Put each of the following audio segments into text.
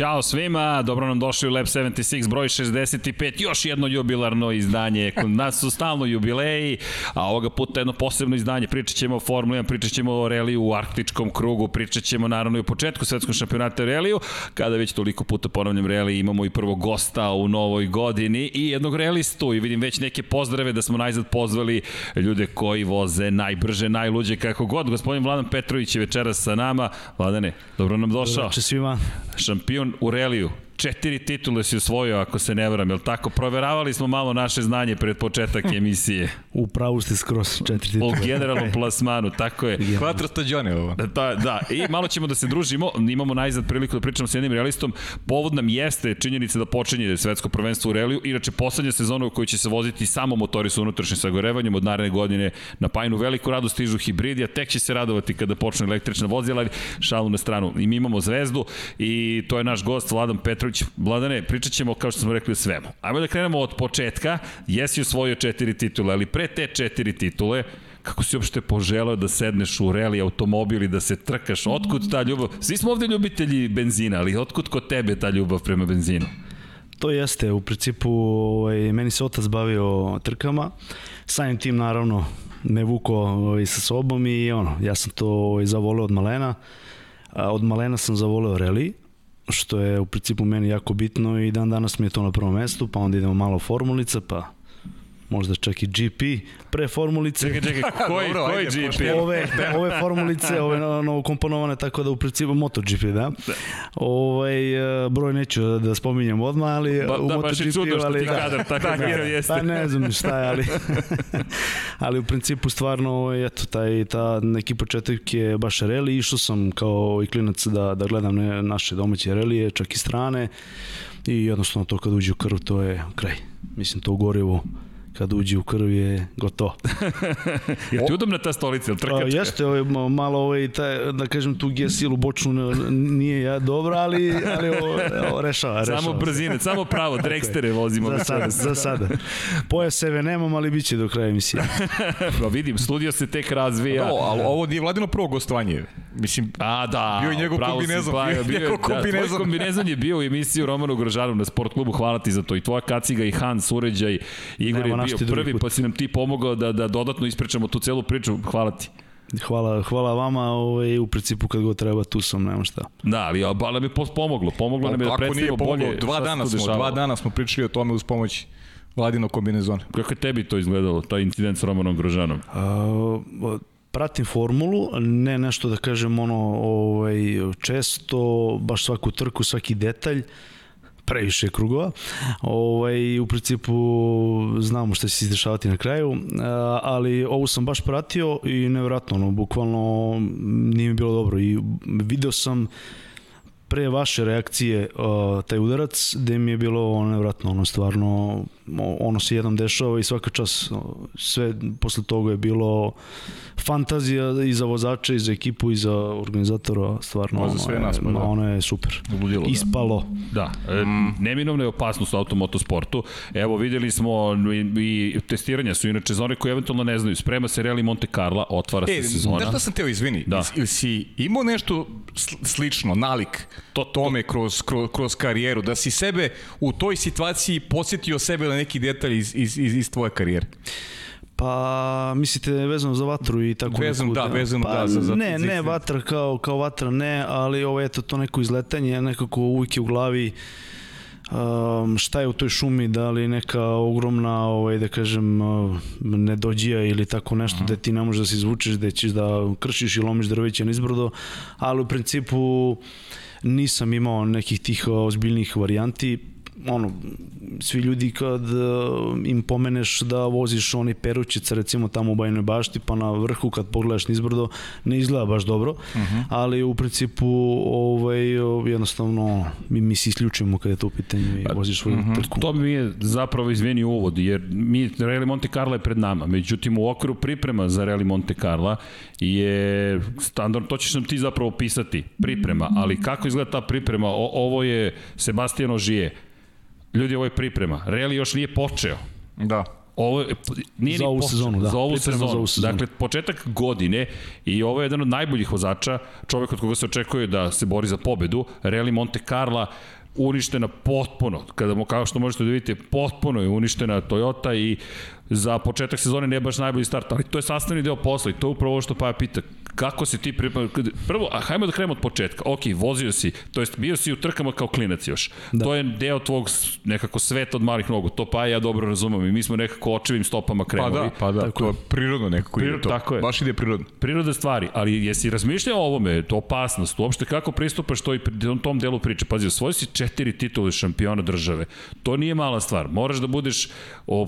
Ćao svima, dobro nam došli u Lab 76, broj 65, još jedno jubilarno izdanje, kod nas su stalno jubileji, a ovoga puta jedno posebno izdanje, pričat ćemo o Formuli 1, pričat ćemo o reliju u arktičkom krugu, pričat ćemo naravno i o početku svetskog šampionata reliju, kada već toliko puta ponavljam reli, imamo i prvog gosta u novoj godini i jednog relistu i vidim već neke pozdrave da smo najzad pozvali ljude koji voze najbrže, najluđe, kako god, gospodin Vladan Petrović je večeras sa nama, Vladane, dobro nam došao. Dobro svima. Šampion u reliju. Četiri titule si osvojio, ako se ne varam, je li tako? Proveravali smo malo naše znanje pred početak emisije. u pravu ste skroz četiri titule. U generalnom plasmanu, tako je. Quattro stagione ovo. Da, da, i malo ćemo da se družimo, imamo najzad priliku da pričamo s jednim realistom. Povod nam jeste činjenica da počinje svetsko prvenstvo u reliju, inače poslednja sezona u kojoj će se voziti samo motori sa unutrašnjim sagorevanjem od naredne godine na Pajnu veliku radost stižu hibridi, a tek će se radovati kada počne električna vozila, ali šalu na stranu. I mi imamo zvezdu i to je naš gost Vladan Petrović Petrović, Vladane, pričat ćemo kao što smo rekli o svemu. Ajmo da krenemo od početka. Jesi osvojio četiri titule, ali pre te četiri titule, kako si uopšte poželao da sedneš u reli automobil i da se trkaš? Otkud ta ljubav? Svi smo ovde ljubitelji benzina, ali otkud kod tebe ta ljubav prema benzinu? To jeste, u principu ovaj, meni se otac bavio trkama, samim tim naravno me vuko ovaj, sa sobom i ono, ja sam to ovaj, zavoleo od malena, a, od malena sam zavoleo reli, što je u principu meni jako bitno i dan danas mi je to na prvom mestu, pa onda idemo malo formulica, pa možda čak i GP, pre formulice. Čekaj, čekaj, koji, Dobro, koji ajde, GP? Ove, ove formulice, ove novo komponovane, tako da u principu MotoGP, da. da. Ovaj, e, broj neću da spominjem odmah, ali ba, u da, MotoGP, baš čudno ali, da, kadar tako da, da, jeste. Pa ne znam šta je, ali, ali u principu stvarno, ovaj, eto, taj, ta neki početak je baš reli, išao sam kao i klinac da, da gledam ne, naše domaće relije, čak i strane, i jednostavno to kad uđe u krv, to je kraj. Mislim, to gorivo kad uđe u krv je gotovo. je ti udobna ta stolica, ili trkačka? A, jeste, ovaj, malo ovaj, taj, da kažem, tu silu bočnu nije ja dobra, ali, ali ovo, ovo rešava, rešava. Samo brzine, samo pravo, drekstere vozimo. za sada, za sada. Poja sebe nemam, ali bit će do kraja emisije. pa vidim, studio se tek razvija. No, ali ovo nije vladino prvo gostovanje. Mislim, A, da, bio je njegov kombinezon. bio, bio, njegov kombinezon. Da, tvoj kombinezon je bio u emisiji Romanu Grožanu na sport klubu, hvala ti za to. I tvoja kaciga i Hans, uređaj, Igor Nema je bio prvi, pa si nam ti pomogao da, da dodatno ispričamo tu celu priču. Hvala ti. Hvala, hvala vama, ovaj, u principu kad god treba tu sam, nema šta. Da, ali, ali mi je pomoglo, pomoglo pa, nam je da predstavimo bolje dva dana smo, dva dana smo pričali o tome uz pomoć Vladino kombinezona. Kako je tebi to izgledalo, taj incident s Romanom Grožanom? A, pratim formulu, ne nešto da kažem ono ovaj, često, baš svaku trku, svaki detalj, previše krugova. Ovaj, u principu znamo šta će se izdešavati na kraju, ali ovu sam baš pratio i nevjerojatno, ono, bukvalno nije mi bilo dobro i video sam pre vaše reakcije uh, taj udarac, gde mi je bilo ono nevratno, ono stvarno, ono se jednom dešava i svaka čas, sve posle toga je bilo fantazija i za vozača, i za ekipu, i za organizatora, stvarno, ono, sve nas, pa, da. ono je super. Ludilo, da. Ispalo. Da, da. Mm. neminovna je opasnost u automotosportu. Evo, videli smo i, i testiranja su inače za one koji eventualno ne znaju. Sprema se Rally Monte Carlo, otvara e, se sezona. Znaš šta sam teo, izvini, da. ili si imao nešto slično, nalik to, tome kroz, kroz, kroz karijeru, da si sebe u toj situaciji posjetio sebe na neki detalj iz, iz, iz, iz tvoje karijere? Pa, mislite vezano za vatru i tako vezano, neku, da, vezano pa, da, za, za Ne, ne vatra kao, kao vatra ne, ali ovo eto to neko izletanje, nekako uvijek je u glavi um, šta je u toj šumi, da li neka ogromna, ovaj, da kažem, uh, nedođija ili tako nešto da ti ne možeš da se izvučeš, da ćeš da kršiš i lomiš drveće na izbrdo, ali u principu nisam imao nekih tih ozbiljnih varijanti, ono, svi ljudi kad uh, im pomeneš da voziš oni perućica recimo tamo u Bajnoj bašti pa na vrhu kad pogledaš nizbrdo ne izgleda baš dobro uh mhm. -huh. ali u principu ovaj, jednostavno mi, mi se isključujemo kada je to u pitanju i pa, voziš svoju uh mhm. -huh. trku. To mi je zapravo izveni uvod jer mi Rally Monte Carlo je pred nama međutim u okviru priprema za Rally Monte Carlo je standard, to ćeš nam ti zapravo opisati priprema, ali kako izgleda ta priprema o, ovo je Sebastian Ožije Ljudi, ovo je priprema. Reli još nije počeo. Da. Ovo je, nije Za ni ovu počet- sezonu, da. Za ovu Priprema sezonu. za ovu sezonu. Dakle, početak godine i ovo je jedan od najboljih vozača, čovek od koga se očekuje da se bori za pobedu, Rally Monte Carlo, uništena potpuno, kada mu kao što možete da vidite, potpuno je uništena Toyota i za početak sezone ne baš najbolji start, ali to je sastavni deo posla i to je upravo ovo što Paja pita, kako se ti priprema, prvo, a hajmo da krenemo od početka, ok, vozio si, to jest bio si u trkama kao klinac još, da. to je deo tvog nekako sveta od malih nogu, to pa ja dobro razumem i mi smo nekako očevim stopama Pa krenuli. da, pa da, to je prirodno nekako Priro- ide to. tako je. Baš ide prirodno. Prirode stvari, ali jesi razmišljao o ovome, to opasnost, uopšte kako pristupaš toj, tom, tom delu priče? Pazi, osvojio si četiri titule šampiona države. To nije mala stvar. Moraš da budeš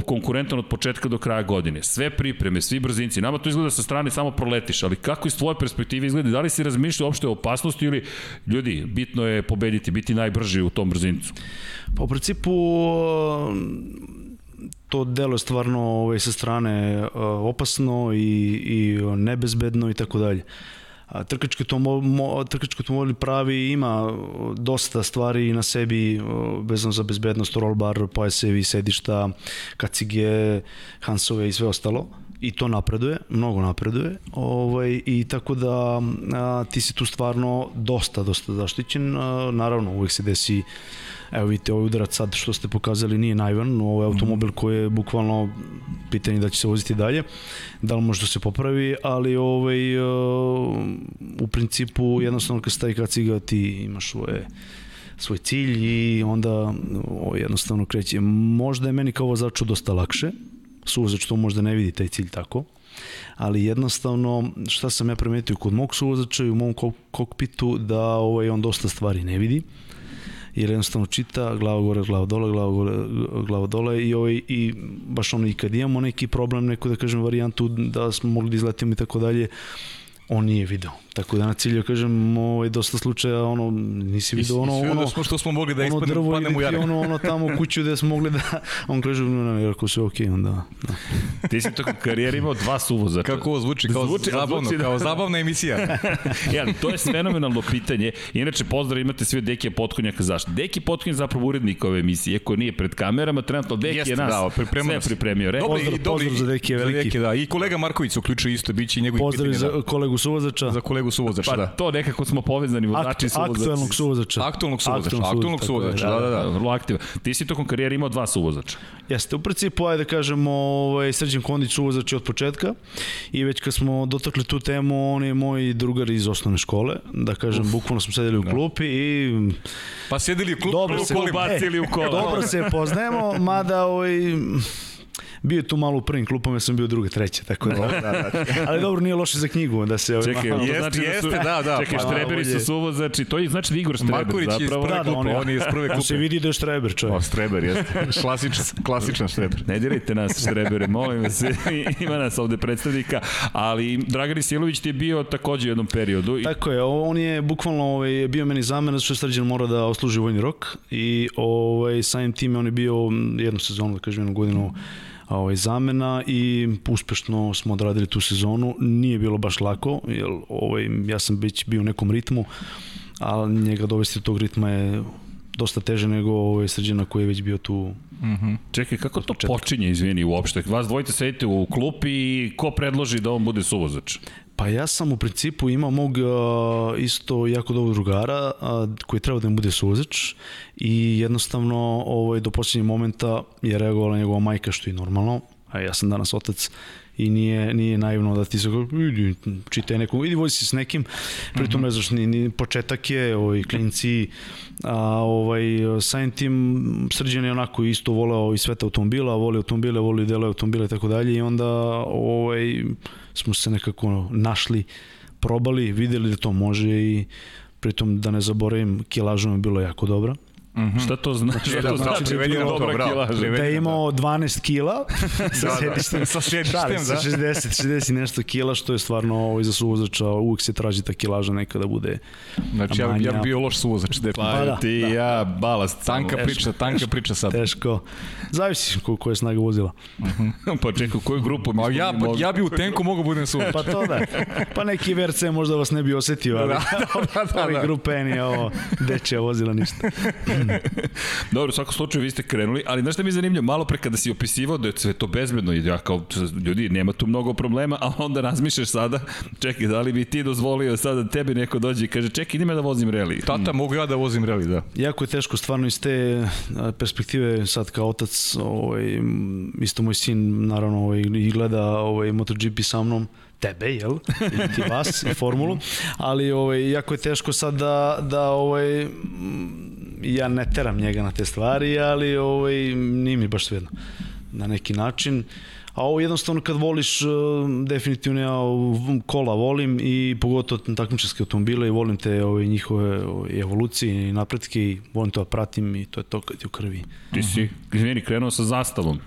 konkurentan od početka do kraja godine. Sve pripreme, svi brzinci. Nama to izgleda sa strane samo proletiš, ali kako iz tvoje perspektive izgleda? Da li si razmišljao uopšte o opasnosti ili ljudi, bitno je pobediti, biti najbrži u tom brzincu? Pa u principu to delo je stvarno ovaj, sa strane opasno i, i nebezbedno i tako dalje. Trkački to trkački automobil pravi ima dosta stvari na sebi vezano za bezbednost, roll bar, pojasevi, sedišta, kacige, hansove i sve ostalo i to napreduje, mnogo napreduje. Ovaj i tako da a, ti si tu stvarno dosta dosta zaštićen. A, naravno, uvek se desi Evo vidite, ovaj udarac sad što ste pokazali nije naivan, ovo je automobil koji je bukvalno pitanje da će se voziti dalje, da li može da se popravi, ali ovaj, uh, u principu jednostavno kad staje kaciga ti imaš svoje svoj cilj i onda o, jednostavno kreće. Možda je meni kao vozaču dosta lakše, suvozač to možda ne vidi taj cilj tako, ali jednostavno šta sam ja primetio kod mog suvozača i u mom kok kokpitu da ovaj, on dosta stvari ne vidi jer jednostavno čita glava gore, glava dole, glava gore, glava dole i, ovaj, i baš ono i kad imamo neki problem, neku da kažem varijantu da smo mogli da izletimo i tako dalje, on nije video. Tako da na cilju kažem, ovaj, dosta slučaja, ono, nisi video ono, sve ono, da smo što smo mogli da ono ispadnemo, drvo padnemo u jarak. ono, ono tamo u kuću gde smo mogli da, on kaže, no, ne, ako sve okej, onda, da. Ti si tokom karijere imao dva suvozača. Kako ovo zvuči, kao Zvuči- zabavno, zvuči da- kao zabavna emisija. ali to je fenomenalno pitanje. Inače, pozdrav imate svi od Dekija Potkonjaka. Zašto? Deki Potkonjak je zapravo urednik ove emisije, iako nije pred kamerama, trenutno Deki Jeste, je nas da, sve pripremio. Re, Dobro, Pozdrav- i dobro, pozdrav za Dekija, za veliki. Da. I kolega Marković se uključuje isto, bit će i njegovih Pozdrav pitanja. za Da. kolegu suvozača. Za kolegu suvozača, pa da. to nekako smo povezani vozači Akt, i suvozači. aktuelnog suvozača. Aktualnog suvozača, Aktuelnog aktualnog tako je, suvozača, da, da, da. Vrlo aktivan. Ti si tokom karijere imao dva suvozača. Jeste, u principu, ajde da kažemo, ovaj, Srđan Kondić suvozač je od početka i već kad smo dotakli tu temu, on je moj drugar iz osnovne škole, da kažem, Uf, bukvalno smo sedeli u klupi i Pa sedeli u klub, dobro u se, kolima. bacili u kola. dobro se poznajemo, mada ovaj, bio je tu malo u prvim klupama, ja sam bio druga, treća, tako da. da, da. Ali dobro, nije loše za knjigu, da se... Ovaj, Čekaj, malo- Jeste, znači da su, jeste, da, da, Čekaj, pa, štreberi su suvozači, to je znači da Igor Štreber Marković je iz zapravo. prve Da, da, klupe, on je- on je iz prve Tu se klupe. vidi da je štreber, čovjek. O, Štreber, jeste. Klasičan, klasičan štreber. Ne dirajte nas, Štrebere, molim vas, ima nas ovde predstavnika, ali Dragan Isilović ti je bio takođe u jednom periodu. I, Tako je, on je bukvalno ovaj, bio meni zamena, što je Srđan mora da osluži vojni rok i ovaj, samim tim on je bio jednu sezonu, da kažem jednu godinu ovaj, zamena i uspešno smo odradili tu sezonu. Nije bilo baš lako, jer ovaj, ja sam već bio u nekom ritmu, a njega dovesti do tog ritma je dosta teže nego ovaj, Srđana koji je već bio tu Čekaj, kako to počinje, izvini, uopšte? Vas dvojice sedite u klupi i ko predloži da on bude suvozač? Pa ja sam u principu imao mog uh, isto jako dobrog drugara uh, koji treba da mi bude suvozač i jednostavno ovaj, do posljednjeg momenta je reagovala njegova majka što je normalno, a ja sam danas otac i nije, nije naivno da ti se kao, idi, čitaj nekom, idi vozi se s nekim, pritom ne znaš, ni, ni početak je, ovaj, klinci, a ovaj, samim tim Srđan je onako isto voleo i sveta automobila, voli automobile, voli delove automobila i tako dalje i onda ovaj, smo se nekako našli, probali, videli da to može i pritom da ne zaboravim, kilaža mi je bilo jako dobra. Mm Šta to znači? Šta da, to znači? prevedi nam to, Dobra bravo, kilaža. prevedi. Da je da. imao 12 kila sa Da, da. sedištem. Sa sedištem, da. se, 60, 60 i nešto kila, što je stvarno ovaj, za suvozača, uvek se traži ta kilaža neka da bude Znači, ja, ja manja. bi bio loš suvozač. Pa, Pa da, ti da. ja, balast. Tanka samo. priča, tanka priča sad. teško. Zavisi ko, koja je snaga vozila. pa čekaj, koju grupu Ma ja, pa, ja bi u tenku mogao budem suvozač. Pa to da. Pa neki VRC možda vas ne bi osetio, ali Da, da, da, ovi da. grupe je ovo dečija vozila ništa. Dobro, u svakom slučaju vi ste krenuli, ali znaš šta mi je zanimljivo, malo pre kada si opisivao da je sve to bezbedno i ja kao, ljudi, nema tu mnogo problema, a onda razmišljaš sada, čekaj, da li bi ti dozvolio sada da tebe neko dođe i kaže, čekaj, idem da vozim reli. Tata, mogu ja da vozim reli, da. Jako je teško stvarno iz te perspektive sad kao otac, ovaj, isto moj sin naravno ovaj, i gleda ovaj, MotoGP sa mnom, tebe, jel? I ti vas, i formulu. Ali ovaj, jako je teško sad da, da ovaj, ja ne teram njega na te stvari, ali ovaj, nije mi baš svejedno. Na neki način. A ovo jednostavno kad voliš, eh, definitivno ja kola volim i pogotovo takmičarske automobile i volim te ove, njihove ove, evolucije i napretke i volim to da pratim i to je to kad je u krvi. Ti si, izvini, krenuo sa zastavom.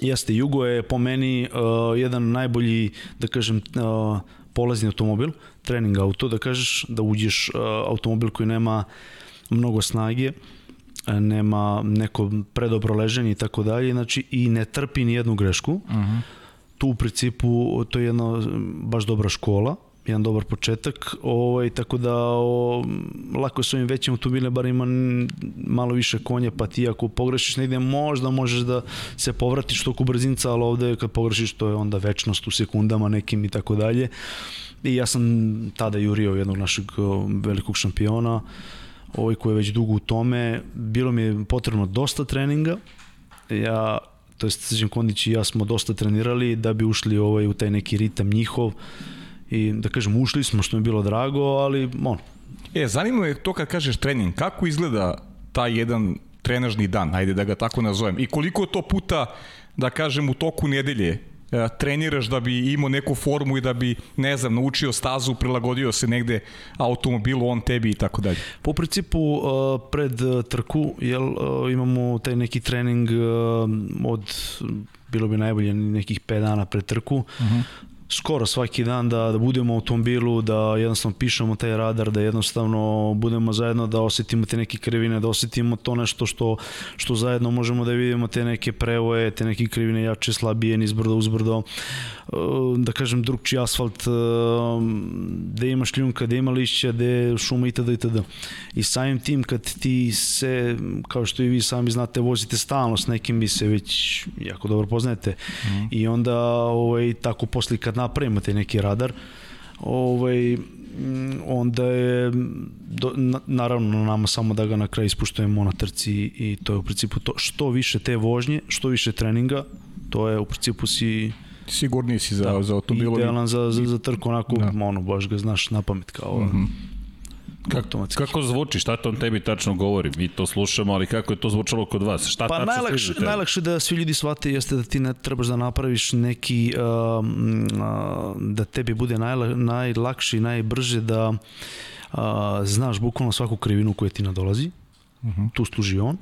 Jeste, Jugo je po meni uh, jedan najbolji, da kažem, uh, polazni automobil, trening auto, da kažeš da uđeš uh, automobil koji nema mnogo snage, nema neko predobro leženje i tako dalje, znači i ne trpi ni jednu grešku. Uh -huh. Tu u principu to je jedna baš dobra škola jedan dobar početak, ovaj, tako da o, lako je s ovim većim automobilima, bar ima malo više konja, pa ti ako pogrešiš negde možda možeš da se povratiš toku brzinca, ali ovde kad pogrešiš to je onda večnost u sekundama nekim i tako dalje. I ja sam tada jurio jednog našeg velikog šampiona, ovaj koji je već dugo u tome, bilo mi je potrebno dosta treninga, ja to jest Srđan Kondić i ja smo dosta trenirali da bi ušli ovaj, u taj neki ritam njihov, i da kažem ušli smo što mi je bilo drago, ali on. E, zanima me to kad kažeš trening, kako izgleda taj jedan trenažni dan, ajde da ga tako nazovem, i koliko to puta, da kažem, u toku nedelje e, treniraš da bi imao neku formu i da bi, ne znam, naučio stazu, prilagodio se negde automobilu, on tebi i tako dalje? Po principu, e, pred trku jel, e, imamo taj neki trening od bilo bi najbolje nekih 5 dana pred trku. Uh mhm. -huh skoro svaki dan da, da budemo u automobilu, da jednostavno pišemo taj radar, da jednostavno budemo zajedno, da osetimo te neke krivine, da osetimo to nešto što, što zajedno možemo da vidimo, te neke prevoje, te neke krivine jače, slabije, nizbrdo, uzbrdo, e, da kažem drugčiji asfalt, e, gde ima šljunka, gde ima lišća, gde šuma itd. itd. I samim tim kad ti se, kao što i vi sami znate, vozite stalno s nekim, vi se već jako dobro poznajete mm. i onda ovaj, tako posle kad napravimo te neki radar, ovaj, onda je do, na, naravno nama samo da ga na kraju ispuštujemo na trci i to je u principu to što više te vožnje, što više treninga, to je u principu si sigurniji si za, da, za automobilom. Idealan za, za, za trku, onako, da. ono, baš ga znaš na pamet kao... Mm -hmm. Kako, kako zvuči, šta to on tebi tačno govori? Mi to slušamo, ali kako je to zvučalo kod vas? Šta pa najlakše, najlakše da svi ljudi shvate jeste da ti ne trebaš da napraviš neki, uh, uh, da tebi bude najla, najlakše i najbrže da uh, znaš bukvalno svaku krivinu koja ti nadolazi, Uh -huh. tu služi on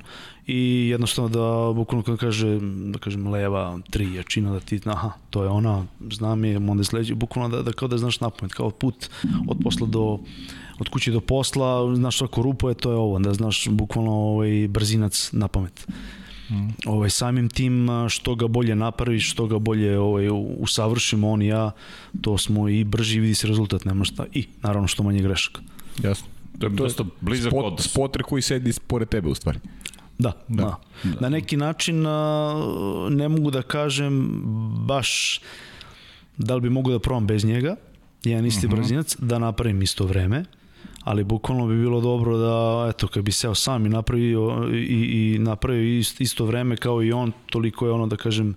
i jednostavno da bukvalno kada kaže da kažem leva tri jačina da ti aha to je ona znam je onda sledeći bukvalno da, da kao da znaš napamet kao put od posla do od kuće do posla, znaš svaku rupu je, to je ovo, da znaš bukvalno ovaj, brzinac na pamet. Mm. Ovaj, samim tim što ga bolje napraviš, što ga bolje ovaj, usavršimo on i ja, to smo i brži vidi se rezultat, nema šta. I naravno što manje grešaka. Jasno. To je dosta blizak Spot, odnos. Spotre koji sedi pored tebe u stvari. Da, da. da. da. Na neki način ne mogu da kažem baš da li bi mogu da probam bez njega, jedan isti uh mhm. -huh. brzinac, da napravim isto vreme, ali bukvalno bi bilo dobro da, eto, kad bi seo sam i napravio, i, i napravio isto, isto vreme kao i on, toliko je ono, da kažem,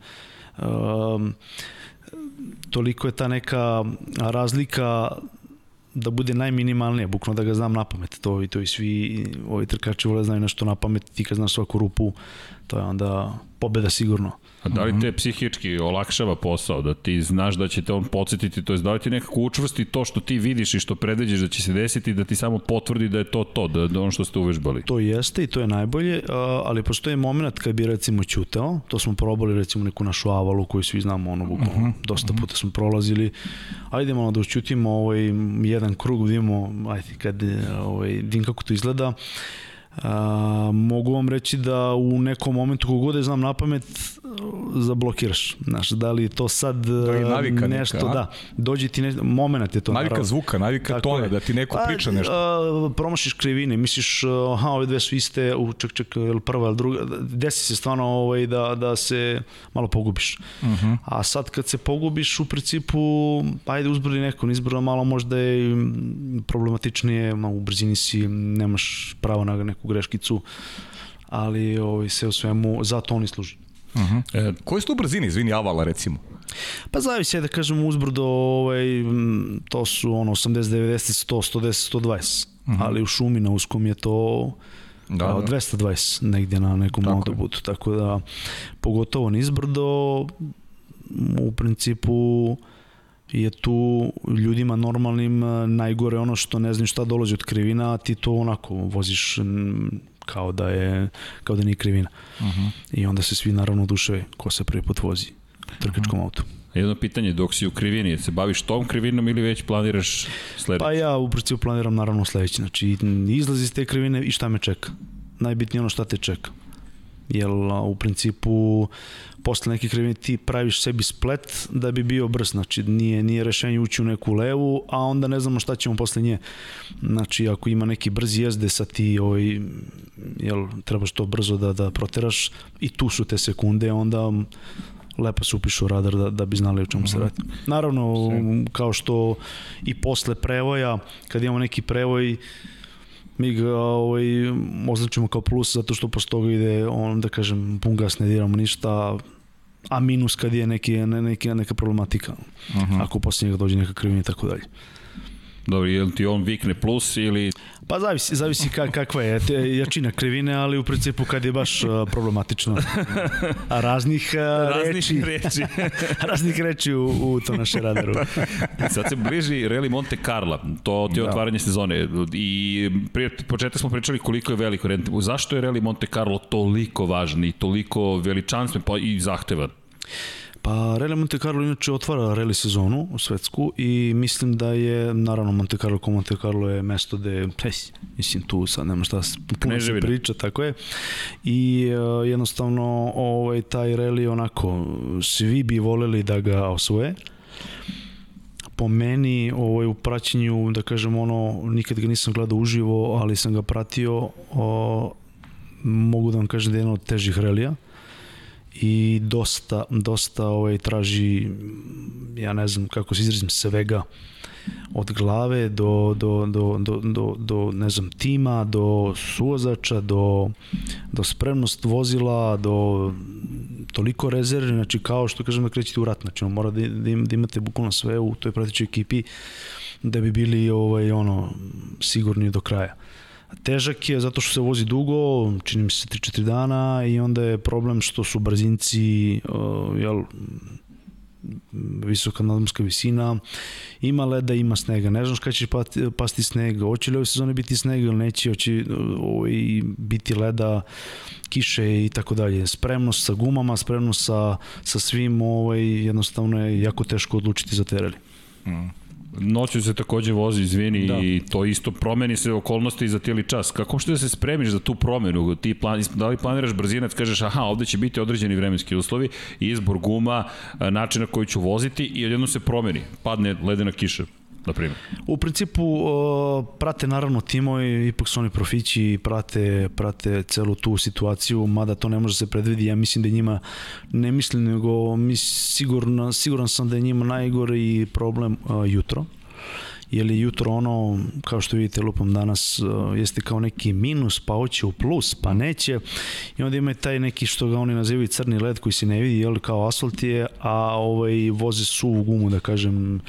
um, toliko je ta neka razlika da bude najminimalnije, bukvalno da ga znam na pamet, to i to i svi ovi trkači vole da znaju nešto na pamet, ti kad znaš svaku rupu, to je onda pobeda sigurno. A da li te psihički olakšava posao, da ti znaš da će te on podsjetiti, to je da li ti nekako učvrsti to što ti vidiš i što predviđeš da će se desiti, da ti samo potvrdi da je to to, da, da ono što ste uvežbali? To jeste i to je najbolje, ali postoji moment kad bi recimo ćutao, to smo probali recimo neku našu avalu koju svi znamo, ono bukvalno, uh mhm, -huh, dosta puta smo prolazili, ajde malo da učutimo ovaj, jedan krug, vidimo, ajde, kad ovaj, vidim kako to izgleda, A, mogu vam reći da u nekom momentu kogod je znam na pamet zablokiraš. Znaš, da li to sad Da li navika nešto, neka, a? da, dođe ti ne, moment je to. Navika naravno. zvuka, navika Tako tona, je. da ti neko Pa, priča nešto. a, promašiš krivine, misliš, aha, ove dve su iste, u, ček, ček, ili prva ili druga, desi se stvarno ovaj, da, da se malo pogubiš. Uh Mhm. -huh. A sad kad se pogubiš, u principu, ajde uzbrali neko, nizbrano malo možda je problematičnije, u brzini si, nemaš pravo na neku greškicu, ali ovaj, sve u svemu, zato oni služi. E, Koji su tu brzine, izvini, Avala recimo? Pa zavisi je da kažem uzbrdo, ovaj, to su ono 80, 90, 100, 110, 120. Uh -huh. Ali u šumi na uskom je to Da, da, da. 220 negdje na nekom Tako je. autoputu. Tako da, pogotovo nizbrdo, u principu je tu ljudima normalnim eh, najgore ono što ne znam šta dolazi od krivina, a ti to onako voziš kao da je kao da nije krivina. Uh -huh. I onda se svi naravno oduševe ko se prvi put vozi trkačkom autu. jedno pitanje, dok si u krivini, se baviš tom krivinom ili već planiraš sledeći? Pa ja u principu planiram naravno sledeće. Znači izlazi iz te krivine i šta me čeka. Najbitnije je ono šta te čeka. Jer u principu posle neke krivine ti praviš sebi splet da bi bio brz. Znači nije, nije rešenje ući u neku levu, a onda ne znamo šta ćemo posle nje. Znači ako ima neki brzi jezde sa ti ovaj, jel, trebaš to brzo da, da proteraš i tu su te sekunde, onda lepo se upišu u radar da, da bi znali o čemu se radi. Naravno, kao što i posle prevoja, kad imamo neki prevoj, mi ga ovaj, označimo kao plus zato što posle toga ide on da kažem pun gas ne diramo ništa a minus kad je neki, ne, neki, neka problematika uh -huh. ako posle njega dođe neka krivina i tako dalje Dobro, je li ti on vikne plus ili... Pa zavisi, zavisi ka, kakva je te, jačina krivine, ali u principu kad je baš uh, problematično. A raznih, uh, reči, reči. raznih reči u, u to naše radaru. Sad se bliži Rally Monte Carlo, to ti je Da. otvaranje sezone i prije početka smo pričali koliko je veliko rent. Zašto je Rally Monte Carlo toliko važan i toliko veličanstven pa i zahtevan? Pa Rally Monte Carlo inače otvara rally sezonu u svetsku i mislim da je, naravno Monte Carlo ko Monte Carlo je mesto gde, hej, mislim tu sad nema šta se puno se priča, tako je. I uh, jednostavno ovaj, taj rally onako, svi bi voleli da ga osvoje. Po meni ovaj, u praćenju, da kažem ono, nikad ga nisam gledao uživo, ali sam ga pratio, o, mogu da vam kažem da je jedan od težih relija i dosta, dosta ovaj, traži, ja ne znam kako se izrazim, svega od glave do, do, do, do, do, do ne znam, tima, do suvozača, do, do spremnost vozila, do toliko rezervi, znači kao što kažem da krećete u rat, znači on mora da, da, da imate bukvalno sve u toj pratećoj ekipi da bi bili ovaj ono sigurni do kraja. Težak je zato što se vozi dugo, čini mi se 3-4 dana i onda je problem što su brzinci, uh, jel, visoka nadmorska visina, ima leda, ima snega. Ne znaš kada će pati, pasti sneg, hoće li ove sezone biti snega ili neće, hoće ovaj, biti leda, kiše i tako dalje. Spremnost sa gumama, spremnost sa, sa svim, ovaj, jednostavno je jako teško odlučiti za terali. Noću se takođe vozi, izvini, Da. i to isto promeni se okolnosti za tijeli čas. Kako što da se spremiš za tu promenu? Ti plan, da li planiraš brzinac, kažeš aha, ovde će biti određeni vremenski uslovi, izbor guma, način na koji ću voziti i odjedno se promeni. Padne ledena kiša, na primjer. U principu uh, prate naravno timovi, ipak su oni profići, prate, prate celu tu situaciju, mada to ne može se predvidi, ja mislim da njima, ne mislim nego mi sigurno, siguran sam da je njima najgori problem uh, jutro jer je jutro ono, kao što vidite lupam danas, uh, jeste kao neki minus, pa hoće u plus, pa neće. I onda ima taj neki što ga oni nazivaju crni led koji se ne vidi, jel, kao asfalt je, a ovaj, voze suvu gumu, da kažem,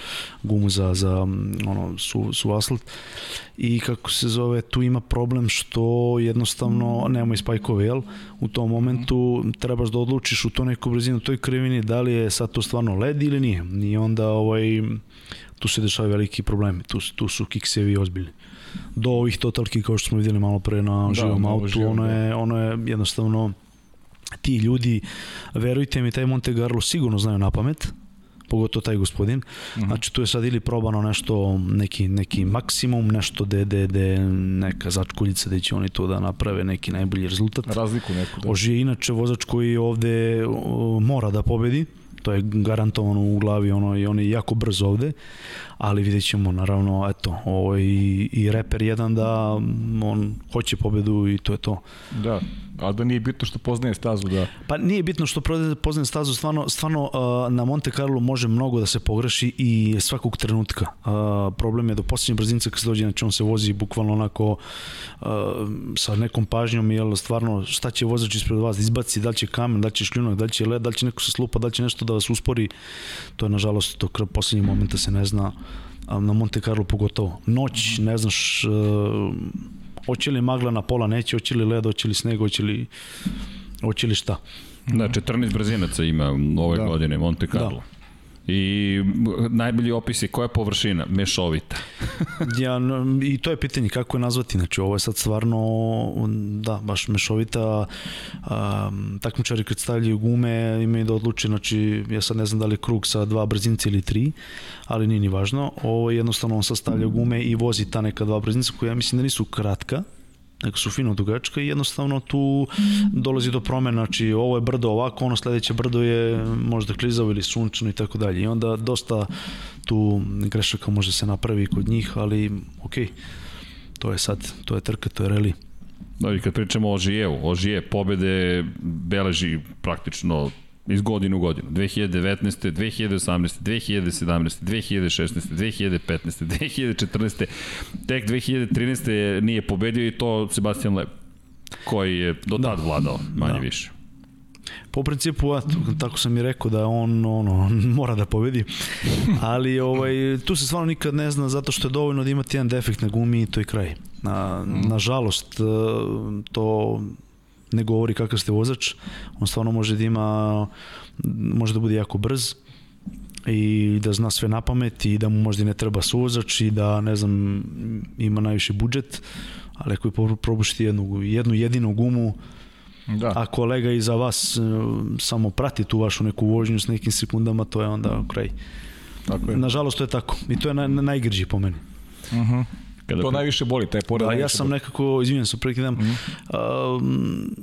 gumu za, za ono, su, su asfalt. I kako se zove, tu ima problem što jednostavno nema ispajkove, jel? U tom momentu trebaš da odlučiš u to neku brzinu, toj krivini, da li je sad to stvarno led ili nije. I onda ovaj, tu se dešavaju veliki problemi, tu, tu su kiksevi ozbiljni. Do ovih totalki kao što smo videli malo pre na Da, živom autu, živom, ono da. je, ono je jednostavno ti ljudi, verujte mi, taj Monte Carlo sigurno znaju na pamet, pogotovo taj gospodin. Uh -huh. Znači tu je sad ili probano nešto, neki, neki maksimum, nešto de, de, de neka začkuljica gde će oni to da naprave neki najbolji rezultat. Razliku neku. Da. Oži je inače vozač koji ovde o, mora da pobedi, to je garantovano u glavi ono i on je jako brzo ovde ali vidjet ćemo naravno eto ovo i, i reper jedan da on hoće pobedu i to je to. Da a da nije bitno što poznaje stazu da pa nije bitno što poznaje stazu stvarno stvarno uh, na Monte Carlo može mnogo da se pogreši i svakog trenutka. Uh, problem je do posljednje brzinca kad se dođe znači on se vozi bukvalno onako uh, sa nekom pažnjom jel stvarno šta će vozač ispred vas da izbaci da li će kamen da li će šljunak da li će led da li će neko se slupa da li će nešto da vas uspori. To je nažalost to kraja poslednjeg momenta se ne zna na Monte Carlo pogotovo. Noć ne znaš hoće li magla na pola, neće, hoće li led, hoće li sneg, hoće li, hoće li šta. Da, 14 brzinaca ima ove da. godine Monte Carlo. Da. I najbolji opis je koja je površina? Mešovita. ja, I to je pitanje kako je nazvati. Znači, ovo je sad stvarno, da, baš mešovita. Um, takmičari kad stavljaju gume imaju da odluče, znači, ja sad ne znam da li je krug sa dva brzinca ili tri, ali nije ni važno. Ovo je jednostavno on sastavlja gume i vozi ta neka dva brzinca koja ja mislim da nisu kratka, nego su fino dugačka i jednostavno tu dolazi do promena, znači ovo je brdo ovako, ono sledeće brdo je možda klizavo ili sunčano i tako dalje i onda dosta tu grešaka može se napravi kod njih, ali ok, to je sad, to je trka, to je reli. Da, i kad pričamo o Žijevu, o Žije pobede beleži praktično iz godine u godinu. 2019. 2018. 2017. 2016. 2015. 2014. Tek 2013. nije pobedio i to Sebastian Leb, koji je do tad da. vladao, manje da. više. Po principu, eto, tako sam i rekao da on ono, mora da pobedi, ali ovaj, tu se stvarno nikad ne zna zato što je dovoljno da imate jedan defekt na gumi i to je kraj. Na, mm. Nažalost, to ne govori kakav ste vozač, on stvarno može da ima, može da bude jako brz i da zna sve na pamet i da mu možda ne treba suvozač i da, ne znam, ima najviše budžet, ali ako je probušiti jednu, jednu jedinu gumu, Da. A kolega iza vas e, samo prati tu vašu neku vožnju s nekim sekundama, to je onda kraj. Tako je. Nažalost, to je tako. I to je naj, najgrđi po meni. Uh mhm. -huh. Kada to najviše boli, taj pored. Da, ja sam boli. nekako, izvinjam se, prekidam, mm -hmm. um,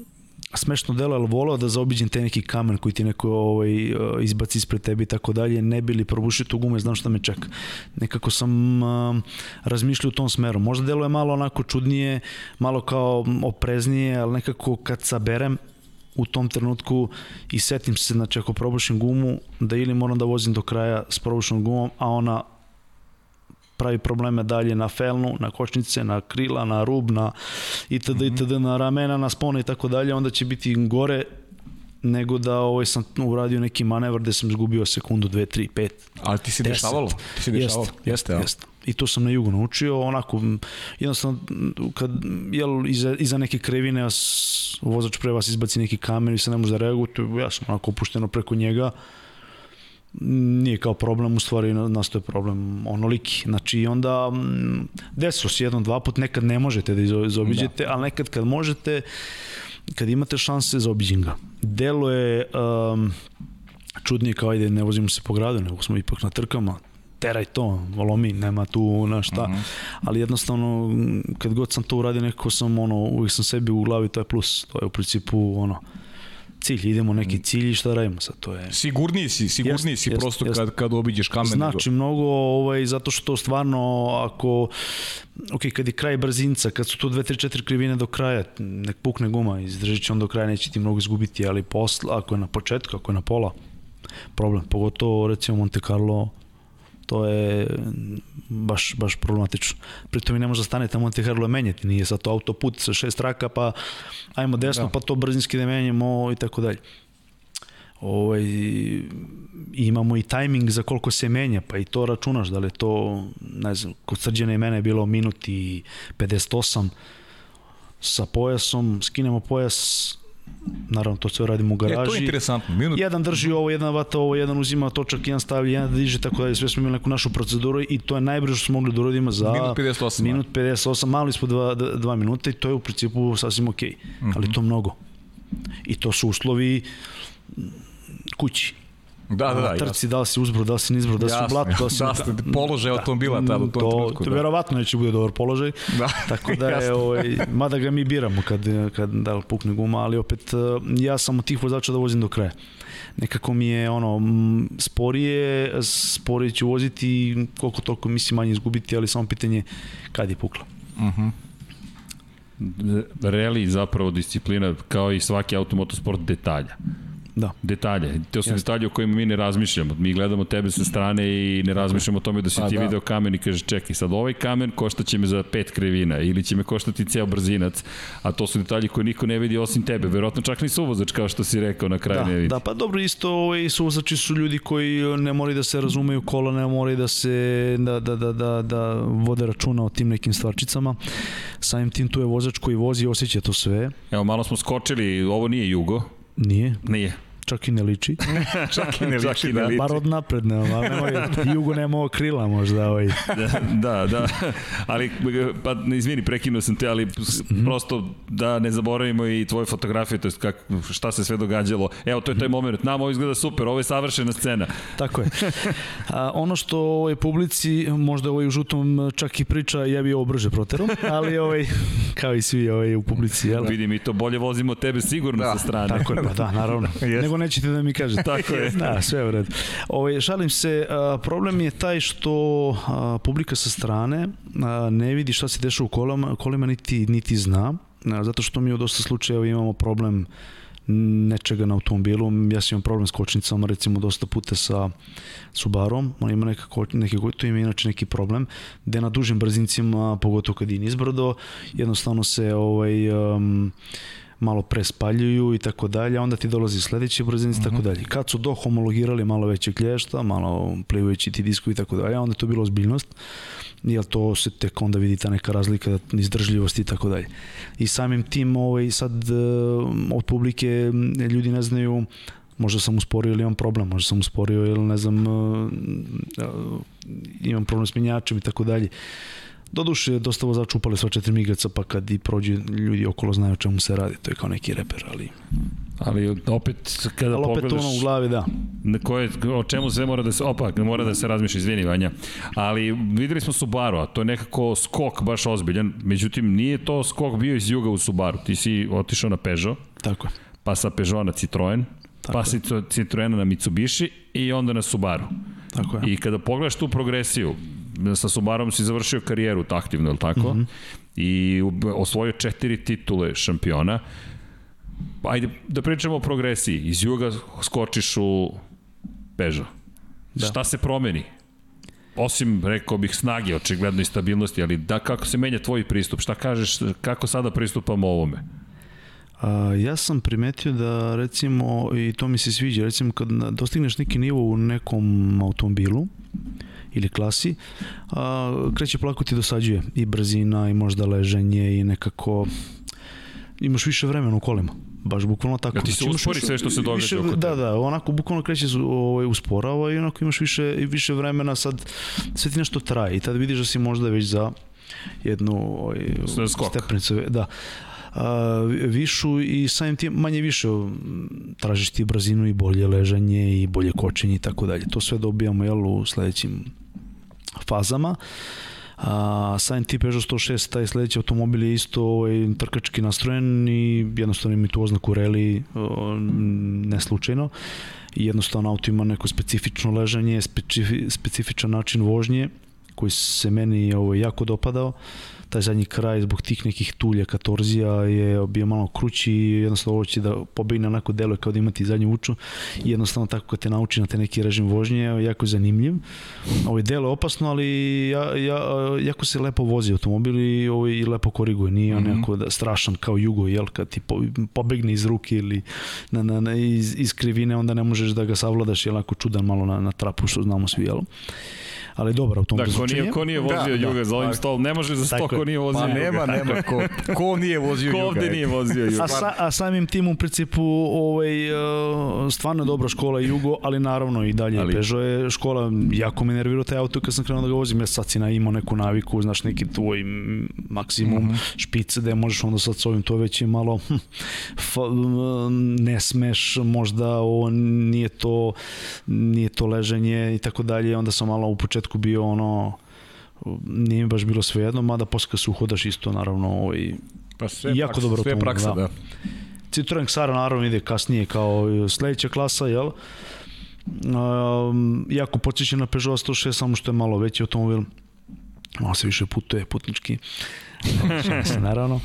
smešno delo, ali volao da zaobiđem te neki kamen koji ti neko ovaj, izbaci ispred tebi i tako dalje, ne bili probušio tu gume, znam šta me čeka. Nekako sam um, razmišljao u tom smeru. Možda delo je malo onako čudnije, malo kao opreznije, ali nekako kad saberem, u tom trenutku i setim se, znači ako probušim gumu, da ili moram da vozim do kraja s probušenom gumom, a ona pravi probleme dalje na felnu, na kočnice, na krila, na rub, na itd. Mm -hmm. itd. na ramena, na spone i tako dalje, onda će biti gore nego da ovaj sam uradio neki manevar gde sam izgubio sekundu, dve, tri, pet. Ali ti si dešavalo? Ti si dešavalo? Jeste, jeste, jeste. I to sam na jugu naučio, onako, jednostavno, kad, jel, iza, iza neke krevine vas, vozač pre vas izbaci neki kamen i se ne može da reaguje, ja sam onako opušteno preko njega, nije kao problem, u stvari nastoje problem onoliki. Znači onda desilo se jednom, dva put, nekad ne možete da izobiđete, da. ali nekad kad možete, kad imate šanse, zaobiđim ga. Delo je um, čudnije kao ajde ne vozimo se po gradu, nego smo ipak na trkama, teraj to, volomi, nema tu na šta, mhm. -huh. ali jednostavno kad god sam to uradio nekako sam ono, uvijek sam sebi u glavi, to je plus, to je u principu ono, cilj, idemo neki cilj i šta radimo sad, to je... Sigurniji si, sigurniji jest, si jest, prosto jest. kad, kad obiđeš kamen. Znači mnogo, ovaj, zato što stvarno ako, ok, kad je kraj brzinca, kad su tu 2, 3, 4 krivine do kraja, nek pukne guma, izdržit će on do kraja, neće ti mnogo izgubiti, ali posla, ako je na početku, ako je na pola, problem, pogotovo recimo Monte Carlo, to je baš, baš problematično. Pritom i ne može da stane tamo Monte Carlo menjati, nije sad to autoput sa šest traka, pa ajmo desno, da. pa to brzinski da menjamo i tako dalje. Ovaj, imamo i tajming za koliko se menja, pa i to računaš, da li to, ne znam, kod srđene i mene je bilo minut i 58 sa pojasom, skinemo pojas, naravno to sve radimo u garaži. E, to je interesantno. Minut... Jedan drži ovo, jedan vata ovo, jedan uzima točak, jedan stavlja, jedan diže, tako da sve smo imali neku našu proceduru i to je najbrže što smo mogli da uradimo za minut 58. Minut 58, malo ispod 2 minuta i to je u principu sasvim okej. Okay. Mm -hmm. Ali to mnogo. I to su uslovi kući. Da, da, da, na trci, da li si uzbro, da li si nizbro, da si u blatu, da li si... da, da, položaj automobila tada u tom to, trenutku. To da. verovatno neće bude dobar položaj. Da. Tako da je, Jasno. ovaj, mada ga mi biramo kad, kad da li pukne guma, ali opet eh, ja sam od tih vozača da vozim do kraja. Nekako mi je ono, sporije, sporije ću voziti, koliko toliko mislim manje izgubiti, ali samo pitanje kad je pukla. Uh -huh. Rally zapravo disciplina kao i svaki automotosport detalja. Da. Detalje. To su Jasne. detalje o kojima mi ne razmišljamo. Mi gledamo tebe sa strane i ne razmišljamo o tome da si Pa ti da. video kamen i kažeš čekaj, sad ovaj kamen košta će me za pet krivina ili će me koštati ceo brzinac, a to su detalji koje niko ne vidi osim tebe. Verovatno čak ni suvozač kao što si rekao na kraju ne Da, vidi. da, pa dobro, isto ovaj, suvozači su ljudi koji ne moraju da se razumeju kola, ne moraju da se da, da, da, da, da vode računa o tim nekim stvarčicama. Samim tim tu je vozač koji vozi i osjeća to sve. Evo, malo smo skočili, ovo nije Jugo. Nije, Nije. Čak i ne liči. Čak i ne Čak liči, i ne da. liči. Bar od napred ne, ali nemoj, Jugo nema ovo krila možda. Ovaj. da, da, da, ali pa izvini, prekinuo sam te, ali s- prosto da ne zaboravimo i tvoje fotografije, to jest kak, šta se sve događalo. Evo, to je taj moment. Nama ovo izgleda super, ovo je savršena scena. Tako je. A, ono što ovoj publici, možda ovaj u žutom čak i priča, ja bi ovo brže proterao, ali ovaj, kao i svi ovaj, u publici, jel? Vidi, mi to bolje vozimo tebe sigurno Da, sa strane. Tako je, pa da, naravno. Jeste. Nećete da mi kažete. Tako je. Da, sve u redu. Ovaj, šalim se, a, problem je taj što a, publika sa strane a, ne vidi šta se dešava u kolima, kolima niti, niti zna, a, zato što mi u dosta slučajeva imamo problem nečega na automobilu. Ja sam imam problem s kočnicama, recimo dosta puta sa Subarom, on ima neka, ko- neki, to ima inače neki problem, gde na dužim brzincima, pogotovo kad je nizbrdo, jednostavno se ovaj, um, malo prespaljuju i tako dalje, onda ti dolazi sledeći brzinci i tako dalje. Kad su dohomologirali malo veće klješta, malo plivajući ti diskovi i tako dalje, onda je to bilo ozbiljnost, jer to se tek onda vidi ta neka razlika izdržljivosti i tako dalje. I samim tim ovaj, sad eh, od publike m, ljudi ne znaju možda sam usporio ili imam problem, možda sam usporio ili ne znam eh, eh, imam problem s menjačem i tako dalje. Doduše, dosta vozača upale sva četiri migraca, pa kad i prođe ljudi okolo znaju o čemu se radi, to je kao neki reper, ali, Ali opet, kada ali opet pogledaš... ono u glavi, da. Na koje, o čemu sve mora da se, opa, mora da se razmišlja, izvini Vanja, ali videli smo Subaru, a to je nekako skok baš ozbiljan, međutim nije to skok bio iz juga u Subaru, ti si otišao na Peugeot, Tako je. pa sa Peugeot na Citroen, Tako pa to- Citroena na Mitsubishi i onda na Subaru. Tako je. I kada pogledaš tu progresiju, sa Subarom si završio karijeru aktivno, je li tako? Mhm. I u- osvojio četiri titule šampiona. Ajde da pričamo o progresiji. Iz juga skočiš u Peugeot. Da. Šta se promeni? Osim, rekao bih, snage, očigledno i stabilnosti, ali da kako se menja tvoj pristup? Šta kažeš, kako sada pristupamo ovome? A, ja sam primetio da recimo, i to mi se sviđa, recimo kad dostigneš neki nivo u nekom automobilu ili klasi, a, kreće polako ti dosađuje i brzina i možda leženje i nekako imaš više vremena u kolima. Baš bukvalno tako. Ja ti se imaš uspori sve što se događa više, oko Da, tebe. da, onako bukvalno kreće ovaj, usporava i onako imaš više, više vremena sad, sve ti nešto traje i tad vidiš da si možda već za jednu ovaj, stepenicu, da višu i samim tim manje više tražiš ti brzinu i bolje ležanje i bolje kočenje i tako dalje. To sve dobijamo jel, u sledećim fazama. A, samim tim Peugeot 106, taj sledeći automobil je isto ovaj, trkački nastrojen i jednostavno ima tu oznaku rally, o, ne slučajno. I jednostavno auto ima neko specifično ležanje, specifi, specifičan način vožnje koji se meni ovaj, jako dopadao. Taj zadnji kraj zbog tih nekih tulja, katorzija je bio malo krući i jednostavno ovo će da pobegne onako deluje kao da imati zadnju uču i jednostavno tako kad te nauči na te neki režim vožnje, jako je zanimljiv. Ovo deluje opasno, ali ja, ja, jako se lepo vozi automobil i, ovaj, i lepo koriguje. Nije on Mhm. jako da, strašan kao jugo, jel, kad ti po, pobegne iz ruke ili na, na, na, iz, iz krivine, onda ne možeš da ga savladaš, jel, ako čudan malo na, na trapu, što znamo svi, jel? Ali dobar automobil Da, ko nije, ko nije vozio Da, da. Juga za ovim stolom, ne može za sto ko nije vozio Pa Juga. nema, nema ko, ko nije vozio Ko Juga. ovde eto. nije vozio Juga? A, sa, a samim tim u principu ovaj, uh, stvarno je dobra škola Jugo, ali naravno i dalje Ali-. Peugeot je škola, jako me nervirao taj auto kad sam krenuo da ga vozim, ja sad si na, imao neku naviku, znaš neki tvoj maksimum mm -hmm. špice da možeš onda sad s ovim to već je malo hm, fa, ne smeš možda ovo nije to nije to leženje i tako dalje onda sam malo u početku bio ono nije mi baš bilo sve jedno, mada posle kad se uhodaš isto naravno ovaj, Pa sve Jako praksa, dobro sve automobil, praksa, da. da. Citroen Xara naravno ide kasnije kao sledeća klasa, jel? Um, jako podsjeća na Peugeot 106, samo što je malo veći automobil. Malo se više putuje, putnički. Šalim se, naravno.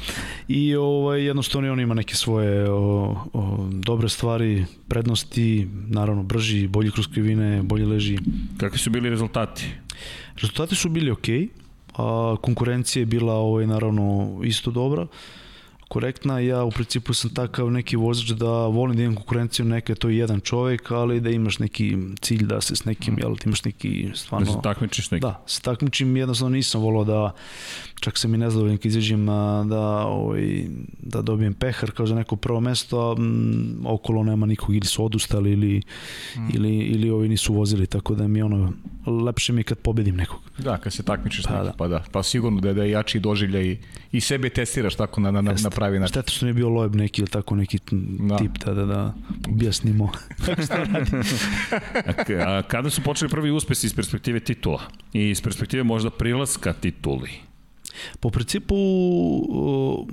I ovaj, jednostavno on ima neke svoje o, o, dobre stvari, prednosti, naravno brži, bolji kroz krivine, bolje leži. Kakvi su bili rezultati? Rezultati su bili ok, a konkurencija je bila ovaj, naravno isto dobra, korektna. Ja u principu sam takav neki vozač da volim da imam konkurenciju, neka je to jedan čovjek, ali da imaš neki cilj da se s nekim, jel, da imaš neki Da stvarno... se takmičiš neki? Da, se takmičim, jednostavno nisam volao da, čak sam i nezadovoljan kad izađem da, ovaj, da dobijem pehar kao za neko prvo mesto, a m, okolo nema nikog ili su odustali ili, mm. ili, ili ovi nisu vozili, tako da mi ono, lepše mi je kad pobedim nekog. Da, kad se takmičiš s Pa da. pa da. Pa sigurno da je, da je jači doživlja i, i sebe testiraš tako na, na, na, na pravi način. Šteta što nije bio Loeb neki ili tako neki Da. tip da, da, da objasnimo. A, k- a kada su počeli prvi uspesi iz perspektive titula? I iz perspektive možda prilaska tituli? Po principu uh,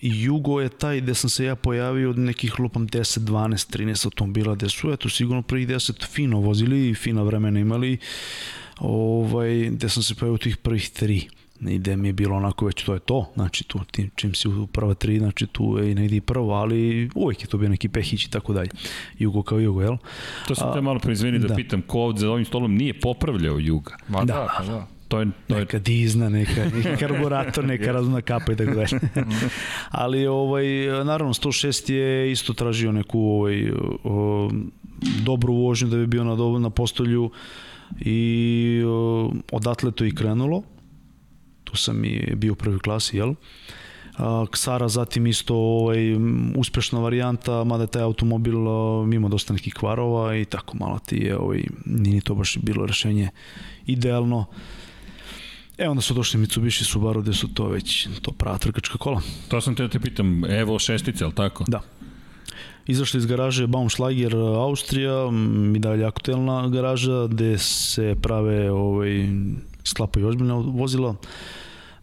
Jugo je taj gde sam se ja pojavio od nekih lupam 10, 12, 13 automobila gde su eto sigurno prvih 10 fino vozili i fina vremena imali ovaj, gde sam se pojavio u tih prvih tri i gde mi je bilo onako već to je to, znači tu ti, čim si u prva tri, znači tu je i negdje i prvo, ali uvijek je to bio neki pehić i tako dalje. Jugo kao Jugo, jel? To sam te malo preizvini da, da. pitam, ko ovde za ovim stolom nije popravljao Juga? Ma da, Da. pa da. To je, to je neka dizna, neka, neki karburator, neka razumna kapa i tako dalje. Ali ovaj naravno 106 je isto tražio neku ovaj o, dobru vožnju da bi bio na na postolju i o, odatle to i krenulo. Tu sam i bio u prvoj klasi, jel? Ksara zatim isto ovaj, uspešna varijanta, mada je taj automobil a, ima dosta nekih kvarova i tako malo ti je, ovaj, nije ni to baš bilo rešenje idealno. E onda su došli Mitsubishi Subaru gde su to već to prava trkačka kola. To sam te da te pitam, Evo šestice, ali tako? Da. Izašli iz garaže Baumschlager Austrija, m, i dalje aktuelna garaža gde se prave ovaj, sklapaju ozbiljna vozila.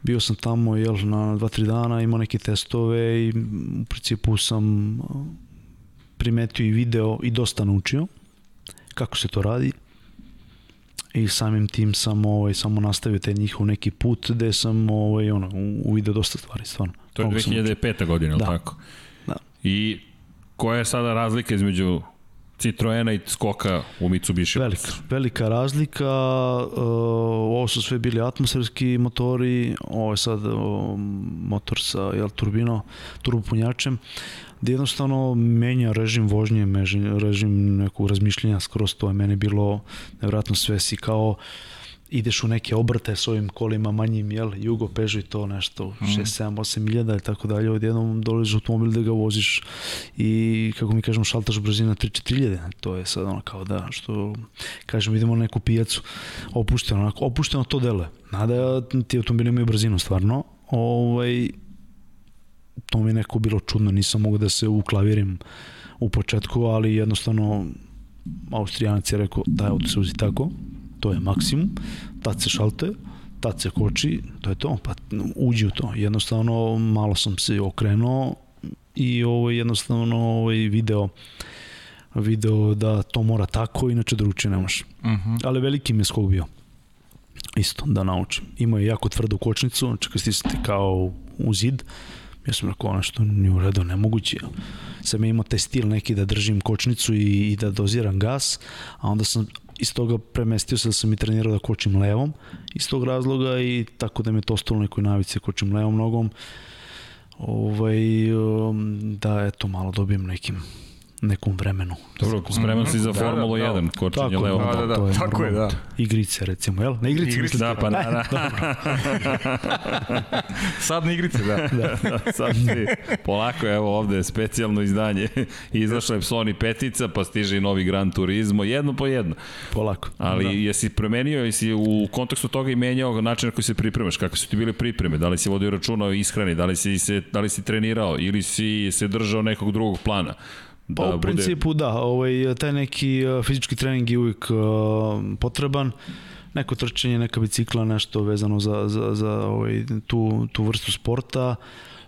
Bio sam tamo jel, na 2-3 dana, imao neke testove i u principu sam primetio i video i dosta naučio kako se to radi i samim tim sam ovaj samo nastavio taj njihov neki put gde sam ovaj ono u- uvideo dosta stvari stvarno. To je Mnogo sam naučio. 2005. godina, Da. tako? Da. I koja je sada razlika između Citroena i Skoka u Mitsubishi? Velika, velika razlika, uh, ovo su sve bili atmosferski motori, ovo je sad uh, motor sa jel, turbino, turbopunjačem, gde jednostavno menja režim vožnje, režim nekog razmišljenja skroz to je meni bilo nevratno sve si kao ideš u neke obrte s ovim kolima manjim, jel, Jugo, Peugeot i to nešto, 6, 7, 8 miljada i tako dalje, odjednom dolaziš automobil da ga voziš i, kako mi kažemo, šaltaš brzina 3-4 hiljade, to je sad ono kao da, što, kažem, idemo na neku pijacu, opušteno, onako, opušteno to deluje, nada ti automobili imaju brzinu, stvarno, ovaj, to mi je neko bilo čudno, nisam mogu da se uklavirim u početku, ali jednostavno Austrijanac je rekao taj auto se uzi tako, to je maksimum, tad se šaltuje, tad se koči, to je to, pa uđi u to. Jednostavno malo sam se okrenuo i ovo jednostavno ovaj video video da to mora tako, inače drugačije ne može. Uh -huh. Ali veliki mi je skok bio. Isto, da naučim. Imao je jako tvrdu kočnicu, čekaj stisati kao u zid. Ja sam rekao, ono što nije u redu, nemoguće. Sam ja imao taj stil neki da držim kočnicu i, i da doziram gas, a onda sam iz toga premestio se da sam i trenirao da kočim levom iz tog razloga i tako da mi je to ostalo nekoj navici kočim levom nogom. Ovaj, um, da eto malo dobijem nekim nekom vremenu. Dobro, spreman si za Da, Formulu da, da. 1, kočenje Tako, levo. Da, da, da, to je tako je, da. Igrice, recimo, jel? Na igrice, Igrice? Da, pa da, da. Sad na igrice, da. Sad si, polako, evo ovde specijalno izdanje. Izašla je Sony petica, pa stiže i novi Gran Turismo, jedno po jedno. Polako. Ali da. jesi promenio, jesi u kontekstu toga i menjao način na koji se pripremaš, kako su ti bile pripreme, da li si vodio računa o ishrani, da li si, se, da li si trenirao ili si se držao nekog drugog plana? Pa Da u bude- principu da, ovaj, taj neki uh, fizički trening je uvijek uh, potreban, neko trčanje, neka bicikla, nešto vezano za, za, za ovaj, tu, tu vrstu sporta.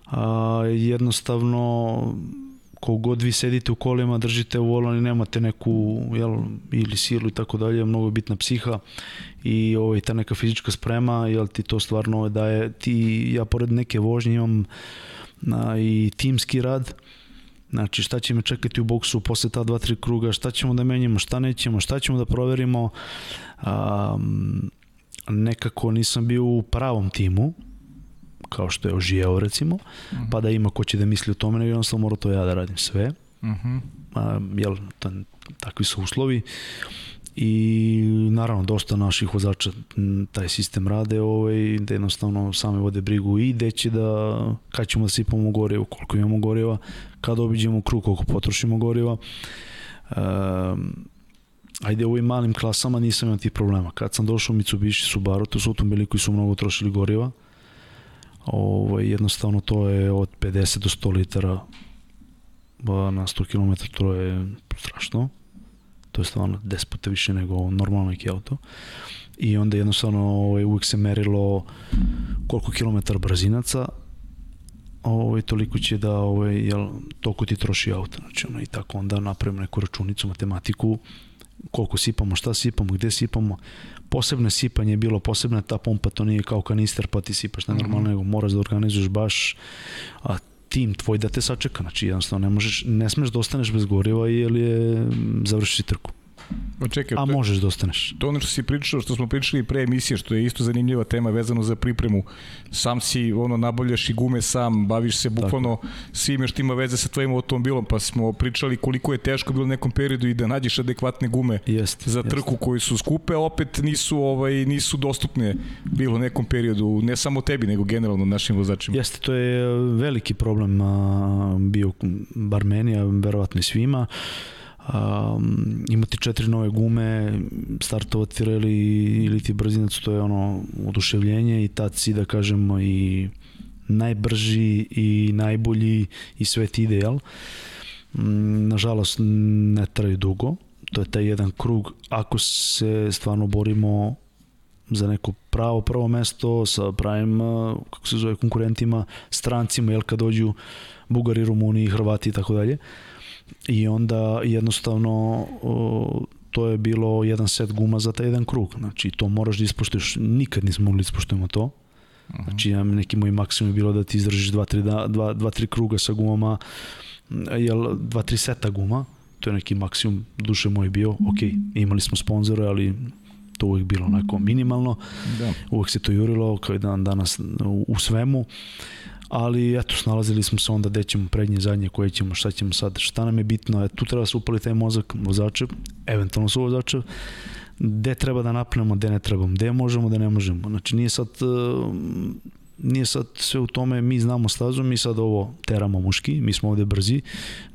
A, jednostavno, kogod vi sedite u kolima, držite u volan i nemate neku jel, ili silu i tako dalje, mnogo je bitna psiha i ovaj, ta neka fizička sprema, jel ti to stvarno daje, ti, ja pored neke vožnje imam a, i timski rad, Znači šta će me čekati u boksu posle ta dva, tri kruga, šta ćemo da menjamo, šta nećemo, šta ćemo da proverimo. Um, nekako nisam bio u pravom timu, kao što je Ožijeo recimo, pa da ima ko će da misli o tome, nego jednostavno mora to ja da radim sve. Mhm. A, jel, ta, takvi su uslovi i naravno dosta naših vozača taj sistem rade ovaj, da jednostavno same vode brigu i gde će da, kad ćemo da sipamo gorivo, koliko imamo goriva, kad obiđemo krug, koliko potrošimo goriva. Um, ajde u ovim malim klasama nisam imao tih problema. Kad sam došao u Mitsubishi Subaru, to su automobili koji su mnogo trošili goriva. Ovaj, jednostavno to je od 50 do 100 litara na 100 km, to je strašno. To je stvarno 10 puta više nego normalno neki auto. I onda jednostavno ovaj, uvijek se merilo koliko kilometara brzinaca, ovaj, toliko će da, ovaj, jel, toliko ti troši auto. Znači, ono, i tako onda napravimo neku računicu, matematiku, koliko sipamo, šta sipamo, gde sipamo. Posebno sipanje je bilo, posebna ta pompa, to nije kao kanister pa ti sipaš na normalno, nego moraš da organizuješ baš a, tim tvoj da te sačeka. Znači, jednostavno ne možeš, ne smeš da ostaneš bez goriva jer je završiš trku. Pa čekaj, A to, možeš da ostaneš. to ono što si pričao, što smo pričali pre emisije, što je isto zanimljiva tema vezano za pripremu. Sam si, ono, nabavljaš i gume sam, baviš se bukvalno svime što ima veze sa tvojim automobilom, pa smo pričali koliko je teško bilo u nekom periodu i da nađeš adekvatne gume Jeste. za trku koji su skupe, a opet nisu ovaj nisu dostupne bilo u nekom periodu, ne samo tebi, nego generalno našim vozačima. Jeste, to je veliki problem bio, bar meni, a verovatno i svima. Um, imati četiri nove gume, startovati reli ili ti brzinac, to je ono oduševljenje i tad si da kažemo i najbrži i najbolji i sve ti ide, jel? Mm, Nažalost, ne traju dugo. To je taj jedan krug. Ako se stvarno borimo za neko pravo prvo mesto sa pravim kako se zove konkurentima, strancima, jel kad dođu Bugari, Rumuni, Hrvati i tako dalje. I onda jednostavno o, to je bilo jedan set guma za taj jedan krug. Znači to moraš da ispoštuješ. Nikad nismo mogli da ispoštujemo to. Znači ja, neki moj maksimum je bilo da ti izdržiš 2-3 dva, dva, dva, tri kruga sa gumama, jel, 2-3 seta guma, to je neki maksimum duše moj bio. Ok, imali smo sponzore, ali to uvijek bilo onako minimalno. Da. Uvijek se to jurilo kao i dan danas u, u svemu. Ali eto, snalazili smo se onda gde ćemo prednje, zadnje, koje ćemo, šta ćemo sad, šta nam je bitno, e, tu treba da se upali taj mozak vozača, eventualno su vozača, gde treba da napnemo, gde ne trebamo, gde možemo, da ne možemo. Znači nije sad, nije sad sve u tome, mi znamo stazu, mi sad ovo teramo muški, mi smo ovde brzi,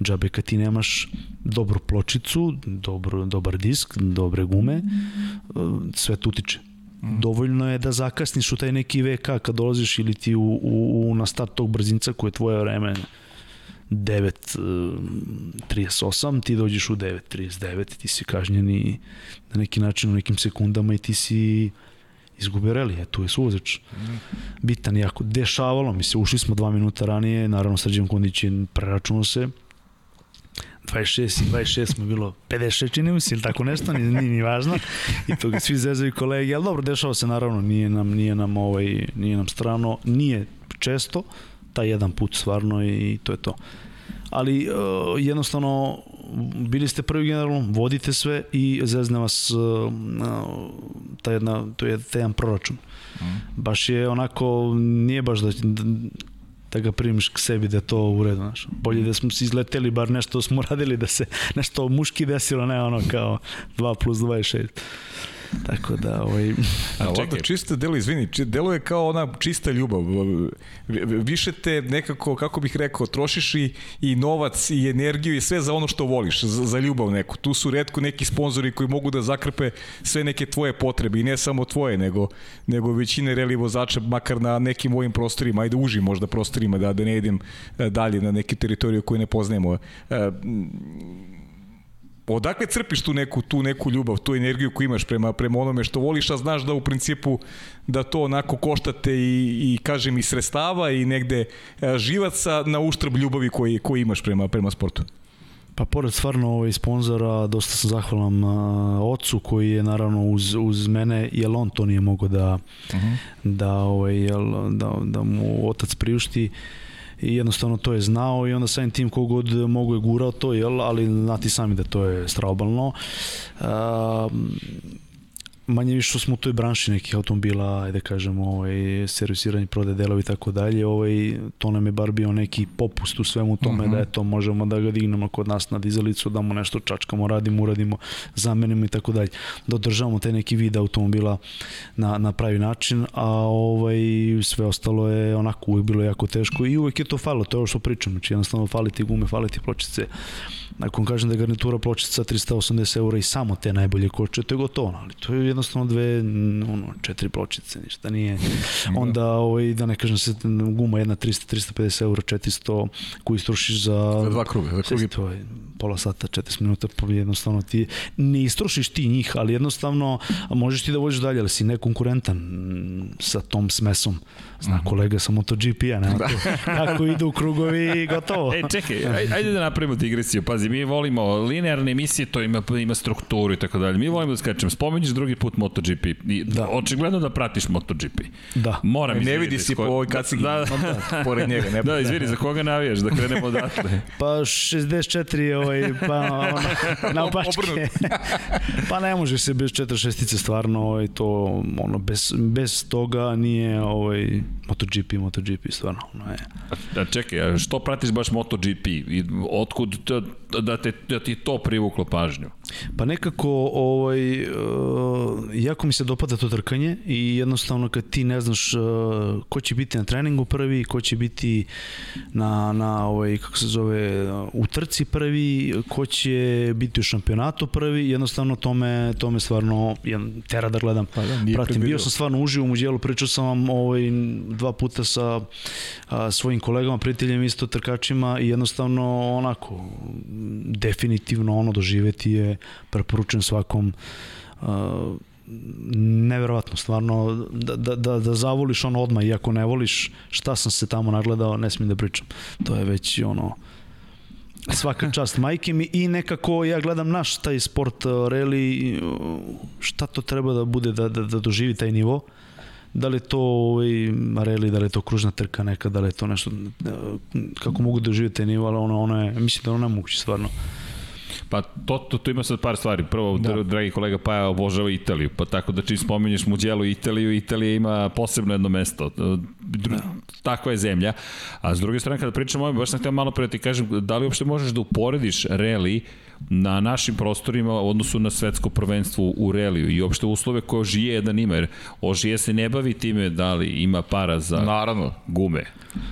džabe kad ti nemaš dobru pločicu, dobro, dobar disk, dobre gume, sve tu utiče. Dovoljno je da zakasniš u taj neki VK kad dolaziš ili ti u, u, u na start tog brzinca koje je tvoje vreme 9.38, ti dođeš u 9.39, ti si kažnjeni na neki način u nekim sekundama i ti si izgubio reli, e, tu je suvozač. Bitan jako. Dešavalo mi se, ušli smo dva minuta ranije, naravno Srđan Kondić je preračunao se, 26 i 26 smo bilo 56 čini mi se ili tako nešto, nije, nije ni važno. I to ga svi zezaju kolege, ali dobro, dešava se naravno, nije nam, nije nam, ovaj, nije nam strano, nije često, taj jedan put stvarno i to je to. Ali uh, jednostavno bili ste prvi generalno, vodite sve i zezne vas uh, ta jedna, to je taj jedan proračun. Baš je onako, nije baš da, da ga primiš k sebi da je to u redu, znaš. Bolje da smo se izleteli, bar nešto smo radili da se nešto muški desilo, ne ono kao 2 plus 26. Tako da, ovaj... A ovako, čista delo, izvini, delo je kao ona čista ljubav. Više te nekako, kako bih rekao, trošiš i, i novac i energiju i sve za ono što voliš, za, za ljubav neku. Tu su redko neki sponzori koji mogu da zakrpe sve neke tvoje potrebe i ne samo tvoje, nego, nego većine reli vozača, makar na nekim mojim prostorima, ajde uži možda prostorima, da, da ne idem e, dalje na neke teritorije koje ne poznajemo. E, odakle crpiš tu neku, tu neku ljubav, tu energiju koju imaš prema, prema onome što voliš, a znaš da u principu da to onako koštate i, i kažem i sredstava i negde e, živaca na uštrb ljubavi koji, koji imaš prema, prema sportu? Pa pored stvarno ovaj sponzora, dosta sam zahvalan uh, ocu koji je naravno uz, uz mene, jer on to nije mogao da, uh -huh. da, ovaj, jel, da, da mu otac priušti. Uh, i jednostavno to je znao i onda samim tim kogod mogu je gurao to, jel, ali znati sami da to je straobalno. Uh, manje više što smo u toj branši nekih automobila, ajde kažemo, ovaj, servisiranje, prode delovi i tako dalje, ovaj, to nam je bar bio neki popust u svemu tome, uh -huh. da eto, možemo da ga dignemo kod nas na dizalicu, da mu nešto čačkamo, radimo, uradimo, zamenimo i tako dalje, da održavamo taj neki vid automobila na, na pravi način, a ovaj, sve ostalo je onako uvijek bilo jako teško i uvijek je to falo, to je ovo što pričam, znači jednostavno fali ti gume, fali ti pločice, Nakon kažem da je garnitura pločica 380 eura i samo te najbolje koče, to je gotovo, ali to je jednostavno dve, ono, četiri pločice, ništa nije. Da. Onda, ovaj, da ne kažem se, guma jedna 300, 350 eura, 400, koju istrošiš za... Za dva kruga, za krugi. To je pola sata, 40 minuta, pa jednostavno ti, ne istrošiš ti njih, ali jednostavno možeš ti da vođeš dalje, ali si nekonkurentan sa tom smesom. Zna mhm. kolega sa MotoGP-a, ne? Da. Kako idu krugovi i gotovo. E, čekaj, ajde da napravimo digresiju. Pazi, mi volimo linearne emisije, to ima, ima strukturu i tako dalje. Mi volimo da skačemo. Spomeniš drugi put MotoGP. I, da. Očigledno da pratiš MotoGP. Da. Moram ne vidi si po ovoj kacigi. Da, da. da. Pored njega. Ne da, izvini, za koga navijaš? Da krenemo odatle. Pa 64, ovaj, pa ono, na opačke. pa ne može se bez 46 stvarno, ovaj, to, ono, bez, bez toga nije, ovaj, MotoGP, MotoGP, stvarno. Ono je. A, čekaj, a što pratiš baš MotoGP? I otkud to, da, te, da ti to privuklo pažnju? Pa nekako, ovaj, uh, jako mi se dopada to trkanje i jednostavno kad ti ne znaš uh, ko će biti na treningu prvi, ko će biti na, na ovaj, kako se zove, u trci prvi, ko će biti u šampionatu prvi, jednostavno to me, to me stvarno jedan, tera da gledam. Pa da, Pratim, bio sam stvarno uživo u muđelu, pričao sam vam ovaj, dva puta sa a, svojim kolegama, prijateljem, isto trkačima i jednostavno onako, definitivno ono doživeti je preporučen svakom uh, neverovatno, stvarno da, da, da, da zavoliš ono odmah, iako ne voliš šta sam se tamo nagledao, ne smijem da pričam. To je već ono svaka čast majke mi i nekako ja gledam naš taj sport reli šta to treba da bude da, da, da doživi taj nivo da li je to ovaj, reli, da li je to kružna trka neka, da li je to nešto kako mogu da doživjeti taj nivo, ali ono, ono je, mislim da ono ne moguće stvarno. Pa to, to, to ima sad par stvari. Prvo, da. dragi kolega Paja obožava Italiju, pa tako da čim spominješ Muđelu Italiju, Italija ima posebno jedno mesto. Da. Takva je zemlja. A s druge strane, kada pričamo o ovome, baš sam htio malo pre da ti kažem, da li uopšte možeš da uporediš reli na našim prostorima u odnosu na svetsko prvenstvo u reliju i uopšte uslove koje Ožije jedan ima, jer Ožije se ne bavi time da li ima para za Naravno. gume.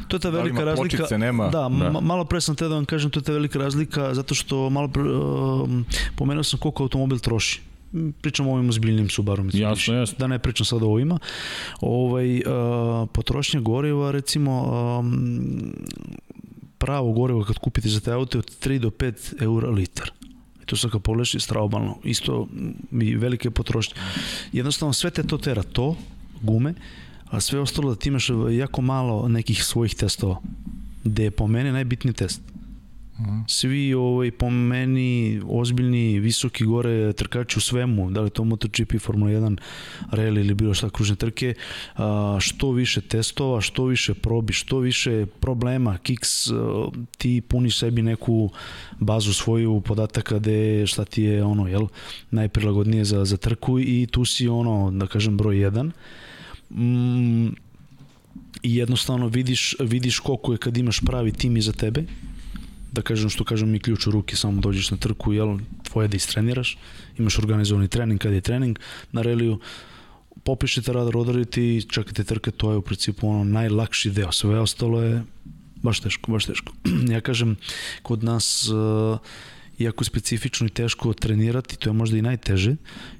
To je ta da velika da razlika. Počice, nema. Da, da. malo pre sam te da vam kažem, to je ta velika razlika zato što malo pre, uh, pomenuo sam koliko automobil troši pričamo o ovim ozbiljnim Subaru. Mislim, jasno, jasno. Da ne pričam sad o ovima. Ovaj, uh, potrošnja goriva, recimo, um, pravo gorivo kad kupite za te auto od 3 do 5 eura litar. I to sad kad pogledaš je straobalno. Isto i velike potrošnje. Jednostavno sve te to tera to, gume, a sve ostalo da ti imaš jako malo nekih svojih testova. Gde je po mene najbitniji test Svi ovaj, po meni ozbiljni, visoki gore trkači u svemu, da li to MotoGP, Formula 1, rally ili bilo šta kružne trke, a, što više testova, što više probi, što više problema, kiks, a, ti puniš sebi neku bazu svoju podataka gde šta ti je ono, jel, najprilagodnije za, za trku i tu si ono, da kažem, broj 1. Mm, i jednostavno vidiš, vidiš koliko je kad imaš pravi tim iza tebe, da kažem što kažem mi ključ u ruke, samo dođeš na trku, jel, tvoje da istreniraš, imaš organizovani trening kad je trening na reliju, popišete radar, odarite i čekate trke, to je u principu ono najlakši deo, sve ostalo je baš teško, baš teško. ja kažem, kod nas uh, iako je specifično i teško trenirati, to je možda i najteže,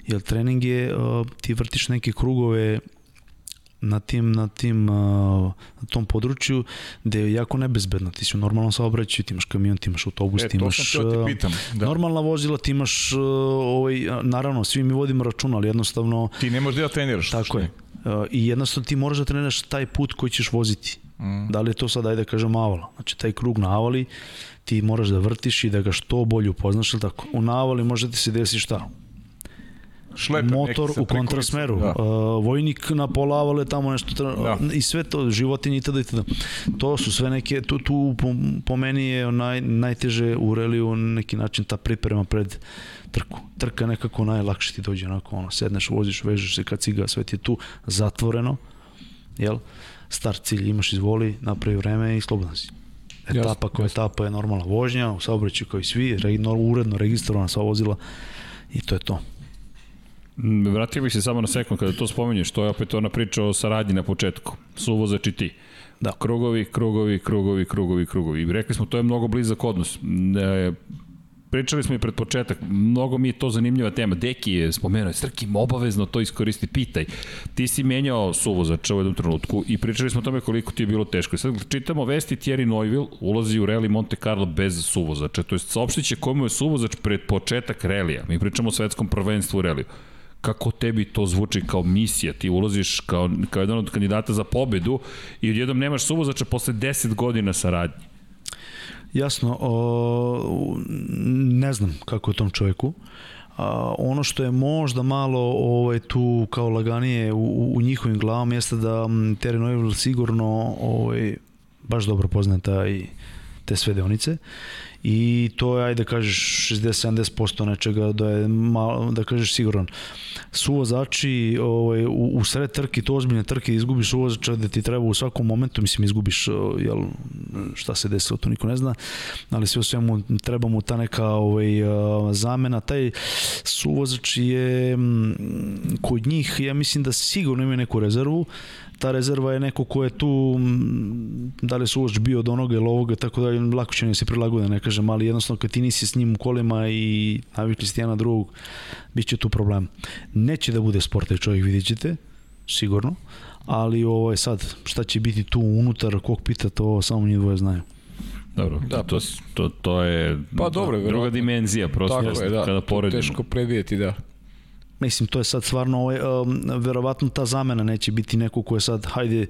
jer trening je, uh, ti vrtiš neke krugove na tim, na tim, na tom području gde je jako nebezbedno. Ti si u normalnom saobraćaju, ti imaš kamion, ti imaš autobus, E, ti imaš te pitam, da. normalna vozila, ti imaš, ovaj, naravno, svi mi vodimo računa, ali jednostavno Ti ne možeš da treniraš. Tako je. I jednostavno ti moraš da treniraš taj put koji ćeš voziti. Mm. Da li je to sad, ajde da kažem, avala. Znači, taj krug na avali ti moraš da vrtiš i da ga što bolje upoznaš, ili tako? U navali može ti se desiti šta? Šleper motor u kontrasmeru, Da. uh, vojnik na pola avale tamo nešto tra... Da. i sve to, životinje itd. itd. To su sve neke, tu, tu po, po meni je naj, najteže u reliju neki način ta priprema pred trku. Trka nekako najlakše ti dođe onako, ono, sedneš, voziš, vežeš se kad ciga, sve ti je tu zatvoreno, jel? Star cilj imaš izvoli, napravi vreme i slobodan si. Etapa koja etapa je normalna vožnja, u saobraćaju kao i svi, re, uredno registrovana sva vozila i to je to. Mm, Vratio bih se samo na sekund kada to spominješ, to je opet ona priča o saradnji na početku. Suvozač i ti. Da. Krugovi, krugovi, krugovi, krugovi, krugovi. I rekli smo, to je mnogo blizak odnos. E, pričali smo i pred početak, mnogo mi je to zanimljiva tema. Deki je spomenuo, Srkim, obavezno to iskoristi, pitaj. Ti si menjao suvozača u jednom trenutku i pričali smo o tome koliko ti je bilo teško. I sad čitamo vesti Thierry Neuville ulazi u reli Monte Carlo bez suvozača, to je saopštit će komu je suvozač pred početak relija. Mi pričamo o svetskom prvenstvu u reliju kako tebi to zvuči kao misija, ti ulaziš kao, kao jedan od kandidata za pobedu i odjednom nemaš suvozača posle 10 godina saradnje. Jasno, o, ne znam kako je tom čovjeku. A, ono što je možda malo ovaj, tu kao laganije u, u njihovim glavama jeste da Terry Neuville sigurno ovaj, baš dobro poznaje taj, te sve deonice i to je, ajde da kažeš, 60-70% nečega da je, malo, da kažeš, siguran. Suvozači ovaj, u, u sred trke, to ozbiljne trke, izgubiš suvozača da ti treba u svakom momentu, mislim, izgubiš, jel, šta se desilo, to niko ne zna, ali sve u svemu treba mu ta neka ovaj, zamena. Taj suvozač je kod njih, ja mislim da sigurno ima neku rezervu, ta rezerva je neko ko je tu da li je suvozač bio od onoga ili ovoga, tako da lako će ne se prilagode, ne kažem, ali jednostavno kad ti nisi s njim u kolima i navikli ste jedan drugog, bit će tu problem. Neće da bude sport taj čovjek, vidjet ćete, sigurno, ali ovo je sad, šta će biti tu unutar kokpita, to samo njih dvoje znaju. Dobro, Da, to, to, to je Pa dobro, druga dimenzija, prosto Tako je, da. kada to je poredimo. Teško predvidjeti, da. Mislim, to je sad stvarno, ovaj, um, verovatno ta zamena neće biti neko ko je sad, hajde,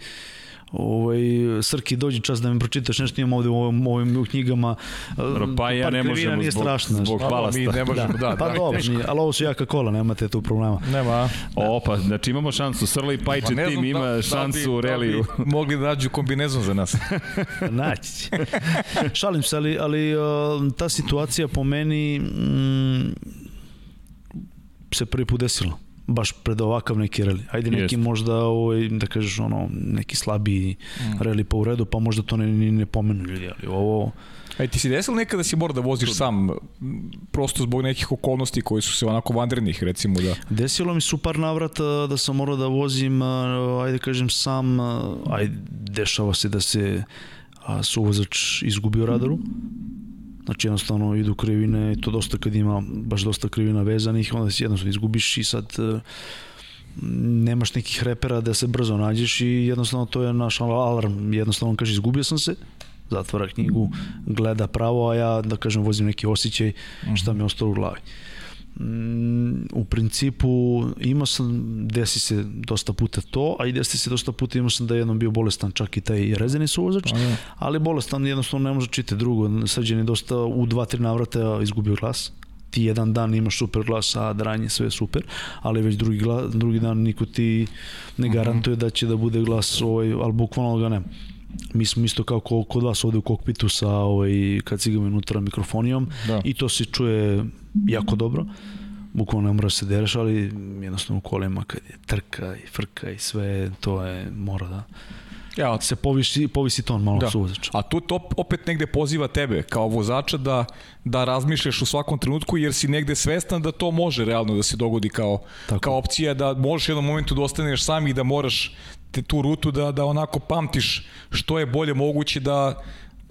ovaj, Srki, dođi čas da mi pročitaš nešto, imam ovde u ovim, ovim u knjigama. Dobro, pa ja ne možemo nije zbog, strašno, zbog Pa, balasta. mi ne možemo, da, da, pa da, dobro, nije, ali ovo su jaka kola, nemate tu problema. Nema. O, pa, znači imamo šansu. Srla i Pajče Pa tim ima da- šansu da u bi, reliju. Da bi mogli da nađu kombinezon za nas. Naći će. Šalim se, ali, ali ta situacija po meni mm, se prvi put desila baš pred ovakav neki reli. Ajde neki Jeste. možda ovaj, da kažeš ono neki slabiji mm. reli pa u redu, pa možda to ne, ni ne pomenu ljudi, ali ovo Aj, ti si desilo nekada da si mora da voziš sam, m, prosto zbog nekih okolnosti koji su se onako vanrednih, recimo da... Desilo mi su par navrata da sam morao da vozim, ajde kažem sam, ajde dešava se da se a, suvozač izgubi u radaru. Znači jednostavno idu krivine i to dosta kad ima baš dosta krivina vezanih, onda se jednostavno izgubiš i sad e, nemaš nekih repera da se brzo nađeš i jednostavno to je naš alarm. Jednostavno on kaže izgubio sam se, zatvara knjigu, gleda pravo, a ja da kažem vozim neki osjećaj šta mi je ostalo u glavi. Mm, u principu imao sam, desi se dosta puta to, a i desi se dosta puta imao sam da je jednom bio bolestan čak i taj rezeni suvozač, Pa da. ali bolestan jednostavno ne može čiti drugo. Srđan je dosta u dva, tri navrata izgubio glas. Ti jedan dan imaš super glas, a dranje sve je super, ali već drugi, glas, drugi dan niko ti ne garantuje da će da bude glas, ovaj, ali bukvalno ga nema. Mi smo isto kao ko- kod vas ovde u kokpitu sa ovaj, kad cigamo unutra mikrofonijom Da. i to se čuje jako dobro. Bukvalno ne mora da se dereš, ali jednostavno u kolima kad je trka i frka i sve, to je, mora da, Ja, se povisi, povisi ton malo da. su vozača. A tu to opet negde poziva tebe kao vozača da, da razmišljaš u svakom trenutku jer si negde svestan da to može realno da se dogodi kao, Tako. kao opcija da možeš u jednom momentu da ostaneš sam i da moraš te tu rutu da, da onako pamtiš što je bolje moguće da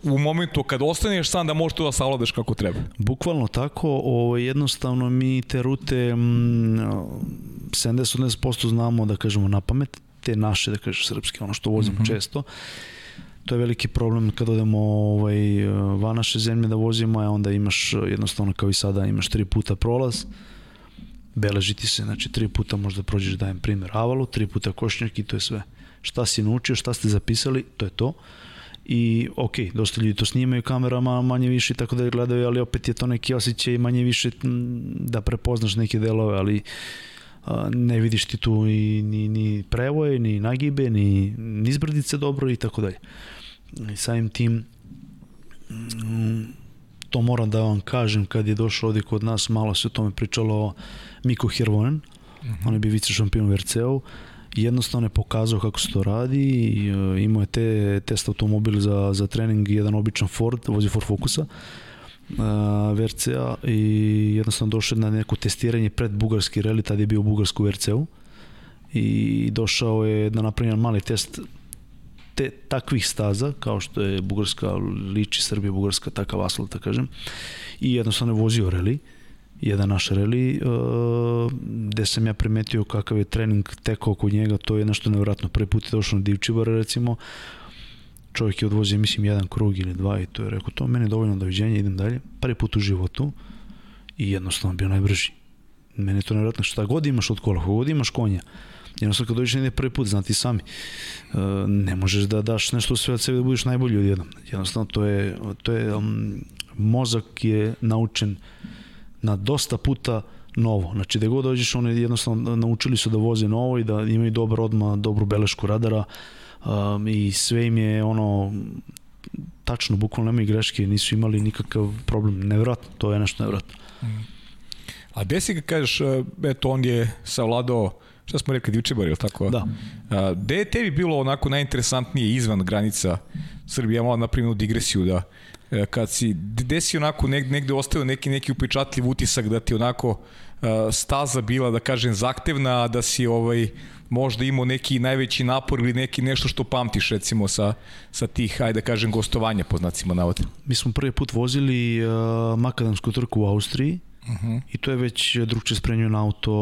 u momentu kad ostaneš sam da možeš to da savladaš kako treba. Bukvalno tako, ovo, jednostavno mi te rute mm, 70-80% znamo da kažemo na pamet, te naše, da kažeš srpske, ono što vozimo mm -hmm. često. To je veliki problem kad odemo ovaj, van naše zemlje da vozimo, a onda imaš jednostavno kao i sada imaš tri puta prolaz, beleži ti se, znači tri puta možda prođeš, dajem primjer, avalu, tri puta košnjak i to je sve. Šta si naučio, šta ste zapisali, to je to i ok, dosta ljudi to snimaju kamerama manje više tako da gledaju, ali opet je to neki osjećaj manje više da prepoznaš neke delove, ali ne vidiš ti tu ni, ni, ni prevoje, ni nagibe, ni nizbrdice dobro i tako dalje. I samim tim to moram da vam kažem kad je došao ovde kod nas, malo se o tome pričalo Miko Hirvonen, mm -hmm. on je bio vice šampion u VRC-u, jednostavno je pokazao kako se to radi uh, imao je te test automobil za, za trening, jedan običan Ford, vozi Ford Focusa, uh, VRC-a i jednostavno došao na neko testiranje pred bugarski reli, tada je bio bugarsku VRC-u i došao je da napravi mali test te, takvih staza, kao što je Bugarska, liči Srbija, Bugarska, takav asfalt, da kažem, i jednostavno je vozio reli, jedan naš reli, uh, gde sam ja primetio kakav je trening tekao kod njega, to je nešto nevratno. Prvi put je došao na Divčibar, recimo, čovjek je odvozio, mislim, jedan krug ili dva i to je rekao, to meni je dovoljno doviđenja, idem dalje. Prvi put u životu i jednostavno bio najbrži. Mene je to nevratno, šta god imaš od kola, god imaš konja, jednostavno kad dođeš negdje prvi put, znati sami, uh, ne možeš da daš nešto sve od sebe da budeš najbolji odjednom. Jednostavno to je, to je um, mozak je naučen na dosta puta novo. Znači, da god dođeš, one jednostavno naučili su da voze novo i da imaju dobar odma, dobru belešku radara um, i sve im je ono tačno, bukvalno nemaju greške, nisu imali nikakav problem. Nevratno, to je nešto nevratno. A gde si ga kažeš, eto, on je savladao šta smo rekli, Divčebar, ili tako? Da. A, gde je tebi bilo onako najinteresantnije izvan granica Srbije? Ja malo napravim digresiju da kad si, gde si onako negde, negde ostavio neki, neki upečatljiv utisak da ti onako uh, staza bila, da kažem, zahtevna, da si ovaj, možda imao neki najveći napor ili neki nešto što pamtiš recimo sa, sa tih, ajde da kažem, gostovanja po znacima navode? Mi smo prvi put vozili uh, makadamsku trku u Austriji, Uh -huh. I to je već drugče spremljen auto,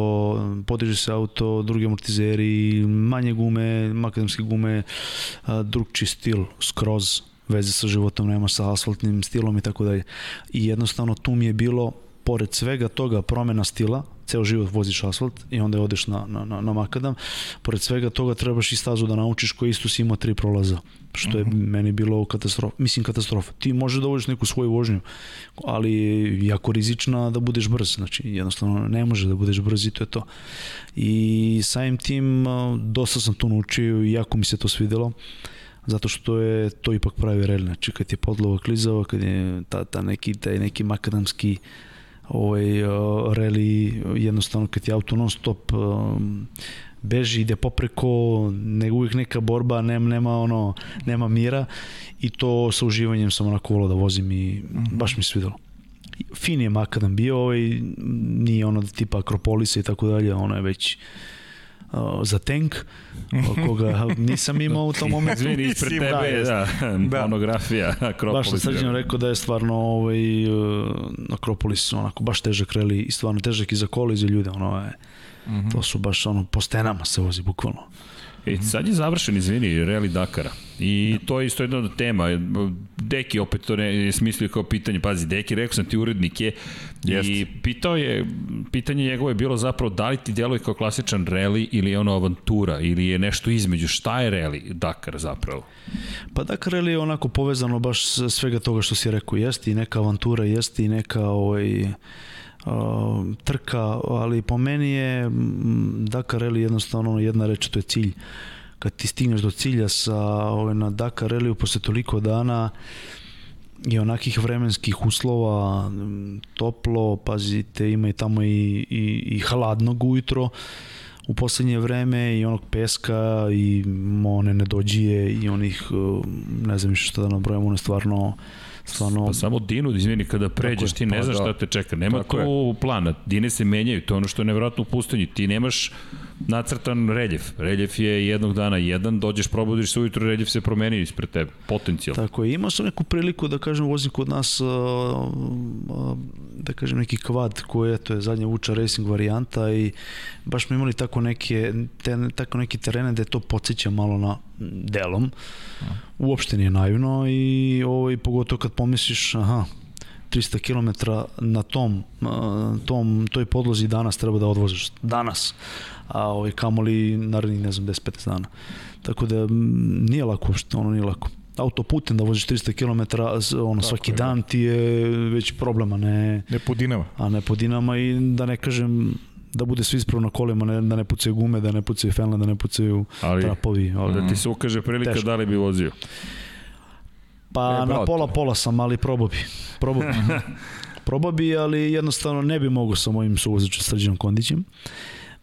podiže se auto, drugi amortizeri, manje gume, makadamske gume, drugči stil, skroz veze sa životom nema, sa asfaltnim stilom i tako dalje. I jednostavno tu mi je bilo, pored svega toga, promena stila, ceo život voziš asfalt i onda odeš na, na, na, na makadam. Pored svega toga trebaš i stazu da naučiš koji isto si imao tri prolaza, što je uh -huh. meni bilo katastrofa. Mislim katastrofa. Ti možeš da voziš neku svoju vožnju, ali je jako rizična da budeš brz. Znači, jednostavno ne može da budeš brz i to je to. I samim tim dosta sam to naučio i jako mi se to svidelo zato što je to ipak pravi rel, znači kad je podlova klizava, kad je ta, ta neki, taj neki makadamski ovaj, reli, jednostavno kad je auto non stop um, beži, ide popreko, nego uvijek neka borba, nema, nema, ono, nema mira i to sa uživanjem sam onako volao da vozim i mm -hmm. baš mi svidelo. Fin je makadam bio, ovaj, nije ono tipa Akropolisa i tako dalje, ono je već uh, za tank, koga nisam imao u tom momentu. Izvini, ispred tebe da, je da, da. monografija Akropolis. Baš sam srđeno rekao da je stvarno ovaj, uh, Akropolis onako baš težak reli i stvarno težak i za kola i za ljude. Ono je, mm -hmm. To su baš ono, po stenama se vozi bukvalno. E, sad je završen, izvini, Reli Dakara. I ja. to je isto jedna od tema. Deki opet to ne, je smislio kao pitanje. Pazi, Deki, rekao sam ti, urednik je. Jest. I pitao je, pitanje njegovo je bilo zapravo da li ti djeluje kao klasičan reli ili je ono avantura ili je nešto između. Šta je Reli Dakar zapravo? Pa Dakar Reli je onako povezano baš svega toga što si rekao. Jeste i neka avantura, jeste i neka ovaj, trka, ali po meni je Dakar Rally jednostavno jedna reč, to je cilj. Kad ti stigneš do cilja sa ovaj, na Dakar Rallyu posle toliko dana i onakih vremenskih uslova, toplo, pazite, ima i tamo i, i, i hladnog ujutro, u poslednje vreme i onog peska i one nedođije i onih, uh, ne znam više šta da nabrojamo, one stvarno stvarno... Pa samo Dinu, izvini, kada pređeš, ti ne pa znaš da. šta te čeka. Nema Tako tu plana. Dine se menjaju, to je ono što je nevjerojatno u pustinji. Ti nemaš nacrtan reljef. Reljef je jednog dana jedan, dođeš, probudiš se ujutro, reljef se promeni ispred tebe, potencijalno. Tako je, imao sam neku priliku da kažem vozim kod nas uh, uh, da kažem neki kvad koji je to je zadnja Vuča Racing varijanta i baš smo imali tako neke te, tako neki terene da je to podsjeća malo na delom. Uopšte nije naivno i ovaj pogotovo kad pomisliš aha 300 km na tom, uh, tom toj podlozi danas treba da odvoziš. Danas. A ovaj kamoli narednih ne znam 10-15 dana. Tako da nije lako uopšte, ono nije lako autoputem da voziš 300 km ono, svaki je, dan ti je već problema, ne, Ne po dinama. a ne po dinama i da ne kažem da bude sve ispravno na kolima, ne, da ne pucaju gume, da ne pucaju fenle, da ne pucaju Ali, trapovi. Ali, da ti se ukaže prilika Teško. da li bi vozio. Pa E, na pola pola sam, ali probao bi. Probao bi. probao bi, ali jednostavno ne bi mogao sa mojim suvozačem Srđanom Kondićem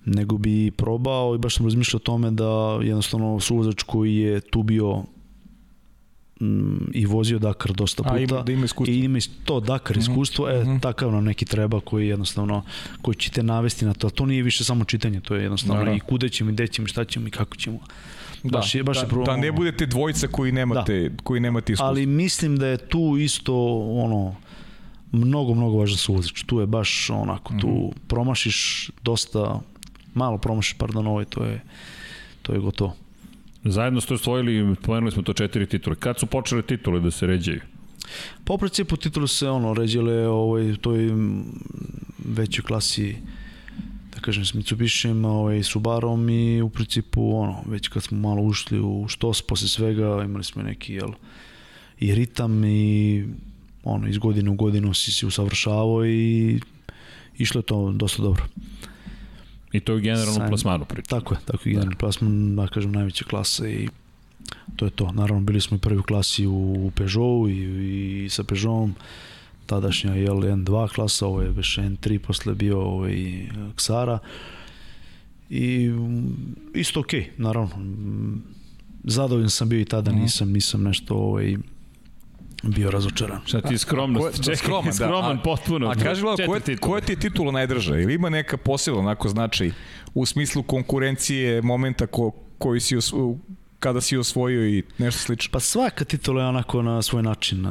nego bi probao i baš sam razmišljao o tome da jednostavno suvozač koji je tu bio mm, i vozio Dakar dosta puta A, ima, da ima iskustvo. i ima to Dakar iskustvo, e, mhm. takav nam neki treba koji jednostavno, koji će te navesti na to, to nije više samo čitanje, to je jednostavno Da, da. i kuda ćemo, i gde ćemo, i šta ćemo i kako ćemo. Da, baš je- baš je da, pro- da ne budete dvojica koji nemate, koji nemate iskustvo. Ali mislim da je tu isto ono mnogo, mnogo važan suvozač. Tu je baš onako, tu Mhm. promašiš dosta, malo promašiš, pardon, ovo to je, to je gotovo. Zajedno ste osvojili, pomenuli smo to četiri titule. Kad su počele titule da se ređaju? Pa u principu titulu se ono ređile ovaj, toj većoj klasi da kažem s Mitsubishijem, ovaj, Subarom i u principu ono, već kad smo malo ušli u štos posle svega imali smo neki jel, i ritam i ono, iz godine u godinu si se usavršavao i išlo je to dosta dobro. I to je generalno Sam- plasmanu priča. Tako je, tako je generalni plasman, da kažem, najveća klasa i to je to. Naravno, bili smo i prvi u klasi u Peugeotu i, i sa Peugeotom, tadašnja je N2 klasa, ovo je već N3, posle bio ovaj, Ksara i isto okej, okay, naravno. Zadovoljan sam bio i tada, Mhm. nisam, nisam nešto ovaj, bio razočaran. Šta ti skromnost? Ko Čekaj, skroman, da. skroman A- potpuno. A kaži Lalo, koja, koja titule. ti je titula najdrža? Ili ima neka posebna onako značaj u smislu konkurencije, momenta ko, koji si osvo, kada si osvojio i nešto slično? Pa svaka titula je onako na svoj način.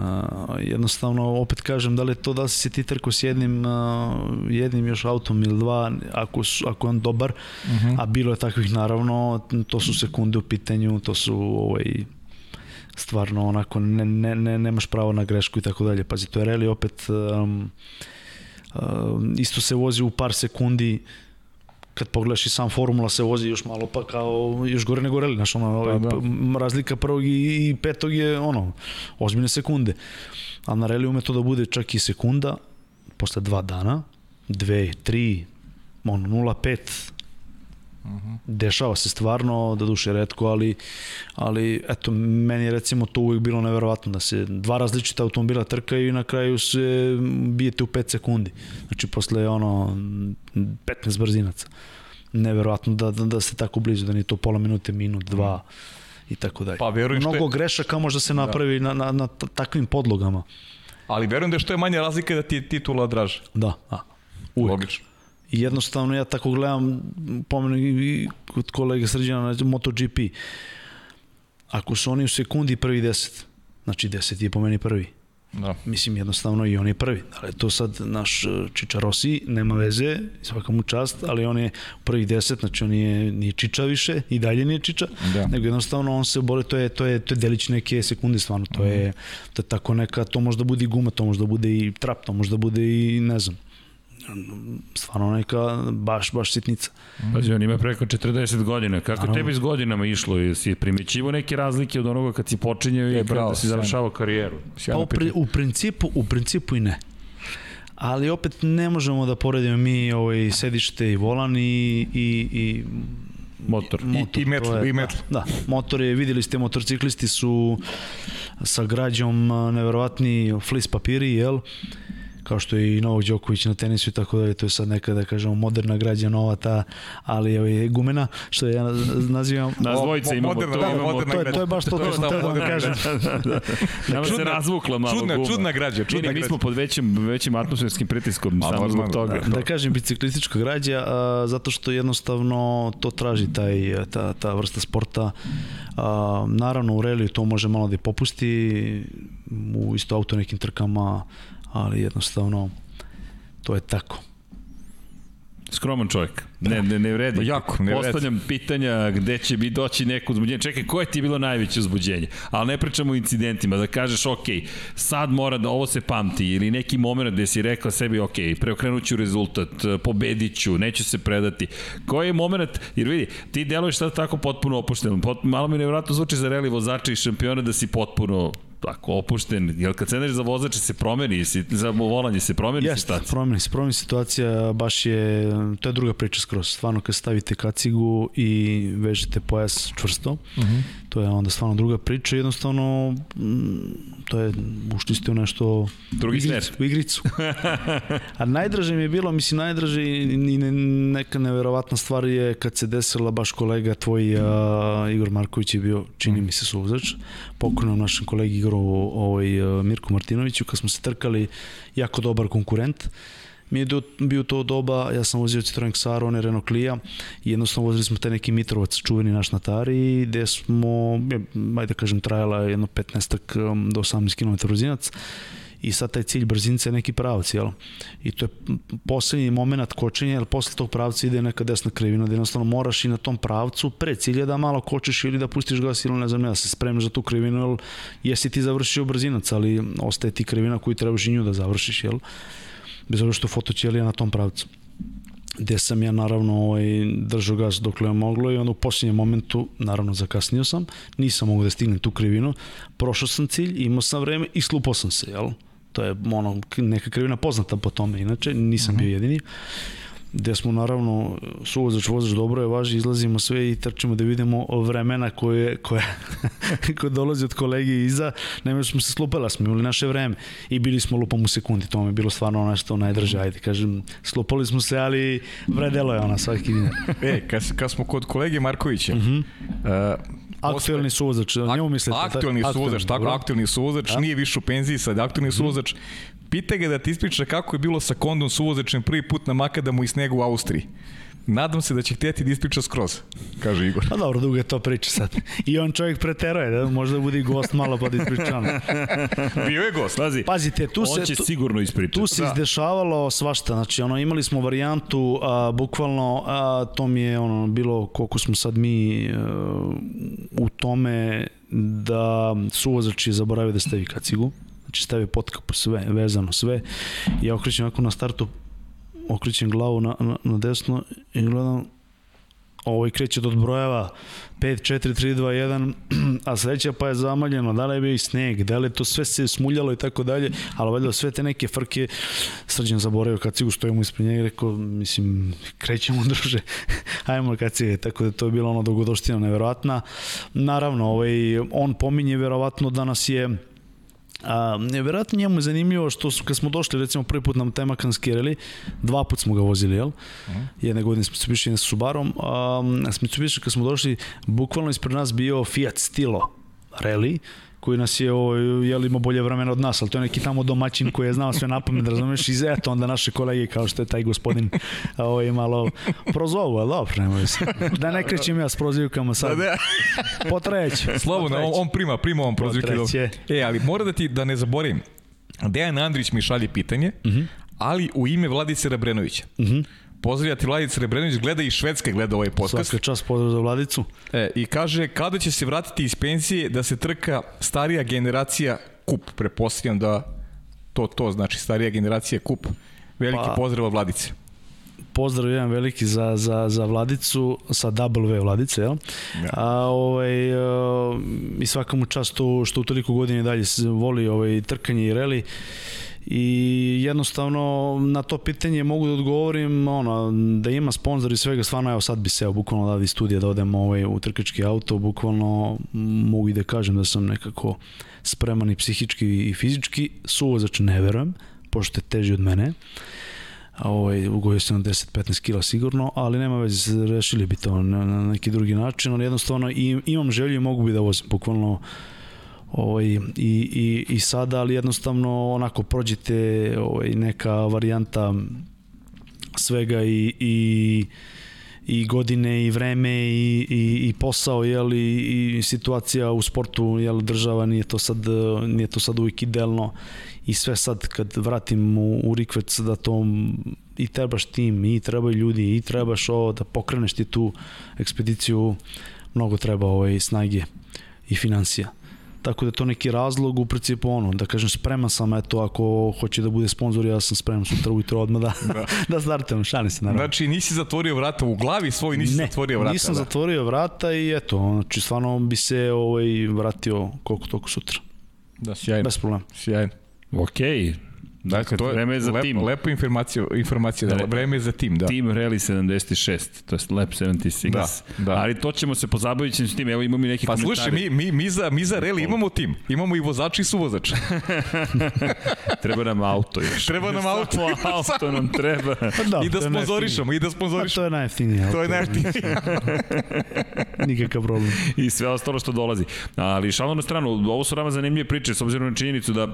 Jednostavno, opet kažem, da li je to da si se ti trko s jednim, jednim još autom ili dva, ako, su, ako je on dobar, uh -huh. a bilo je takvih naravno, to su sekunde u pitanju, to su ovaj, stvarno onako, ne, ne, ne, nemaš pravo na grešku i tako dalje. Pazi, to je reli opet, um, um, isto se vozi u par sekundi, kad pogledaš i sam formula se vozi još malo pa kao još gore nego reli, znaš, ono, ovaj, da. p- razlika prvog i, i petog je ono, ozbiljne sekunde. A na reli ume to da bude čak i sekunda, posle dva dana, dve, tri, ono, 0,5, dešava se stvarno, da duše redko, ali, ali eto, meni je recimo to uvijek bilo neverovatno da se dva različita automobila trkaju i na kraju se bijete u 5 sekundi. Znači, posle ono 15 brzinaca. Neverovatno da, da, da ste tako blizu, da nije to pola minute, minut, dva i tako dalje. Pa verujem što je- Mnogo grešaka može se napravi na, na, na t- takvim podlogama. Ali verujem da je što je manja razlika da ti je titula draža. Da, da. Uvijek. Logično. I jednostavno ja tako gledam, pomenu i kod kolege Srđana na MotoGP. Ako su oni u sekundi prvi 10, znači 10 je po meni prvi. Da. Mislim jednostavno i on je prvi. Li je to sad naš eh, Čiča Rossi, nema veze, svaka mu čast, ali on je prvi 10, znači on je, nije Čiča više, i dalje nije Čiča, Da. nego jednostavno on se bori, to je, to je, to je delić neke sekunde stvarno, to je, to je tako neka, to možda bude i guma, to možda bude i trap, to možda bude i ne znam, stvarno neka baš, baš sitnica. Pazi, on ima preko 40 godina. Kako tebi s godinama išlo? Jesi primećivo neke razlike od onoga kad si počinjao i E, kada si završavao karijeru? Pa u, pri, u principu, u principu i ne. Ali opet ne možemo da poredimo mi ovaj sedište i volan i, i, i Motor. I- i metl, je- i metl. Da, da, motor je, videli ste, motorciklisti su sa građom neverovatni flis papiri, jel? Kao što je i Novak Đoković na tenisu i tako dalje, to je sad neka, da kažemo, moderna građa nova ta, ali je gumena, što ja nazivam. Nas dvojice imamo, moderna, to da, imamo. To je, to je baš to, to sam teo da vam kažem. Nama se Čudna- razvukla malo čudna- guma. čudna građa, čudna Ne, ne, mi građa. smo pod većim, većim atmosferskim pritiskom, A, samo zbog toga. Da kažem biciklistička građa, a, zato što jednostavno to traži taj, ta, ta vrsta sporta. A, naravno u reliju to može malo da i popusti, u isto auto nekim trkama, ali jednostavno to je tako. Skroman čovjek. Ne, ne, ne vredi. Jako, ne vredi. Postavljam pitanja gde će bi doći neko uzbuđenje. Čekaj, koje ti je bilo najveće uzbuđenje? Ali ne pričamo o incidentima, da kažeš, ok, sad mora da ovo se pamti, ili neki moment gde si rekla sebi, ok, preokrenut ću rezultat, pobedit ću, neću se predati. Koji je moment, jer vidi, ti deluješ sad tako potpuno opušteno. Pot, malo mi nevjerojatno zvuči za reli vozača i šampiona da si potpuno tako opušten, jer kad sedneš za vozača se promeni, si, za volanje se promeni Jeste, situacija. promeni se, promeni situacija, baš je, to je druga priča skroz. Stvarno kad stavite kacigu i vežete pojas čvrsto, uh -huh. To je onda stvarno druga priča. Jednostavno, mm, to je, ušli ste u nešto... Drugi igricu, U igricu. A najdraže mi je bilo, mislim, najdraže i ne, neka neverovatna stvar je kad se desila baš kolega tvoj, a, Igor Marković je bio, čini mi se, suvozač, pokojnom našem kolegi Igoru ovaj, Mirku Martinoviću, kad smo se trkali, jako dobar konkurent, mi je bio to doba, ja sam vozio Citroen Xaro, on je Renault Clio i jednostavno vozili smo taj neki Mitrovac, čuveni naš Natari, gde smo, ajde da kažem, trajala jedno 15 um, do 18 km brzinac i sad taj cilj brzinca je neki pravac, jel? I to je poslednji moment kočenja, jer posle tog pravca ide neka desna krivina, da jednostavno moraš i na tom pravcu pre cilja da malo kočiš ili da pustiš gas ili ne znam da se spremiš za tu krivinu, jer jesi ti završio brzinac, ali ostaje ti krivina koju trebaš i nju da završiš, jel? Bez obzira što fotoćelija na tom pravcu gde sam ja naravno ovaj, držao gas dokle je moglo i onda u posljednjem momentu, naravno zakasnio sam, nisam mogu da stignem tu krivinu, prošao sam cilj, imao sam vreme i slupao sam se, jel? To je ono, neka krivina poznata po tome, inače nisam uh -huh. bio jedini gde smo naravno suvozač vozač dobro je važi, izlazimo sve i trčimo da vidimo vremena koje, koje, koje dolazi od kolege iza, nema smo se slupala, smo imali naše vreme i bili smo lupom u sekundi, to mi je bilo stvarno nešto najdraže, ajde kažem, slupali smo se, ali vredelo je ona svaki dinar. E, kad, kad smo kod kolege Markovića, uh -huh. uh, Aktuelni suvozač, njemu mislite? Aktuelni suvozač, tako, aktuelni suvozač, ja. nije više u penziji, sad aktuelni mm. suvozač. Pita ga da ti ispriča kako je bilo sa kondom suvozačem prvi put na Makadamu i snegu u Austriji. Nadam se da će htjeti da ispriča skroz, kaže Igor. Pa dobro, dugo je to priča sad. I on čovjek preteruje, da možda bude i gost malo pa da ispriča. Bio je gost. Pazi, Pazite, tu on se... će tu, sigurno ispričati. Tu se da. izdešavalo svašta, znači ono, imali smo varijantu, a, bukvalno, a, to mi je ono, bilo koliko smo sad mi a, u tome da suvozač je zaboravio da stavi kacigu, znači stavi potkapu sve, vezano sve, ja okrećem ovako na startu okrećem glavu na, na, na desno i gledam ovaj kreće od brojeva 5, 4, 3, 2, 1 a sledeća pa je zamaljeno da li je bio i sneg, da li je to sve se smuljalo i tako dalje, ali valjda sve te neke frke srđan zaboravio kad cigu stojimo ispred njega i rekao, mislim krećemo druže, ajmo kad cigu tako da to je bilo ono dogodoština neverovatna naravno, ovaj, on pominje verovatno da nas je A, nevjerojatno njemu je zanimljivo što su, kad smo došli, recimo prvi put nam tema kanskirali, dva put smo ga vozili, jel? -huh. Jedne godine smo Mitsubishi, sa Subarom. A, s Mitsubishi kad smo došli, bukvalno ispred nas bio Fiat Stilo Rally, koji nas je ovaj, jel ima bolje vremena od nas, ali to je neki tamo domaćin koji je znao sve na pamet, razumeš, i eto onda naše kolege kao što je taj gospodin ovaj, malo prozovu, ali dobro, nemoj se. Da ne krećem ja s prozivkama sad. Da, Potreće. Slobodno, on, on prima, prima on prozivke. E, ali mora da ti, da ne zaboravim, Dejan Andrić mi šalje pitanje, uh -huh. ali u ime Vladice Rebrenovića. Uh -huh pozdravlja ti Vladica Rebrenović, gleda i Švedska gleda ovaj podcast. Svaka čast pozdrav za Vladicu. E, I kaže, kada će se vratiti iz penzije da se trka starija generacija kup, prepostavljam da to to znači starija generacija kup. Veliki pa, pozdrav Vladice. Pozdrav jedan veliki za, za, za Vladicu, sa W Vladice, jel? Ja. A, ovaj, uh, I svaka mu čast to što u toliko godine dalje voli ovaj, trkanje i reli i jednostavno na to pitanje mogu da odgovorim ono, da ima sponzor i svega stvarno evo sad bi seo bukvalno da iz studija da odem ovaj, u trkački auto bukvalno mogu i da kažem da sam nekako spreman i psihički i fizički suvozač ne verujem pošto je teži od mene. Ovaj, ugojio se na 10-15 kila sigurno, ali nema veze, rešili bi to na, na neki drugi način, ali jednostavno im, imam želju i mogu bi da vozim, bukvalno ovaj, i, i, i sada, ali jednostavno onako prođete ovaj, neka varijanta svega i, i i godine i vreme i, i, i posao jel, i, i situacija u sportu jel, država nije to sad nije to sad uvijek idealno i sve sad kad vratim u, u Rikvec da to i trebaš tim i trebaju ljudi i trebaš ovo da pokreneš ti tu ekspediciju mnogo treba ovaj snage i financija tako da je to neki razlog u principu ono, da kažem spreman sam eto ako hoće da bude sponsor ja sam spreman sutra ujutro odmah da, da. da startujem, šalim se naravno. Znači nisi zatvorio vrata u glavi svoj, nisi ne, zatvorio vrata. nisam da. zatvorio vrata i eto, znači stvarno bi se ovaj, vratio koliko toliko sutra. Da, sjajno. Bez problema. Sjajno. Okej, okay. Dakle, to je vreme je za lep, tim. Lepa informacija, informacija da, vreme je za tim, da. Team Rally 76, to je Lab 76. Da, da. Ali to ćemo se pozabaviti s tim, evo imamo i neki pa, komentari. Pa slušaj, mi, mi, mi, za, mi za Rally imamo tim, imamo i vozač i suvozač. treba nam auto još. Treba nam auto. auto nam treba. Pa da, I da sponzorišemo, i da sponzorišemo. Pa to je najjeftinije. To je najjeftinije. Nikakav problem. I sve ostalo što dolazi. Ali šalno na stranu, ovo su rama zanimljive priče, s obzirom na činjenicu da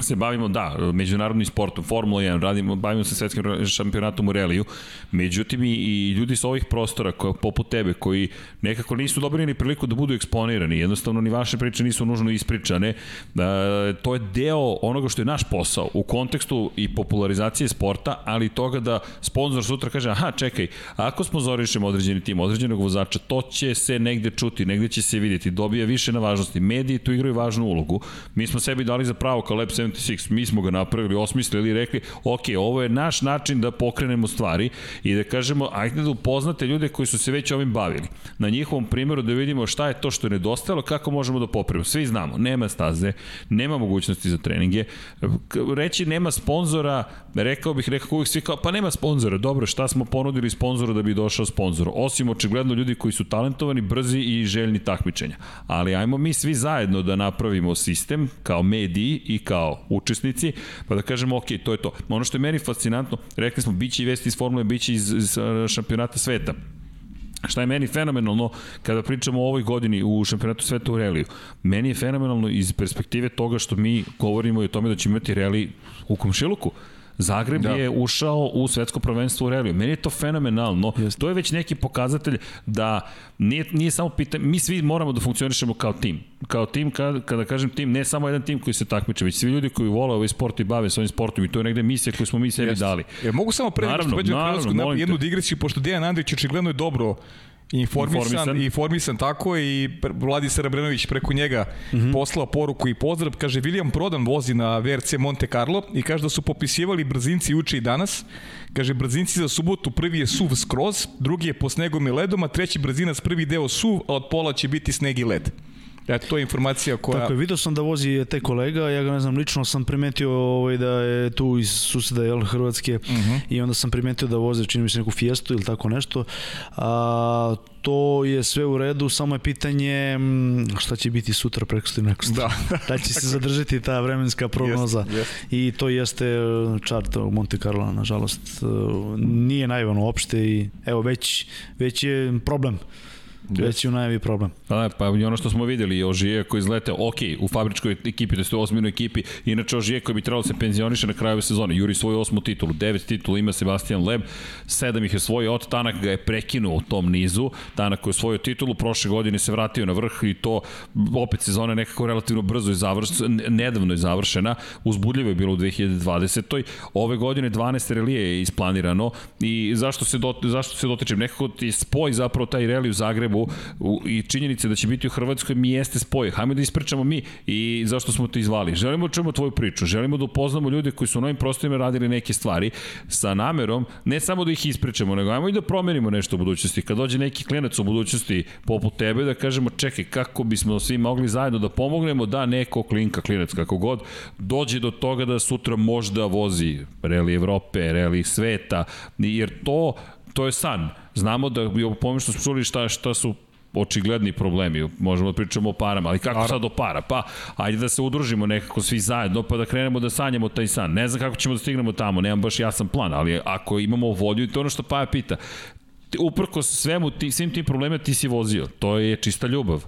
se bavimo, da, međunarodnim sportom, Formula 1, radimo, bavimo se svetskim šampionatom u reliju, međutim i, i ljudi sa ovih prostora, ko, poput tebe, koji nekako nisu dobili ni priliku da budu eksponirani, jednostavno ni vaše priče nisu nužno ispričane, da, to je deo onoga što je naš posao u kontekstu i popularizacije sporta, ali toga da sponsor sutra kaže, aha, čekaj, ako sponzorišemo određeni tim, određenog vozača, to će se negde čuti, negde će se vidjeti, dobija više na važnosti. Mediji tu igraju važnu ulogu. Mi smo sebi dali za pravo kao Lab 76. Mi smo ga napravili, osmislili i rekli, ok, ovo je naš način da pokrenemo stvari i da kažemo, ajde da upoznate ljude koji su se već ovim bavili. Na njihovom primjeru da vidimo šta je to što je nedostajalo, kako možemo da popravimo. Svi znamo, nema staze, nema mogućnosti za treninge. Reći nema sponzora, rekao bih, rekao uvijek svi kao, pa nema sponzora. Dobro, šta smo ponudili sponzoru da bi došao sponzor? Osim očigledno ljudi koji su talentovani, brzi i željni takmičenja. Ali ajmo mi svi zajedno da napravimo sistem kao mediji i kao učesnici, pa da kažemo, ok, to je to. Ono što je meni fascinantno, rekli smo, biće i vesti iz Formule, biće iz, iz šampionata sveta. Šta je meni fenomenalno kada pričamo o ovoj godini u šampionatu sveta u reliju? Meni je fenomenalno iz perspektive toga što mi govorimo i o tome da ćemo imati reli u komšiluku. Zagreb da. je ušao u svetsko prvenstvo u reliju. Meni je to fenomenalno. Just. To je već neki pokazatelj da nije, nije samo pitanje, mi svi moramo da funkcionišemo kao tim. Kao tim, kada, kada kažem tim, ne samo jedan tim koji se takmiče, već svi ljudi koji vole ovaj sport i bave s ovim sportom i to je negde misija koju smo mi sebi Jest. dali. E, mogu samo pre naravno, naravno, naravno, jednu digresiju, pošto Dejan Andrić očigledno je dobro informisan, informisan. informisan tako i Vladi Srebrenović preko njega mm -hmm. poslao poruku i pozdrav, kaže William Prodan vozi na VRC Monte Carlo i kaže da su popisivali brzinci uče i danas, kaže brzinci za subotu prvi je suv skroz, drugi je po snegom i ledom, a treći brzinac prvi deo suv, a od pola će biti sneg i led. Eto, to je informacija koja... Tako je, vidio sam da vozi te kolega, ja ga ne znam, lično sam primetio ovaj, da je tu iz suseda jel, Hrvatske uh mhm. -huh. i onda sam primetio da voze, čini mi se neku fijestu ili tako nešto. A, to je sve u redu, samo je pitanje šta će biti sutra preko neko Da. da će se zadržati ta vremenska prognoza. Jest, jest. I to jeste čart u Monte Carlo, nažalost. Nije najvan uopšte i evo već, već je problem Već je u najavi problem. Pa, pa i ono što smo videli, Ožije koji izlete, ok, u fabričkoj ekipi, to je u osminoj ekipi, inače Ožije koji bi trebalo da se penzioniše na kraju sezone, juri svoju osmu titulu, devet titula ima Sebastian Leb, sedam ih je svoj od Tanak ga je prekinuo u tom nizu, Tanak koji je svoju titulu, prošle godine se vratio na vrh i to opet sezona nekako relativno brzo je završena, nedavno je završena, uzbudljivo je bilo u 2020. Ove godine 12 relije je isplanirano i zašto se, do, zašto se dotičem? Nekako ti spoj zapravo taj reli u Zagrebu Zagrebu u, i činjenica da će biti u Hrvatskoj mi jeste spoj. Hajmo da ispričamo mi i zašto smo te izvali. Želimo da čujemo tvoju priču, želimo da upoznamo ljude koji su u novim prostorima radili neke stvari sa namerom, ne samo da ih ispričamo, nego ajmo i da promenimo nešto u budućnosti. Kad dođe neki klinac u budućnosti poput tebe, da kažemo čekaj, kako bismo svi mogli zajedno da pomognemo da neko klinka, klinac, kako god, dođe do toga da sutra možda vozi reli Evrope, reli sveta, jer to, to je san. Znamo da, i ovo što smo čuli šta, šta su očigledni problemi, možemo da pričamo o parama, ali kako sad o para? Pa, ajde da se udružimo nekako svi zajedno, pa da krenemo da sanjamo taj san. Ne znam kako ćemo da stignemo tamo, nemam baš jasan plan, ali ako imamo volju, to je ono što Paja pita, uprko svemu, ti, svim tim problemima ti si vozio, to je čista ljubav.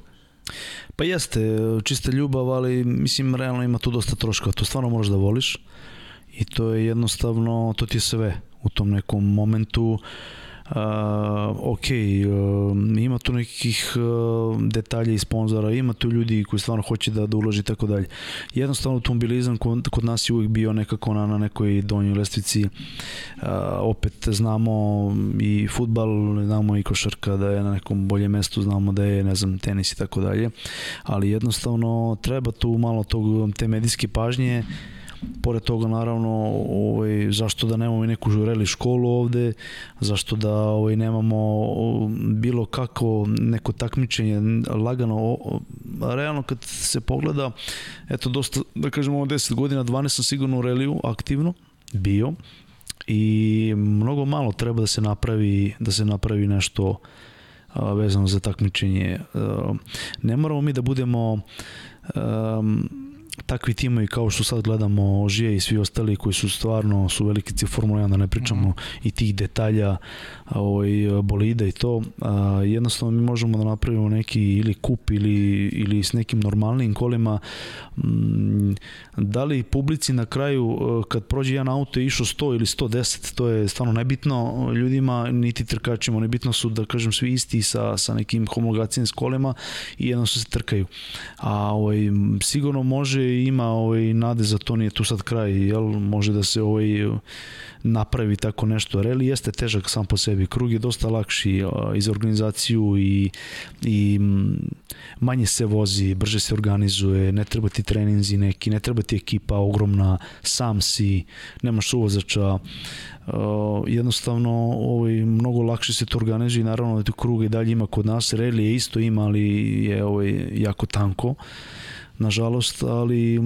Pa jeste, čista ljubav, ali mislim realno ima tu dosta troška, to stvarno moraš da voliš i to je jednostavno, to ti je sve u tom nekom momentu. Uh, Uh, ok, uh, ima tu nekih uh, detalja i sponzora, ima tu ljudi koji stvarno hoće da, da uloži tako dalje. Jednostavno automobilizam kod, kod nas je uvijek bio nekako na, na nekoj donjoj lestvici. Uh, opet znamo i futbal, znamo i košarka da je na nekom boljem mestu, znamo da je, ne znam, tenis i tako dalje. Ali jednostavno treba tu malo tog, te medijske pažnje Pored toga, naravno, ovaj, zašto da nemamo i neku žureli školu ovde, zašto da ovaj, nemamo bilo kako neko takmičenje lagano, realno kad se pogleda, eto, dosta, da kažemo, 10 godina, 12 sam sigurno u reliju aktivno bio i mnogo malo treba da se napravi, da se napravi nešto vezano za takmičenje. Ne moramo mi da budemo um, takvi timovi kao što sad gledamo Žije i svi ostali koji su stvarno su veliki Formula 1, da ne pričamo mm -hmm. i tih detalja ovaj, bolida i to, a, jednostavno mi možemo da napravimo neki ili kup ili, ili s nekim normalnim kolima m, da li publici na kraju kad prođe jedan auto je išao 100 ili 110 to je stvarno nebitno ljudima niti trkačima, nebitno su da kažem svi isti sa, sa nekim homologacijnim kolima i jedno su se trkaju a ovaj, sigurno može ima ovaj, nade za to, nije tu sad kraj, jel, može da se ovaj, napravi tako nešto. Reli jeste težak sam po sebi, krug je dosta lakši i za organizaciju i, i manje se vozi, brže se organizuje, ne treba ti treninzi neki, ne treba ti ekipa ogromna, sam si, nemaš suvozača, Uh, jednostavno ovaj, mnogo lakše se to organizuje naravno da tu kruga i dalje ima kod nas, reli je isto ima, ali je ovaj, jako tanko. Uh, nažalost, ali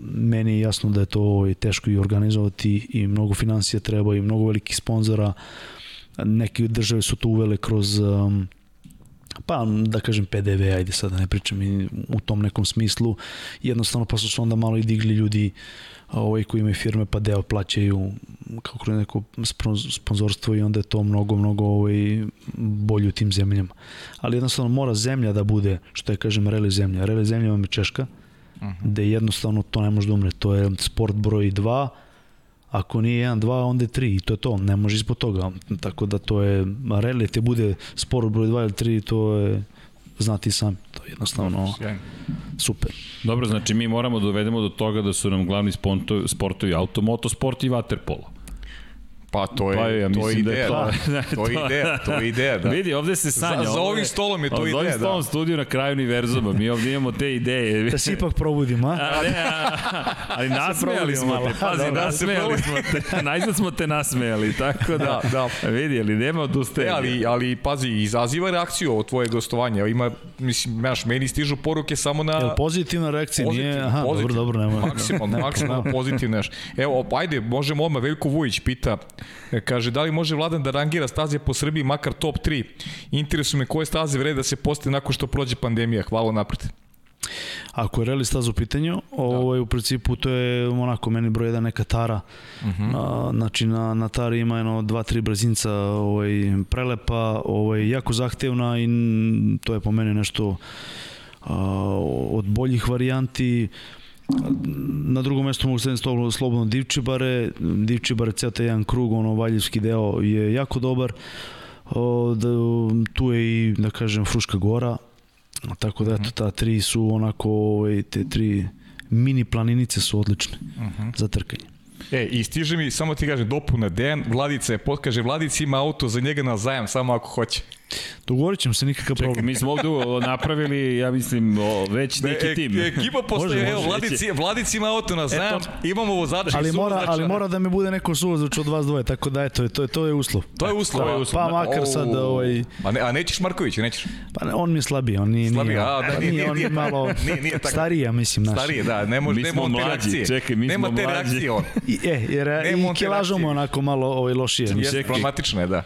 meni je jasno da je to ovaj, teško i organizovati i mnogo financija treba i mnogo velikih sponzora. Neke države su to uvele kroz um, pa da kažem PDV, ajde sad da ne pričam i u tom nekom smislu, jednostavno pa su se onda malo i digli ljudi ovaj, koji imaju firme pa deo plaćaju kako neko sponzorstvo i onda je to mnogo, mnogo ovaj, bolje u tim zemljama. Ali jednostavno mora zemlja da bude, što je kažem, reli zemlja. Reli zemlja vam je Češka, uh mhm. -huh. gde jednostavno to ne može da umre. To je sport broj 2, Ako nije 1, 2, onda je 3 i to je to, ne može ispod toga. Tako da to je, reli te bude sport broj 2 ili 3, to je, znati sam, to je jednostavno super. Dobro, znači mi moramo da dovedemo do toga da su nam glavni sportovi automotosport i waterpolo. Pa to je, pa, ja to je ideja, da, je to, to je ideja, to je ideja, da. Vidi, ovde se sanja. Za, za ovim stolom je to ideja, da. Za ovim stolom studiju na kraju univerzuma, mi ovde imamo te ideje. Da se ipak probudimo, a? a ne, a, ali nasmejali smo te, pazi, da, nasmejali smo te, najzad smo te nasmejali, tako da, da, da. vidi, ali nema odustajanja. E, ali, ali pazi, izaziva reakciju ovo tvoje gostovanje, ima, mislim, znaš, meni stižu poruke samo na... Jel pozitivna reakcija, pozitiv, nije, aha, pozitiv, dobro, dobro, nema. Maksimalno, maksimalno pozitivno, znaš. Evo, ajde, možemo odmah, Veljko Vujić pita, kaže, da li može Vladan da rangira staze po Srbiji makar top 3? Interesuje me koje staze vrede da se postaje nakon što prođe pandemija. Hvala napred. Ako je reli staz u pitanju, da. ovaj, u principu to je onako meni broj jedan neka tara. Uh mhm. -huh. na, znači na, na tari ima jedno dva, tri brzinca ovaj, prelepa, ovaj, jako zahtevna i to je po meni nešto a, od boljih varijanti. Na drugom mestu mogu staviti slobodno Divčibare. Divčibare, ceo taj jedan krug, ono valjevski deo je jako dobar. O, da, tu je i, da kažem, Fruška gora. Tako da, eto, ta tri su onako, ovaj, te tri mini planinice su odlične uh mhm. -huh. za trkanje. E, i stiže mi, samo ti kažem, dopuna Dejan, Vladica je, kaže, Vladica ima auto za njega na zajam, samo ako hoće. Dogovorit ćemo se nikakav problem. Čekaj, mi smo ovde napravili, ja mislim, o, već neki e, tim. Ekipa postoje, evo, Vladici, Vladici ima auto na zajam, imamo vozača ali mora, ali mora da mi bude neko suvozač od vas dvoje, tako da eto, to je, to je uslov. To je uslov. Pa, uslov. pa makar sad ovaj... A, ne, a nećeš Marković, nećeš? Pa ne, on mi je slabiji, on nije, slabiji, nije, a, da, nije, nije, on je malo nije, nije tako. starija, mislim, naš. Starije, da, ne može, nema on te reakcije. Čekaj, mi nema te reakcije on. I, e, jer i kilažom onako malo ovaj, lošije. Jeste, problematično je, da.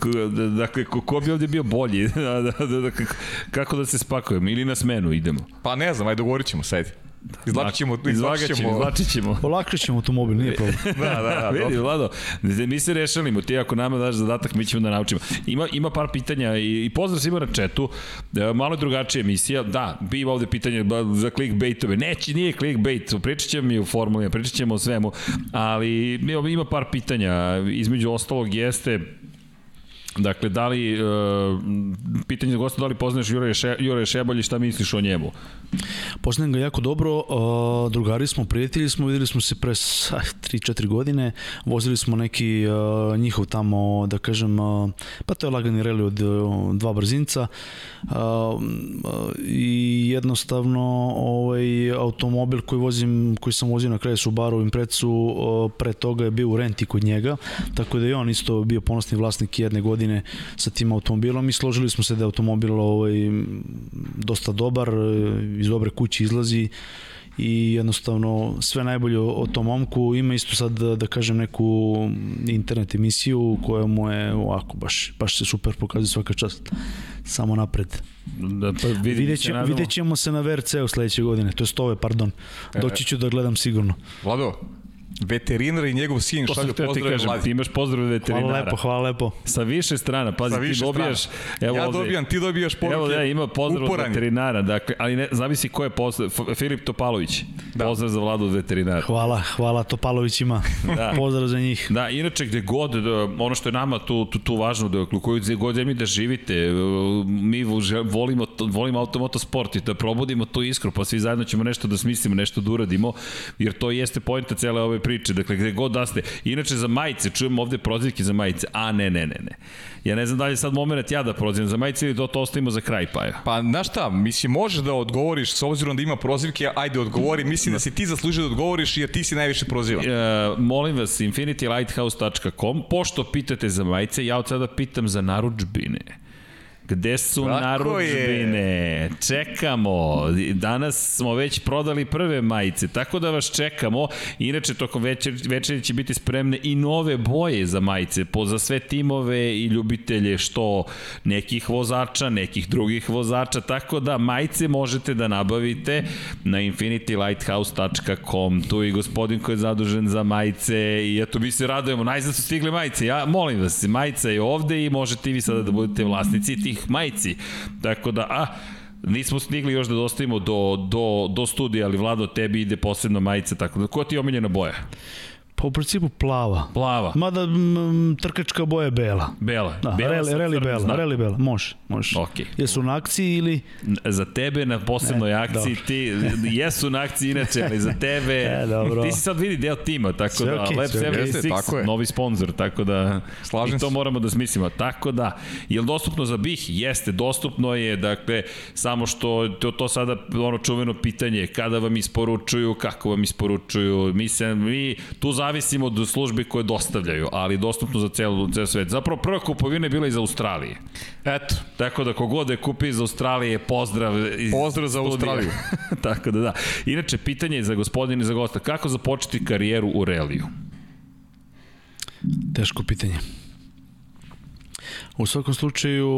dakle, ko bi ovde bio bolji. da, da, da, da, kako da se spakujem? Ili na smenu idemo? Pa ne znam, ajde dogovorit ćemo, sedi. Izlačit ćemo, izlačit ćemo. Izlačit ćemo. Olakšit ćemo automobil, nije problem. da, da, da. Vidi, Vlado, mi se rešalimo, ti ako nama daš zadatak, mi ćemo da naučimo. Ima, ima par pitanja i, i pozdrav svima na četu, e, malo je drugačija emisija, da, bi ima ovde pitanje za clickbaitove, neće, nije clickbait, pričat ćemo mi u formuli, pričat ćemo o svemu, ali ima par pitanja, između ostalog jeste, Dakle, da li, uh, pitanje za gosta, da li poznaš Jure, Še, Jure Šebolji, šta misliš o njemu? Poznajem ga jako dobro, uh, drugari smo, prijatelji smo, videli smo se pre 3-4 godine, vozili smo neki uh, njihov tamo, da kažem, pa to je lagani reli od dva brzinca i jednostavno ovaj automobil koji vozim, koji sam vozio na kraju Subaru u Imprecu, pre toga je bio u renti kod njega, tako da je on isto bio ponosni vlasnik jedne godine sa tim automobilom i složili smo se da je automobil ovaj, dosta dobar, iz dobre kuće izlazi i jednostavno sve najbolje o tom momku. Ima isto sad da, da kažem neku internet emisiju koja mu je ovako baš, baš se super pokazuje svaka čast. Samo napred. Da, pa vidim vidjet, će, vidjet ćemo se na VRC-u sledeće godine, to je stove, pardon. Doći ću da gledam sigurno. Vlado, veterinar i njegov sin to šalju pozdrave ti kažem, Ti imaš pozdrav veterinara. Hvala lepo, hvala lepo. Sa više strana, pazi, Sa više ti dobijaš... Evo ja ovde, dobijam, ti dobijaš poruke. Evo da, ima pozdrav uporanje. od veterinara, dakle, ali ne, zavisi ko je pozdrav. Filip Topalović, da. pozdrav za vladu od veterinara. Hvala, hvala Topalovićima, da. pozdrav za njih. Da, inače gde god, da, ono što je nama tu, tu, tu važno, da u kojoj god zemlji da živite, mi volimo, volimo automoto sport i da probudimo tu iskru, pa svi zajedno ćemo nešto da smislimo, nešto da uradimo, jer to jeste pojenta cele ove priče, dakle gde god da ste. Inače za majice, čujemo ovde prozivke za majice, a ne, ne, ne, ne. Ja ne znam da li je sad moment ja da prozivam za majice ili da to ostavimo za kraj, pa. Pa, znaš šta, mislim, možeš da odgovoriš, s obzirom da ima prozivke, ajde odgovori, mislim da si ti zaslužio da odgovoriš jer ti si najviše prozivan. E, molim vas, infinitylighthouse.com, pošto pitate za majice, ja od sada pitam za naručbine. Gde su Tako naručbine? Je. Čekamo. Danas smo već prodali prve majice, tako da vas čekamo. Inače, tokom večer, večeri će biti spremne i nove boje za majice, po za sve timove i ljubitelje što nekih vozača, nekih drugih vozača, tako da majice možete da nabavite na infinitylighthouse.com. Tu i gospodin koji je zadužen za majice i eto mi se radujemo. Najzad su stigle majice. Ja molim vas, majica je ovde i možete i vi sada da budete vlasnici tih ih majici. Tako da, a, Nismo stigli još da dostavimo do, do, do studija, ali Vlado, tebi ide posebno majica, tako da, koja ti je omiljena boja? Pa u principu plava. Plava. Mada m, trkačka boja je bela. Bela. Da, bela reli, reli bela, znak. reli bela, može, može. Okay. Jesu na akciji ili... Za tebe na posebnoj ne, akciji, dobro. ti, jesu na akciji inače, ali za tebe, e, dobro. ti si sad vidi deo tima, tako sve da, okay, Lab 76, novi sponsor, tako da, Slažem i to se. moramo da smislimo. Tako da, je li dostupno za BIH? Jeste, dostupno je, dakle, samo što to, to sada ono čuveno pitanje, kada vam isporučuju, kako vam isporučuju, mi se, mi tu zavisimo zavisimo od službi koje dostavljaju, ali dostupno za celu, cel svet. Zapravo prva kupovina je bila iz Australije. Eto. Tako da kogod je kupi iz Australije, pozdrav. Iz pozdrav za Australiju. Tako da da. Inače, pitanje je za gospodine i za gosta, kako započeti karijeru u reliju? Teško pitanje. U svakom slučaju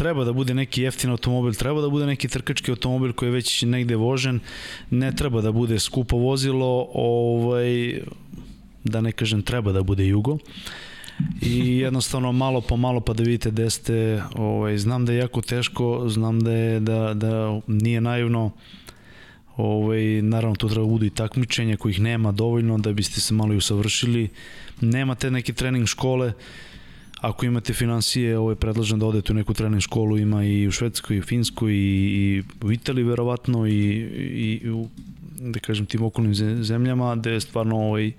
treba da bude neki jeftin automobil, treba da bude neki trkački automobil koji je već negde vožen, ne treba da bude skupo vozilo, ovaj, da ne kažem treba da bude jugo. I jednostavno malo po malo pa da vidite gde ste, ovaj, znam da je jako teško, znam da je da, da nije naivno ovaj, naravno tu treba da budu i takmičenja kojih nema dovoljno da biste se malo i usavršili. Nemate neke trening škole Ako imate financije, ovaj, predlažem da odete u neku trening školu, ima i u Švedskoj, i u Finskoj, i, i u Italiji verovatno, i, i, i u, da kažem, tim okolnim zemljama, gde je stvarno ovaj,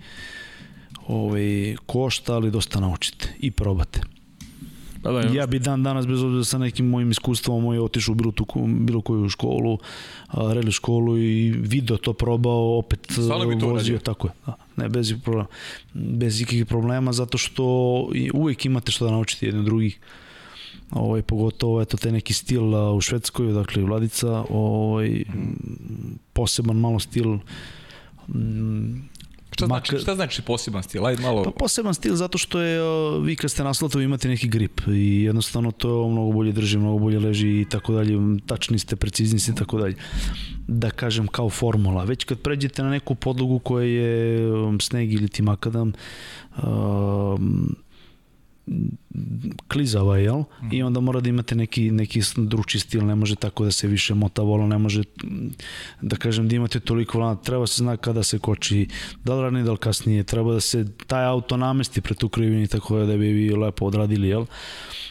ovaj, košta, ali dosta naučite i probate. Pa da, ja bi dan danas bez obzira sa nekim mojim iskustvom moj otišao u bilo, tu, bilo koju školu, reli školu i video to probao, opet vozio, tako je. Da, ne, bez, problema, bez ikakvih problema, zato što uvek imate što da naučite jedni drugih. Ovaj, pogotovo eto, te neki stil u Švedskoj, dakle Vladica, ovaj, poseban malo stil Šta znači, šta znači poseban stil? Ajde malo... Pa poseban stil zato što je, vi kad ste na asfaltu imate neki grip i jednostavno to mnogo bolje drži, mnogo bolje leži i tako dalje, tačni ste, precizni ste i tako dalje. Da kažem kao formula. Već kad pređete na neku podlogu koja je sneg ili ti makadam, um, klizava, jel? Mm. I onda mora da imate neki, neki druči stil, ne može tako da se više mota vola, ne može da kažem da imate toliko volana, treba se zna kada se koči, da li ranije, da li kasnije, treba da se taj auto namesti pred tu krivini tako da bi vi lepo odradili, jel?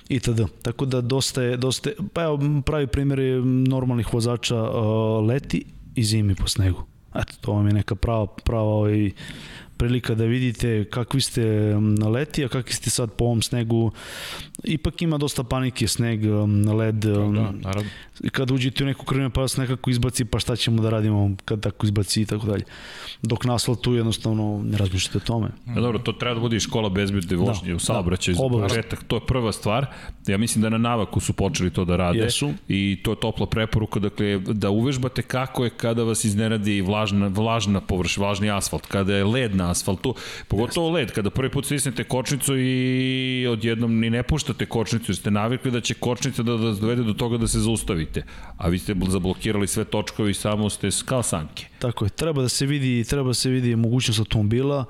I tada. Tako da dosta je, dosta je, pa evo, pravi primjer je normalnih vozača uh, leti i zimi po snegu. Eto, to vam je neka prava, prava ovaj, prilika da vidite kakvi ste na leti, a kakvi ste sad po ovom snegu. Ipak ima dosta panike, sneg, led. Da, da, naravno. Kad uđete u neku krvinu pa vas nekako izbaci, pa šta ćemo da radimo kad tako izbaci i tako dalje. Dok na asfaltu jednostavno ne razmišljate o tome. Ja, dobro, to treba da bude škola bezbedne da, vožnje da, u saobraćaju da, početak. To je prva stvar. Ja mislim da na Navaku su počeli to da rade. Jesu. I to je topla preporuka, dakle, da uvežbate kako je kada vas iznenadi vlažna, vlažna površ, vlažni asfalt, kada je led na asfaltu, pogotovo led, kada prvi put stisnete kočnicu i odjednom ni ne puštate kočnicu, jer ste navikli da će kočnica da vas dovede do toga da se zaustavite, a vi ste zablokirali sve točkovi samo ste kao sanke. Tako je, treba da se vidi, treba se vidi mogućnost automobila,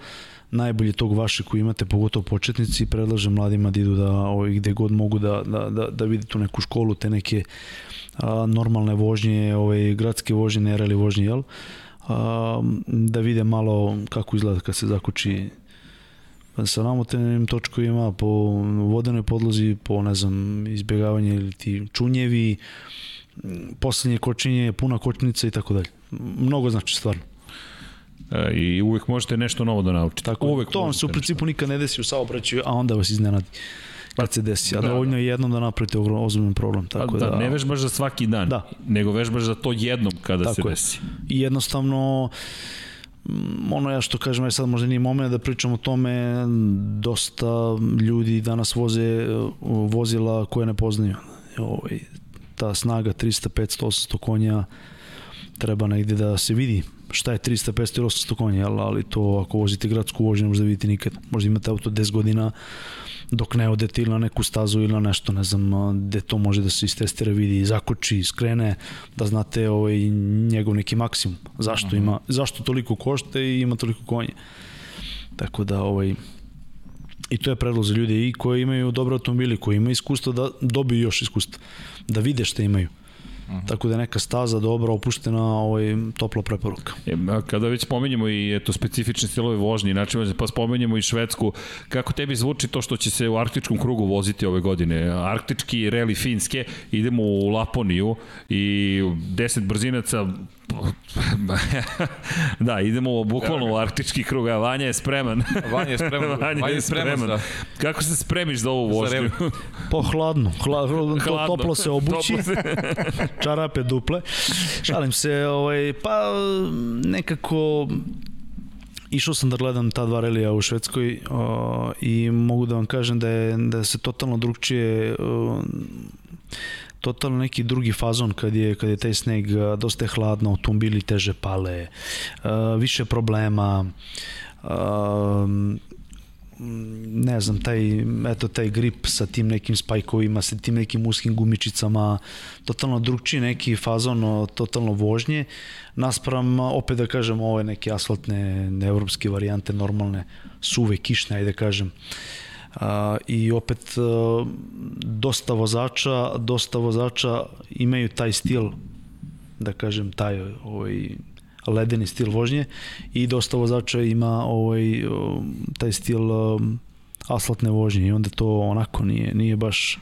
najbolje tog vaše koji imate, pogotovo početnici, predlažem mladima da idu da ovaj, gde god mogu da, da, da, da vide tu neku školu, te neke a, normalne vožnje, ovaj, gradske vožnje, ne reli vožnje, jel? a, da vide malo kako izgleda kad se zakuči sa namotenim točkovima po vodenoj podlozi, po ne znam, izbjegavanje ili ti čunjevi, poslednje kočenje, puna kočnica i tako dalje. Mnogo znači stvarno. E, I uvek možete nešto novo da naučite. Tako, uvek to vam se u principu nikad ne desi u saobraćaju, a onda vas iznenadi kad se desi, a da, dovoljno je jednom da napravite ozbiljan problem. Tako da, da, ne vežbaš za svaki dan, da. nego vežbaš za to jednom kada tako se je. desi. I jednostavno, mm, ono ja što kažem, ja sad možda nije moment da pričam o tome, dosta ljudi danas voze vozila koje ne poznaju. Ovaj, ta snaga 300, 500, 800 konja treba negde da se vidi šta je 300, 500 ili 800 konja, ali to ako vozite gradsku vožnju možda vidite nikad. Možda imate auto 10 godina, dok ne odete ili na neku stazu ili na nešto, ne znam, gde to može da se istestira, vidi, zakoči, skrene, da znate ovaj, njegov neki maksimum. Zašto, -huh. ima, zašto toliko košta i ima toliko konje. Tako da, ovaj, i to je predlog za ljude i koji imaju dobre automobili, koji imaju iskustvo da dobiju još iskustva, da vide šta imaju. -huh. Tako da je neka staza dobra, opuštena, ovaj, topla preporuka. E, kada već spomenjemo i eto, specifične stilove vožnje, znači, pa spomenjemo i Švedsku, kako tebi zvuči to što će se u arktičkom krugu voziti ove godine? Arktički reli Finske, idemo u Laponiju i 10 brzinaca da, idemo bukvalno u arktički krug, a Vanja je spreman. Vanja je spreman. Vanja, Vanja je spreman. spreman. Za... Kako se spremiš za ovu vožnju? Po hladno. Hladno, hladno. toplo se obući. Toplo se... Čarape duple. Šalim se, ovaj, pa nekako išao sam da gledam ta dva relija u Švedskoj o, i mogu da vam kažem da je da se totalno drugčije o, totalno neki drugi fazon kad je, kad je taj sneg dosta hladno, automobili teže pale, više problema, ne znam, taj, eto, taj grip sa tim nekim spajkovima, sa tim nekim uskim gumičicama, totalno drugčiji neki fazon, totalno vožnje, naspram, opet da kažem, ove neke asfaltne, evropske varijante, normalne, suve, kišne, ajde da kažem. Uh, i opet a, dosta vozača, dosta vozača imaju taj stil da kažem taj ovaj ledeni stil vožnje i dosta vozača ima ovaj taj stil asfaltne vožnje i onda to onako nije nije baš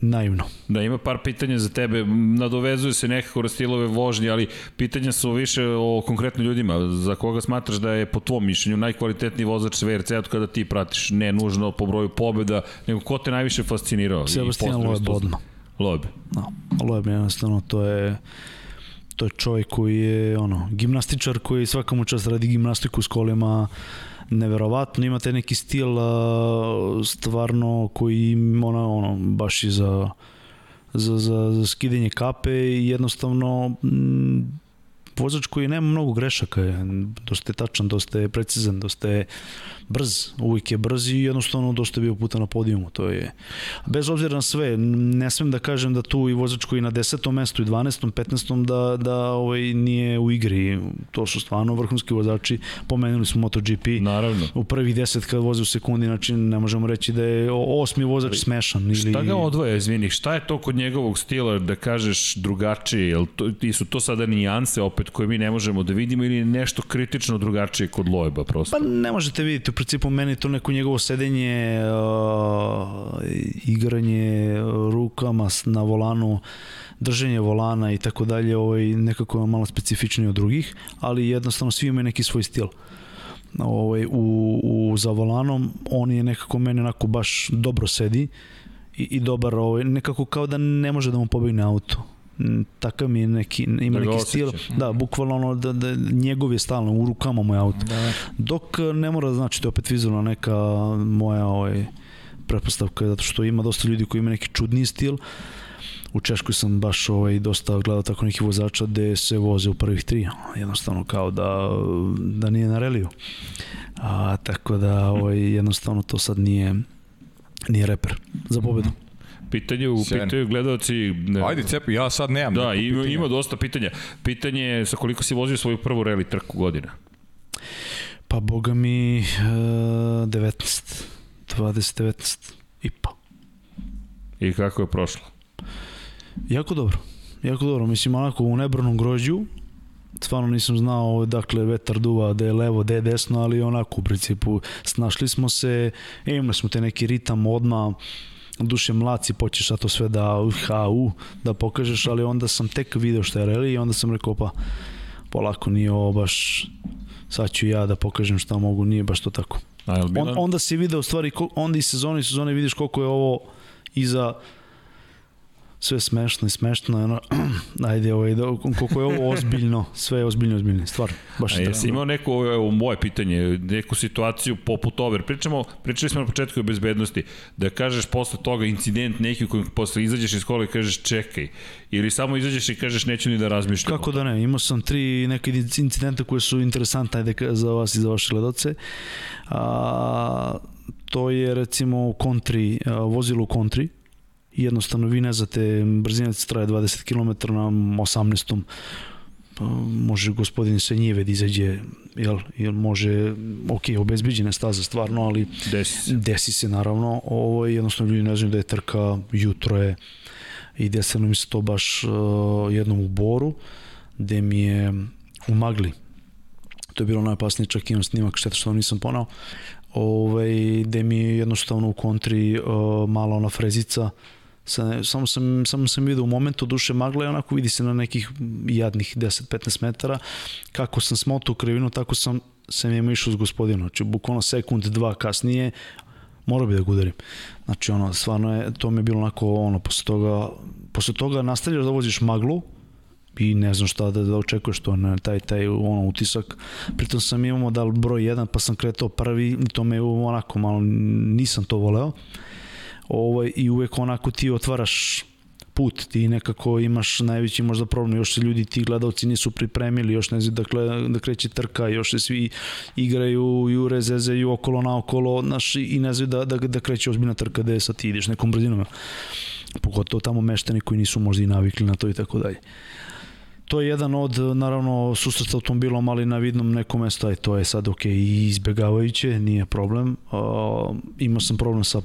naivno. Da, ima par pitanja za tebe, nadovezuje se nekako rastilove vožnje, ali pitanja su više o konkretno ljudima. Za koga smatraš da je po tvom mišljenju najkvalitetniji vozač VRC od kada ti pratiš, ne nužno po broju pobjeda, nego ko te najviše fascinirao? Sebastian Loeb odmah. Loeb. No, Loeb jednostavno, to je to je čovjek koji je ono, gimnastičar koji svakamu čast radi gimnastiku s kolima, neverovatno, imate neki stil stvarno koji ona, ono, baš i za, za, za, za skidanje kape i jednostavno vozač koji nema mnogo grešaka, je dosta je tačan, dosta je precizan, dosta je brz, uvijek je brz i jednostavno dosta je bio puta na podijumu, to je bez obzira na sve, ne smem da kažem da tu i vozač koji na 10. mestu i 12. 15. da, da ovaj, nije u igri, to su stvarno vrhunski vozači, pomenuli smo MotoGP, Naravno. u prvih 10 kad voze u sekundi, znači ne možemo reći da je osmi vozač smešan. Ili... Šta ga odvoja, izvini, šta je to kod njegovog stila da kažeš drugačije, jel to, ti su to sada nijanse opet koje mi ne možemo da vidimo ili nešto kritično drugačije kod Loeba prosto? Pa ne možete vidjeti, u principu meni to neko njegovo sedenje, uh, igranje rukama na volanu, drženje volana i tako dalje, ovaj, nekako malo specifičnije od drugih, ali jednostavno svi imaju neki svoj stil. Ovaj, u, u, za volanom on je nekako meni onako baš dobro sedi i, i dobar, ovaj, nekako kao da ne može da mu pobegne auto takav mi je neki, ima da neki stil, da, bukvalno ono, da, da njegov je stalno, u rukama moj auto. Da. Dok ne mora da znači, to je opet vizualno neka moja ovaj, pretpostavka, zato što ima dosta ljudi koji ima neki čudni stil, u Češkoj sam baš ovaj, dosta gledao tako neki vozača gde se voze u prvih tri, jednostavno kao da, da nije na reliju. A, tako da ovaj, jednostavno to sad nije, nije reper za pobedu. Pitanje u pitaju gledalci... Ajde, cepi, ja sad nemam. Da, ima, pitanja. ima dosta pitanja. Pitanje je sa koliko si vozio svoju prvu reli trku godina? Pa, boga mi, uh, 19. 20, 19 i pa. I kako je prošlo? Jako dobro. Jako dobro. Mislim, onako u nebranom grožđu, stvarno nisam znao dakle vetar duva da je levo, da je desno, ali onako u principu snašli smo se, imali smo te neki ritam odmah, duše mlaci počeš to sve da uh, ha, uh, da pokažeš, ali onda sam tek video šta je reli i onda sam rekao pa polako nije ovo baš sad ću ja da pokažem šta mogu, nije baš to tako. On, onda si video stvari, onda i sezone i sezone vidiš koliko je ovo iza sve smešno i smešno, ono, ajde, ovaj, da, koliko je ovo ozbiljno, sve je ozbiljno, ozbiljno, stvar. Baš A jesi imao neko, evo, moje pitanje, neku situaciju poput over, pričamo, pričali smo na početku o bezbednosti, da kažeš posle toga incident neki koji posle izađeš iz kola i kažeš čekaj, ili samo izađeš i kažeš neću ni da razmišljam. Kako da ne, imao sam tri neke incidenta koje su interesantne ajde, za vas i za vaše gledoce. A, to je recimo u kontri, vozilo u kontri, jednostavno vi ne znate, brzina traje 20 km na 18 pa može gospodin se njive da izađe jel, jel može, ok, obezbiđena staza stvarno, ali desi se, desi se naravno, ovo je jednostavno ljudi ne znaju da je trka, jutro je i desilo mi se to baš uh, jednom u Boru, gde mi je u magli, to je bilo najopasnije, čak imam snimak, šteta što nisam ponao, ovaj, gde mi je jednostavno u kontri uh, mala ona frezica, Sa, samo, sam, samo sam vidio u momentu duše magle, onako vidi se na nekih jadnih 10-15 metara, kako sam smotao u krivinu, tako sam sam ima išao s gospodinom, znači bukvalno sekund, dva kasnije, morao bi da ga udarim. Znači ono, stvarno je, to mi je bilo onako, ono, posle toga, posle toga nastavljaš da voziš maglu, i ne znam šta da, da očekuješ to na taj taj ono utisak. Pritom sam imao da broj 1 pa sam kretao prvi i to me onako malo nisam to voleo ovaj, i uvek onako ti otvaraš put, ti nekako imaš najveći možda problem, još se ljudi, ti gledalci nisu pripremili, još ne znam dakle, da kreće trka, još se svi igraju, jure, zezeju okolo na okolo, i ne znaju da, da, da kreće ozbiljna trka gde sad ti ideš nekom brzinom. Pogotovo tamo meštani koji nisu možda i navikli na to i tako dalje. To je jedan od, naravno, susret automobilom, ali na vidnom nekom mestu, aj to je sad ok, izbegavajuće, nije problem. Uh, imao sam problem sa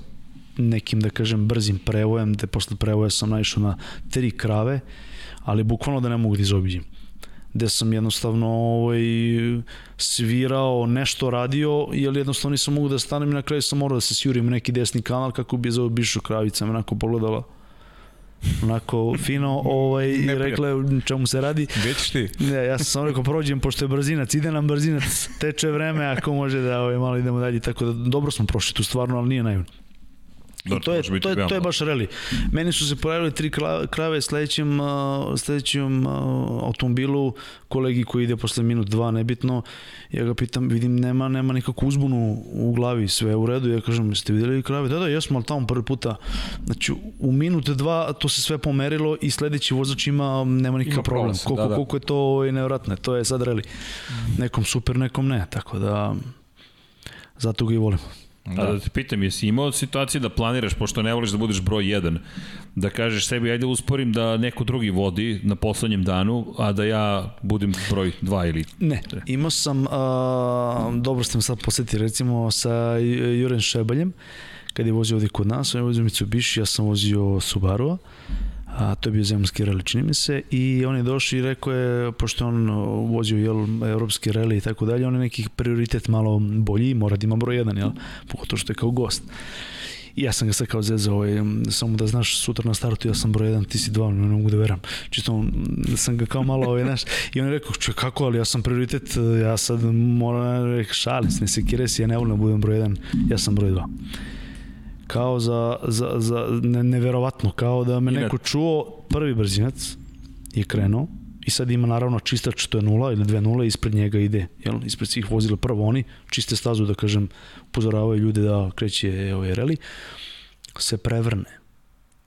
nekim, da kažem, brzim prevojem, gde posle prevoja sam naišao na tri krave, ali bukvalno da ne mogu da izobiđem gde sam jednostavno ovaj, svirao, nešto radio, jer jednostavno nisam mogu da stanem i na kraju sam morao da se sjurim u neki desni kanal kako bi za bišu kravica me onako pogledala onako fino ovaj, i rekla čemu se radi. Već ti? Ne, ja sam samo rekao prođem pošto je brzinac, ide nam brzinac, teče vreme ako može da ovaj, malo idemo dalje, tako da dobro smo prošli tu stvarno, ali nije naivno. I to je, to, je, to je baš reli. Meni su se pojavili tri krave sledećem, sledećem automobilu, kolegi koji ide posle minut dva, nebitno, ja ga pitam, vidim, nema, nema nikakvu uzbunu u glavi, sve u redu, ja kažem, jeste videli krave? Da, da, jesmo, ali tamo prvi puta, znači, u minut dva to se sve pomerilo i sledeći vozač ima, nema nikakav problem. Koliko, da, da. koliko je to ovaj, nevratno, to je sad reli. Nekom super, nekom ne, tako da, zato ga i volimo. Da. A da te pitam, jesi imao situacije da planiraš, pošto ne voliš da budeš broj 1, da kažeš sebi, ajde usporim da neko drugi vodi na poslednjem danu, a da ja budem broj 2 ili... Ne, imao sam, a, dobro ste me sad posjeti, recimo sa Juren Šebaljem, kad je vozio ovdje kod nas, on je vozio Mitsubishi, ja sam vozio Subaru, a to je bio zemljski reli, čini mi se, i on je došao i rekao je, pošto on vozio jel, evropski reli i tako dalje, on je nekih prioritet malo bolji, mora da ima broj jedan, jel, pogotovo što je kao gost. I ja sam ga sad kao zezao, ovaj, samo da znaš, sutra na startu ja sam broj jedan, ti si dva, ne mogu da veram. Čisto sam ga kao malo, ovaj, znaš, i on je rekao, če, kako, ali ja sam prioritet, ja sad moram, šalim se, ne sekire si, ja ne volim da budem broj jedan, ja sam broj dva kao za, za, za ne, neverovatno, kao da me neko čuo, prvi brzinac je krenuo i sad ima naravno čistač, to je nula ili dve nula, ispred njega ide, jel, ispred svih vozila prvo oni, čiste stazu da kažem, upozoravaju ljude da kreće ovaj reli, se prevrne.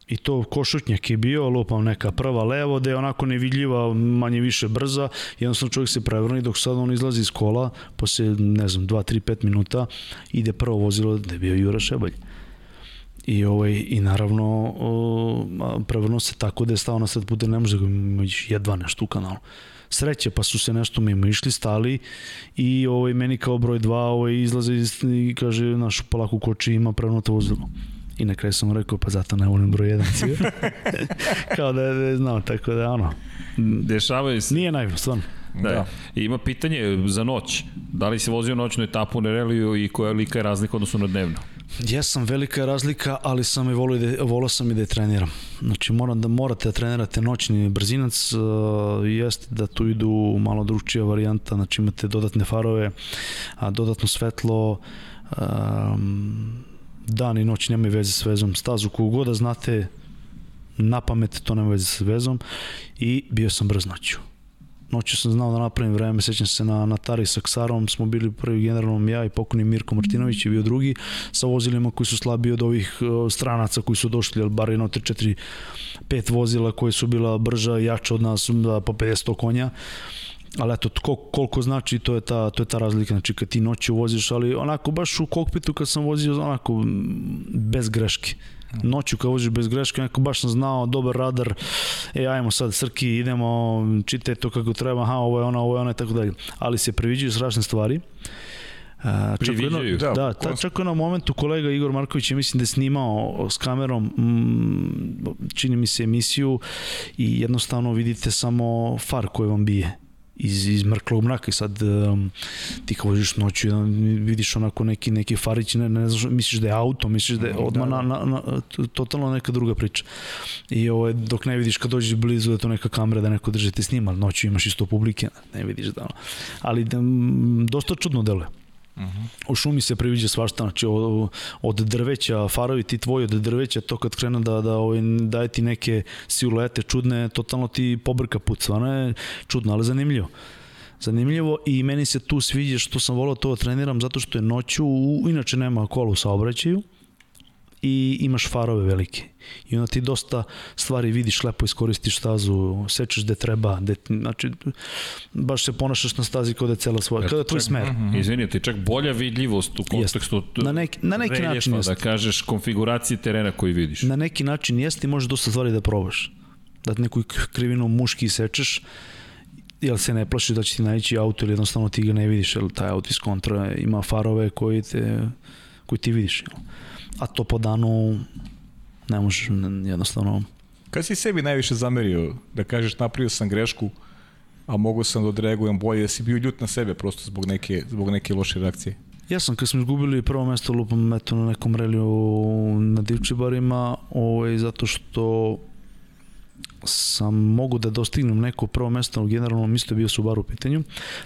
I to košutnjak je bio, lupam neka prva levo, da je onako nevidljiva, manje više brza, jednostavno čovjek se prevrne dok sad on izlazi iz kola, posle, ne znam, 2, 3, 5 minuta, ide prvo vozilo da je bio Jura Šebalj. I, ovaj, i naravno uh, prevrnuo se tako da je stao na sred puta, ne može da ga jedva nešto u kanalu. Sreće, pa su se nešto mimo išli, stali i ovaj, meni kao broj 2 ovaj, izlaze i kaže našu polaku koči ima prevrnuto vozilo. I na kraju sam rekao, pa zato ne volim broj 1 kao da je, da je znao, tako da ono. Dešavaju se. Nije naivno, stvarno. Da. da. I ima pitanje za noć. Da li si vozio noćnu etapu na reliju i koja lika je razlika odnosno na dnevno? Jesam, velika je razlika, ali sam i volio, da, volio sam i da je treniram. Znači, moram da morate da trenirate noćni brzinac, uh, jeste da tu idu malo drugčija varijanta, znači imate dodatne farove, a, dodatno svetlo, um, dan i noć nemaju veze s vezom. Stazu kogu god da znate, na pamet to nema veze s vezom i bio sam brz noću noću sam znao da napravim vreme, sećam se na, na Tari sa Ksarom, smo bili prvi generalnom ja i pokojni Mirko Martinović je bio drugi, sa vozilima koji su slabiji od ovih uh, stranaca koji su došli, ali bar jedno 3, 4, 5 vozila koje su bila brža i jača od nas da, po 50 konja. Ali eto, kol, koliko znači, to je, ta, to je ta razlika, znači kad ti noću voziš, ali onako baš u kokpitu kad sam vozio, onako bez greške noću kad voziš bez greške, neko baš sam znao, dobar radar, e, ajmo sad, Srki, idemo, čitaj to kako treba, aha, ovo je ona, ovo je ona i tako dalje. Ali se previđaju strašne stvari. Uh, čak jedno, da, da ta, čak u momentu kolega Igor Marković je mislim da je snimao s kamerom mm, čini mi se emisiju i jednostavno vidite samo far koji vam bije iz, iz mrklog mraka i sad um, ti kao voziš noću vidiš onako neki, neki farić ne, ne znaš, misliš da je auto misliš da je mhm, odmah da, da. na, na, na, totalno neka druga priča i ovaj, dok ne vidiš kad dođeš blizu da to neka kamera da neko drži te snima noću imaš isto publike ne vidiš da ali da, dosta čudno deluje Uh -huh. U šumi se priviđa svašta, znači od, od drveća, farovi ti tvoji od drveća, to kad krene da, da ovaj, daje ti neke siluete čudne, totalno ti pobrka put, stvarno je čudno, ali zanimljivo zanimljivo i meni se tu sviđa što sam volao to da treniram zato što je noću, inače nema kola u saobraćaju, i imaš farove velike. I onda ti dosta stvari vidiš, lepo iskoristiš stazu, sečeš gde treba, gde, znači baš se ponašaš na stazi kao da je cela svoja, kao da je tvoj smer. Mm -hmm. Izvini, ti čak bolja vidljivost u kontekstu jest. na neki, na neki reljefa, način jest. da kažeš konfiguracije terena koji vidiš. Na neki način jeste i možeš dosta stvari da probaš. Da neku krivinu muški sečeš, jel se ne plašiš da će ti naći auto ili jednostavno ti ga ne vidiš, jer taj auto iz kontra ima farove koji, te, koji ti vidiš. Jel? A to po danu ne možeš jednostavno... Kad si sebi najviše zamerio, da kažeš napravio sam grešku, a mogu sam da odreagujem bolje, da si bio ljut na sebe prosto zbog neke, zbog neke loše reakcije? Ja sam, kad smo izgubili prvo mesto lupom eto, na nekom reliju na Divčibarima, ovaj, zato što sam mogu da dostignem neko prvo mesto u generalnom isto je bio Subaru u pitanju.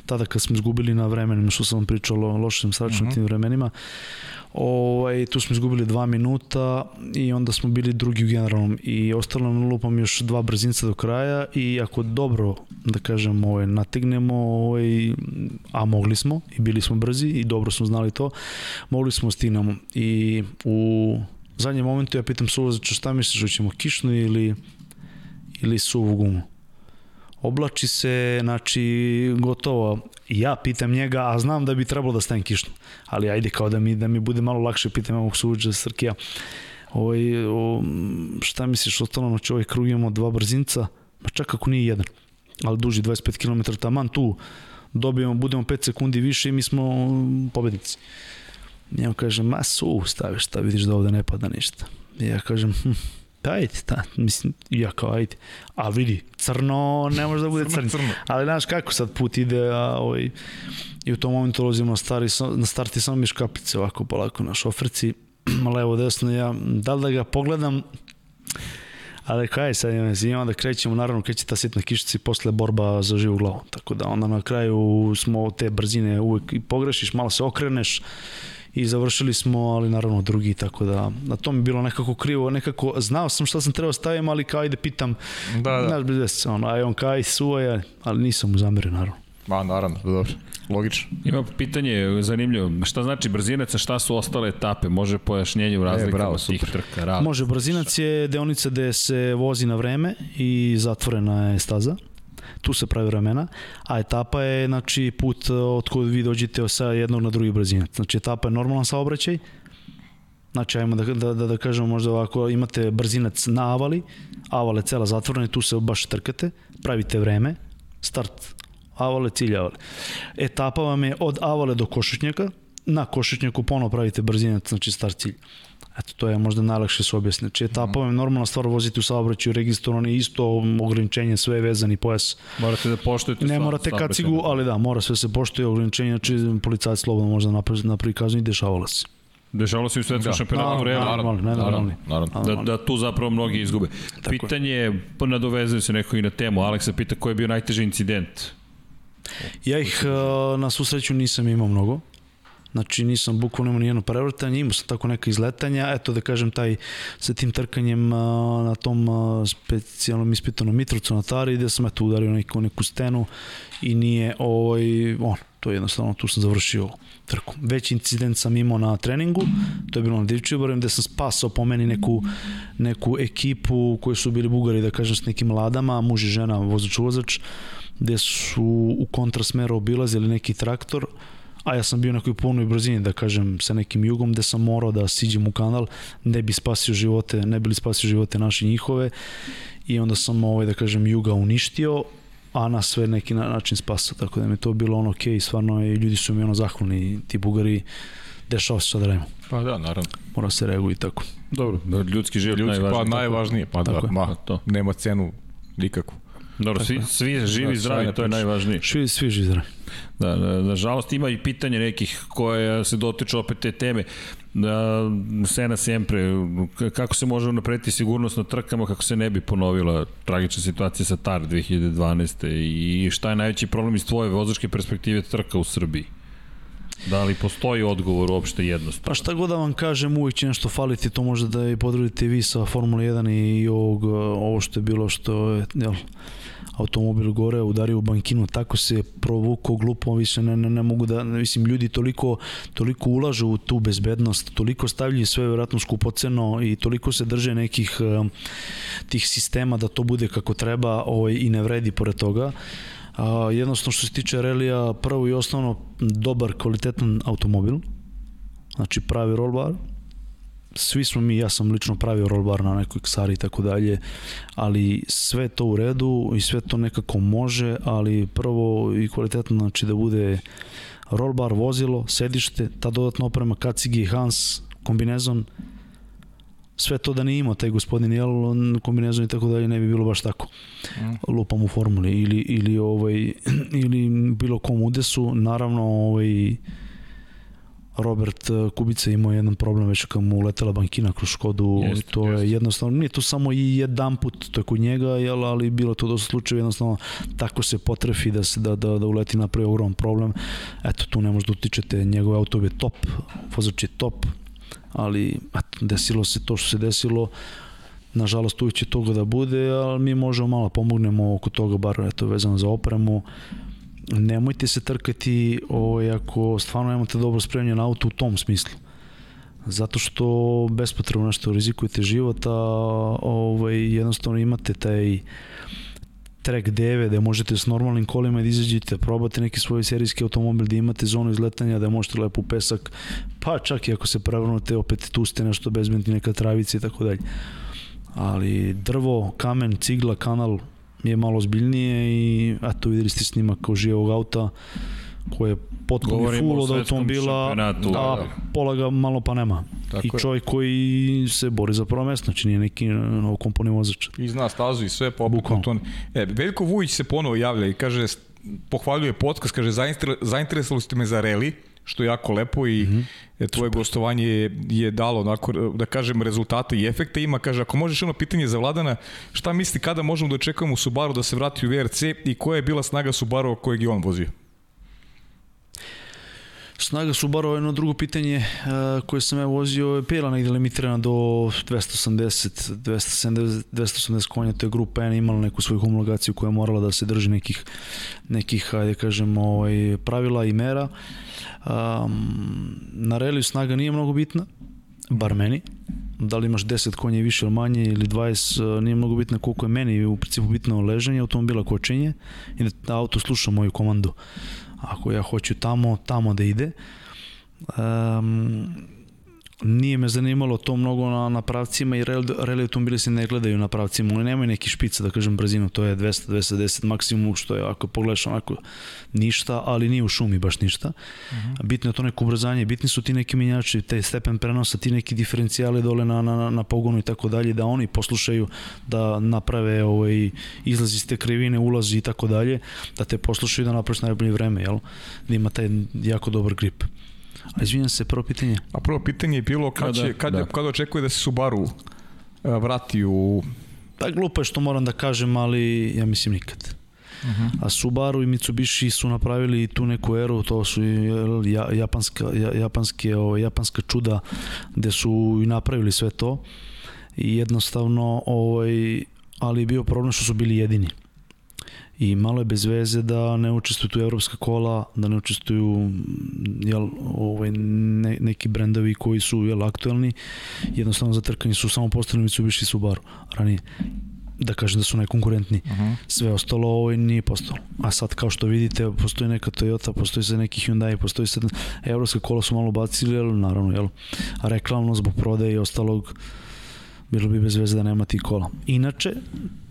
Tada kad smo izgubili na vremenima, što sam vam pričao o lošim sračnim uh -huh. tim vremenima, ovaj, tu smo izgubili dva minuta i onda smo bili drugi u generalnom i ostalo nam lupam još dva brzinca do kraja i ako dobro, da kažem, ovaj, nategnemo, ovaj, a mogli smo i bili smo brzi i dobro smo znali to, mogli smo stignemo i u zadnjem momentu ja pitam suvozača šta misliš, hoćemo kišnu ili ili suvu gumu. Oblači se, znači, gotovo. Ja pitam njega, a znam da bi trebalo da stavim kišnu. Ali ajde, kao da mi, da mi bude malo lakše, pitam ovog suvođa Srkija. Ovaj, o, šta misliš, ostalo noć ovaj krug imamo dva brzinca, pa čak ako nije jedan, ali duži 25 km, taman tu dobijemo, budemo 5 sekundi više i mi smo pobednici. Ja kažem, ma su, staviš šta, vidiš da ovde ne pada ništa. Ja kažem, hm, ajde, da, mislim, ja kao ajde. A vidi, crno ne može da bude crno. crno. Ali znaš kako sad put ide, a ovaj, i u tom momentu ulazimo na, stari, na starti samo mi škapice ovako polako na šoferci, levo desno ja, da li da ga pogledam, ali kaj sad imamo da krećemo, naravno kreće ta sitna kišica i posle borba za živu glavu, tako da onda na kraju smo te brzine uvek i pogrešiš, malo se okreneš, i završili smo, ali naravno drugi, tako da na to mi bilo nekako krivo, nekako znao sam šta sam trebao stavim, ali kao ajde pitam, da, da. znaš, bez ono, aj on kaj suvaja, ali nisam mu zamerio, naravno. Ma, naravno, dobro. Logično. Ima pitanje zanimljivo. Šta znači brzinac, a šta su ostale etape? Može pojašnjenje u razlikama e, bravo, tih trka? Rad. Može, brzinac je deonica gde se vozi na vreme i zatvorena je staza tu se pravi vremena, a etapa je znači, put od kod vi dođete sa jednog na drugi brzinac. Znači etapa je normalan saobraćaj, Znači, ajmo da, da, da, da kažemo možda ovako, imate brzinac na avali, avale cela zatvorena tu se baš trkate, pravite vreme, start avale, cilj avale. Etapa vam je od avale do košutnjaka, na košutnjaku ponovo pravite brzinac, znači start cilj. Eto, to je možda najlakše se objasniti. Znači, etapom je normalna stvar voziti u saobraćaju, registrovani isto ograničenje, sve vezani pojas. Morate da poštujete Ne morate kacigu, ali da, mora sve se poštuje ograničenje, znači policajac slobodno može napravi, napravi kaznu i dešavalo se. Dešavalo se u svetskom da. šampionatu Naravno, naravno, naravno, naravno. Da, da tu zapravo mnogi izgube. Tako Pitanje je, pa nadovezaju se neko i na temu, Aleksa pita koji je bio najteži incident? Ja ih na susreću nisam imao mnogo. Znači nisam bukvalno imao nijedno prevrtanje, imao sam tako neka izletanja, eto da kažem taj sa tim trkanjem na tom specijalnom ispitanom Mitrovcu na Tari gde sam eto udario neku, neku stenu i nije ovaj, on, to je jednostavno tu sam završio trku. Veći incident sam imao na treningu, to je bilo na Divčibarem gde sam spasao po meni neku, neku ekipu koji su bili bugari da kažem s nekim ladama, muž i žena, vozač vozač, gde su u kontrasmeru obilazili neki traktor, a ja sam bio na nekoj punoj brzini, da kažem, sa nekim jugom, gde sam morao da siđem u kanal, ne bi spasio živote, ne bi li spasio živote naše njihove i onda sam, ovaj, da kažem, juga uništio, a na sve neki način spasao, tako da mi to bilo ono okej, okay, stvarno i ljudi su mi ono zahvalni, ti bugari, dešava se sad da Pa da, naravno. Mora se reaguje i tako. Dobro, ljudski život ljudski, najvažnije. Pa najvažnije, pa da, ma, to. nema cenu nikakvu. Dobro, svi, svi živi da, zdravi, to je najvažnije. Svi, svi živi zdravi. Da, da, nažalost ima i pitanje nekih koje se dotiču opet te teme. Da, Sena Sempre, kako se može unaprediti sigurnost na trkama kako se ne bi ponovila tragična situacija sa TAR 2012. i šta je najveći problem iz tvoje vozačke perspektive trka u Srbiji? Da li postoji odgovor uopšte jednostavno? Pa šta god da vam kažem, uvijek će nešto faliti, to možda da i podredite vi sa Formula 1 i ovog, ovo što je bilo što je, jel, automobil gore, udario u bankinu, tako se provuko glupo, više ne, ne, ne mogu da, mislim, ljudi toliko, toliko ulažu u tu bezbednost, toliko stavljaju sve vjerojatno skupoceno i toliko se drže nekih uh, tih sistema da to bude kako treba ovaj, i ne vredi pored toga. A, jednostavno što se tiče relija, prvo i osnovno dobar, kvalitetan automobil, znači pravi roll bar, svi smo mi, ja sam lično pravio roll bar na nekoj ksari i tako dalje, ali sve to u redu i sve to nekako može, ali prvo i kvalitetno znači da bude roll bar, vozilo, sedište, ta dodatna oprema, kacigi, Hans, kombinezon, sve to da nije imao taj gospodin jel, kombinezon i tako dalje ne bi bilo baš tako mm. lupam u formuli ili, ili, ovaj, ili bilo kom udesu naravno ovaj, Robert uh, Kubica imao jedan problem već kad mu letela bankina kroz Škodu, Jeste, to je jeste. jednostavno, nije to samo i jedan put, to je kod njega, jel, ali bilo to dosta slučajeva, jednostavno tako se potrefi da se da, da, da uleti napravi ogroman problem. Eto, tu ne možda utičete, njegov auto je top, vozač je top, ali eto, desilo se to što se desilo, nažalost uvijek će toga da bude, ali mi možemo malo pomognemo oko toga, bar eto, vezano za opremu, nemojte se trkati ovaj, ako stvarno nemate dobro spremljen auto u tom smislu. Zato što bespotrebno nešto rizikujete život, a ovaj, jednostavno imate taj track deve da možete s normalnim kolima da izađete, probate neki svoj serijski automobil da imate zonu izletanja, da možete lepo u pesak, pa čak i ako se prevrnute, opet tu ste nešto bezbedni, neka travica i tako dalje. Ali drvo, kamen, cigla, kanal, je malo zbiljnije i eto videli ste snimak kao živog auta koji je potpuno full od automobila, a Da, pola ga malo pa nema. Tako I je. čovjek koji se bori za prvo mesto, znači nije neki novo komponi vozač. I zna stazu i sve, pa opet Bukvalno. to... E, Veljko Vujić se ponovo javlja i kaže, pohvaljuje podcast, kaže, zainter- zainteresovali ste me za reli, što je jako lepo i mm -hmm. tvoje gostovanje je, je dalo, onako, da kažem, rezultate i efekte ima. Kaže, ako možeš ono pitanje za Vladana, šta misli kada možemo da očekujemo Subaru da se vrati u VRC i koja je bila snaga Subaru kojeg je on vozio? Snaga Subaru je jedno drugo pitanje uh, koje sam ja vozio je pila negde limitirana do 280, 270, 280 konja, to je grupa N imala neku svoju homologaciju koja je morala da se drži nekih, nekih ajde kažem, ovaj, pravila i mera. Um, na reliju snaga nije mnogo bitna, bar meni. Da li imaš 10 konja više ili manje ili 20, uh, nije mnogo bitno koliko je meni u principu bitno leženje automobila, kočenje i da auto sluša moju komandu ako ja hoću tamo, tamo da ide. Um, nije me zanimalo to mnogo na, na pravcima i reli, reli automobili se ne gledaju na pravcima, oni nemaju neki špica, da kažem brzinu, to je 200, 210 maksimum, što je ako pogledaš onako ništa, ali nije u šumi baš ništa. Uh -huh. Bitno je to neko ubrzanje, bitni su ti neki menjači, taj stepen prenosa, ti neki diferencijali dole na, na, na pogonu i tako dalje, da oni poslušaju, da naprave ovaj, izlaz iz te krivine, ulazi i tako dalje, da te poslušaju da napraviš najbolje vreme, jel? Da ima taj jako dobar grip. A izvinjam se, prvo pitanje. A prvo pitanje je bilo kad, Kada- će, kad, da. kada očekuje da se Subaru a, vrati u Pa glupo je što moram da kažem, ali ja mislim nikad. Uh -huh. A Subaru i Mitsubishi su napravili tu neku eru, to su japanska, ja, japanske, o, japanska čuda gde su i napravili sve to i jednostavno ovaj, ali je bio problem što su bili jedini i malo je bez veze da ne učestvuju tu evropska kola, da ne učestvuju jel, ovaj, ne, neki brendovi koji su jel, aktuelni, jednostavno za trkanje su samo postavili Mitsubishi i Subaru ranije da kažem da su najkonkurentniji. Uh -huh. Sve ostalo ovaj nije postalo. A sad kao što vidite, postoji neka Toyota, postoji sad neki Hyundai, postoji sad evropska kola su malo bacili, ali naravno, jel, reklamno zbog prodaje i ostalog bilo bi bez veze da nema tih kola. Inače,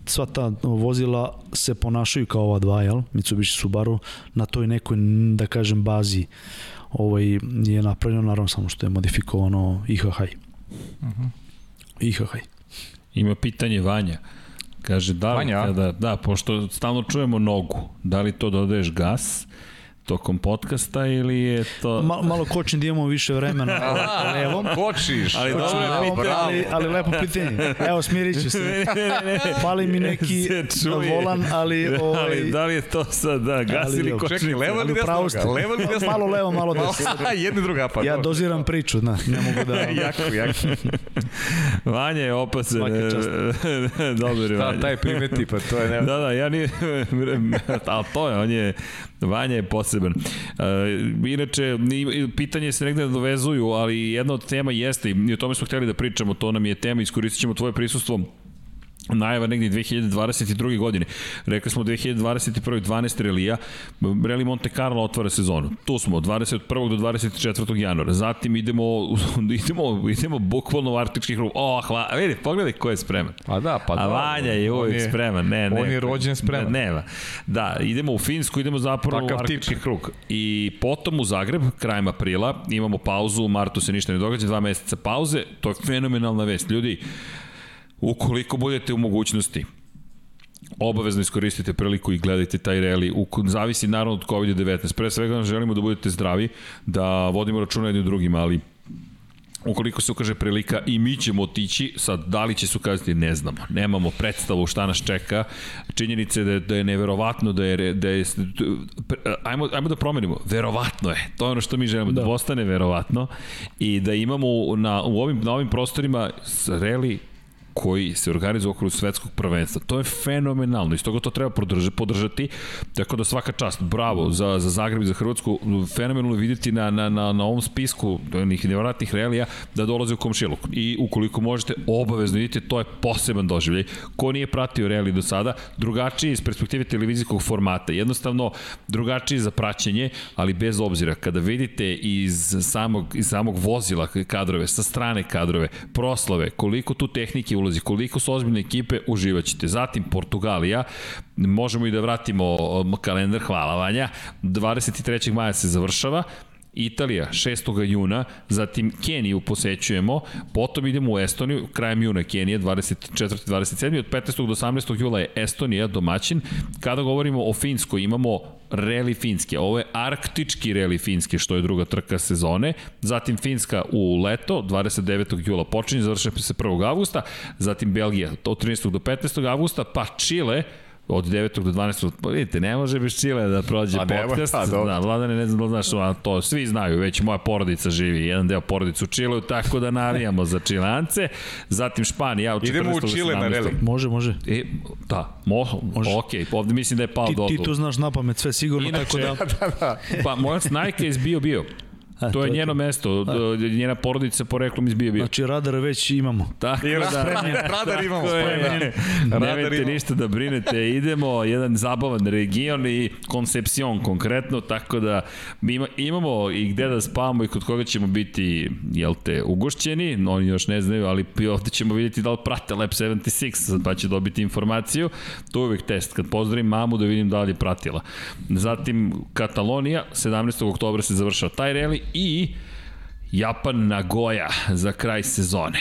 sva ta vozila se ponašaju kao ova dva, jel? Mitsubishi Subaru, na toj nekoj, da kažem, bazi ovaj, je napravljeno, naravno samo što je modifikovano IHH. Uh -huh. IHH. Ima pitanje Vanja. Kaže, da li Vanja? kada, da, pošto stalno čujemo nogu, da li to dodaješ gas tokom podcasta ili je to... Mal, malo kočim da imamo više vremena levom. Kočiš. Ali Kočim dobro je levom, pitanje. ali, ali lepo pitanje. Evo, smirit ću se. Fali mi neki Se čuje. volan, ali... Ovaj, ali da li je to sad, da, gas Ali ili? Čekaj, levo ili desno? Levo ili desno? Malo levo, malo desno. Jedno i druga, pa. Ja doziram priču, da, ne mogu da... jako, jako. Vanja je opasan. Dobar je Da, Vanja. taj primeti, pa to je... Ne... Da, da, ja nije, ali to je, on je, Vanja je poseban. Uh, inače, pitanje se negde dovezuju, ali jedna od tema jeste, i o tome smo hteli da pričamo, to nam je tema, iskoristit ćemo tvoje prisustvo najava negdje 2022. godine. Rekli smo 2021. 12 relija. Reli Monte Carlo otvara sezonu. Tu smo od 21. do 24. januara. Zatim idemo idemo idemo bukvalno u arktički krug. O, hvala. Vidi, pogledaj ko je spreman. Pa da, pa A da. Vanja je uvijek spreman. Ne, ne. on je rođen spreman. Ne, nema. Da, idemo u Finsku, idemo zapravo Takav u arktički krug. I potom u Zagreb, krajem aprila, imamo pauzu, u martu se ništa ne događa, dva meseca pauze. To je fenomenalna vest. Ljudi, ukoliko budete u mogućnosti, obavezno iskoristite priliku i gledajte taj reli. U, zavisi naravno od COVID-19. Pre svega želimo da budete zdravi, da vodimo računa jednim drugim, ali ukoliko se ukaže prilika i mi ćemo otići, sad da li će se ukazati ne znamo, nemamo predstavu šta nas čeka, činjenice da je, da je neverovatno da je, da je ajmo, ajmo da promenimo, verovatno je, to je ono što mi želimo, da, da postane verovatno i da imamo na, u ovim, na ovim prostorima reli koji se organizuje okolo svetskog prvenstva. To je fenomenalno i stoga to treba podržati, podržati tako da svaka čast, bravo za, za Zagreb i za Hrvatsku, fenomenalno vidjeti na, na, na, na ovom spisku onih nevratnih relija da dolaze u komšiluk. I ukoliko možete, obavezno vidite, to je poseban doživljaj. Ko nije pratio reli do sada, drugačiji iz perspektive televizijskog formata, jednostavno drugačiji za praćenje, ali bez obzira, kada vidite iz samog, iz samog vozila kadrove, sa strane kadrove, proslave, koliko tu tehnike ulazi, koliko su ozbiljne ekipe, uživaćete. Zatim Portugalija, možemo i da vratimo kalendar, hvala Vanja, 23. maja se završava, Italija 6. juna, zatim Keniju posećujemo, potom idemo u Estoniju, krajem juna Kenija 24. 27. od 15. do 18. jula je Estonija domaćin. Kada govorimo o Finskoj imamo reli Finske. Ovo je arktički reli Finske, što je druga trka sezone. Zatim Finska u leto, 29. jula počinje, završava se 1. avgusta. Zatim Belgija od 13. do 15. avgusta, pa Čile od 9. do 12. Pa vidite, ne može bez Čile da prođe a podcast. Pa, da, Vladane, ne znam da znaš, a to svi znaju, već moja porodica živi, jedan deo porodice u Čileu, tako da navijamo za Čilance. Zatim Španija, od 14. Idemo u Čile na reli. Može, može. E, da, mo, može. ok, ovde mislim da je pao do Ti, ti tu znaš na pamet sve sigurno, Inače, tako da... da, da. Pa moja snajka je bio bio. A, to je njeno to. mesto, A. njena porodica poreklom iz bio. Znači radar već imamo. Tako I da, radar imamo spremljen. Nemojte ništa da brinete, idemo, jedan zabavan region i Concepcion konkretno, tako da mi ima, imamo i gde da spavamo i kod koga ćemo biti, jel te, ugošćeni, no, oni još ne znaju, ali ovde ćemo vidjeti da li prate Lab 76, pa će dobiti informaciju. To je uvek test, kad pozdravim mamu da vidim da li je pratila. Zatim Katalonija, 17. oktobra se završava taj reli i Japan Nagoya za kraj sezone.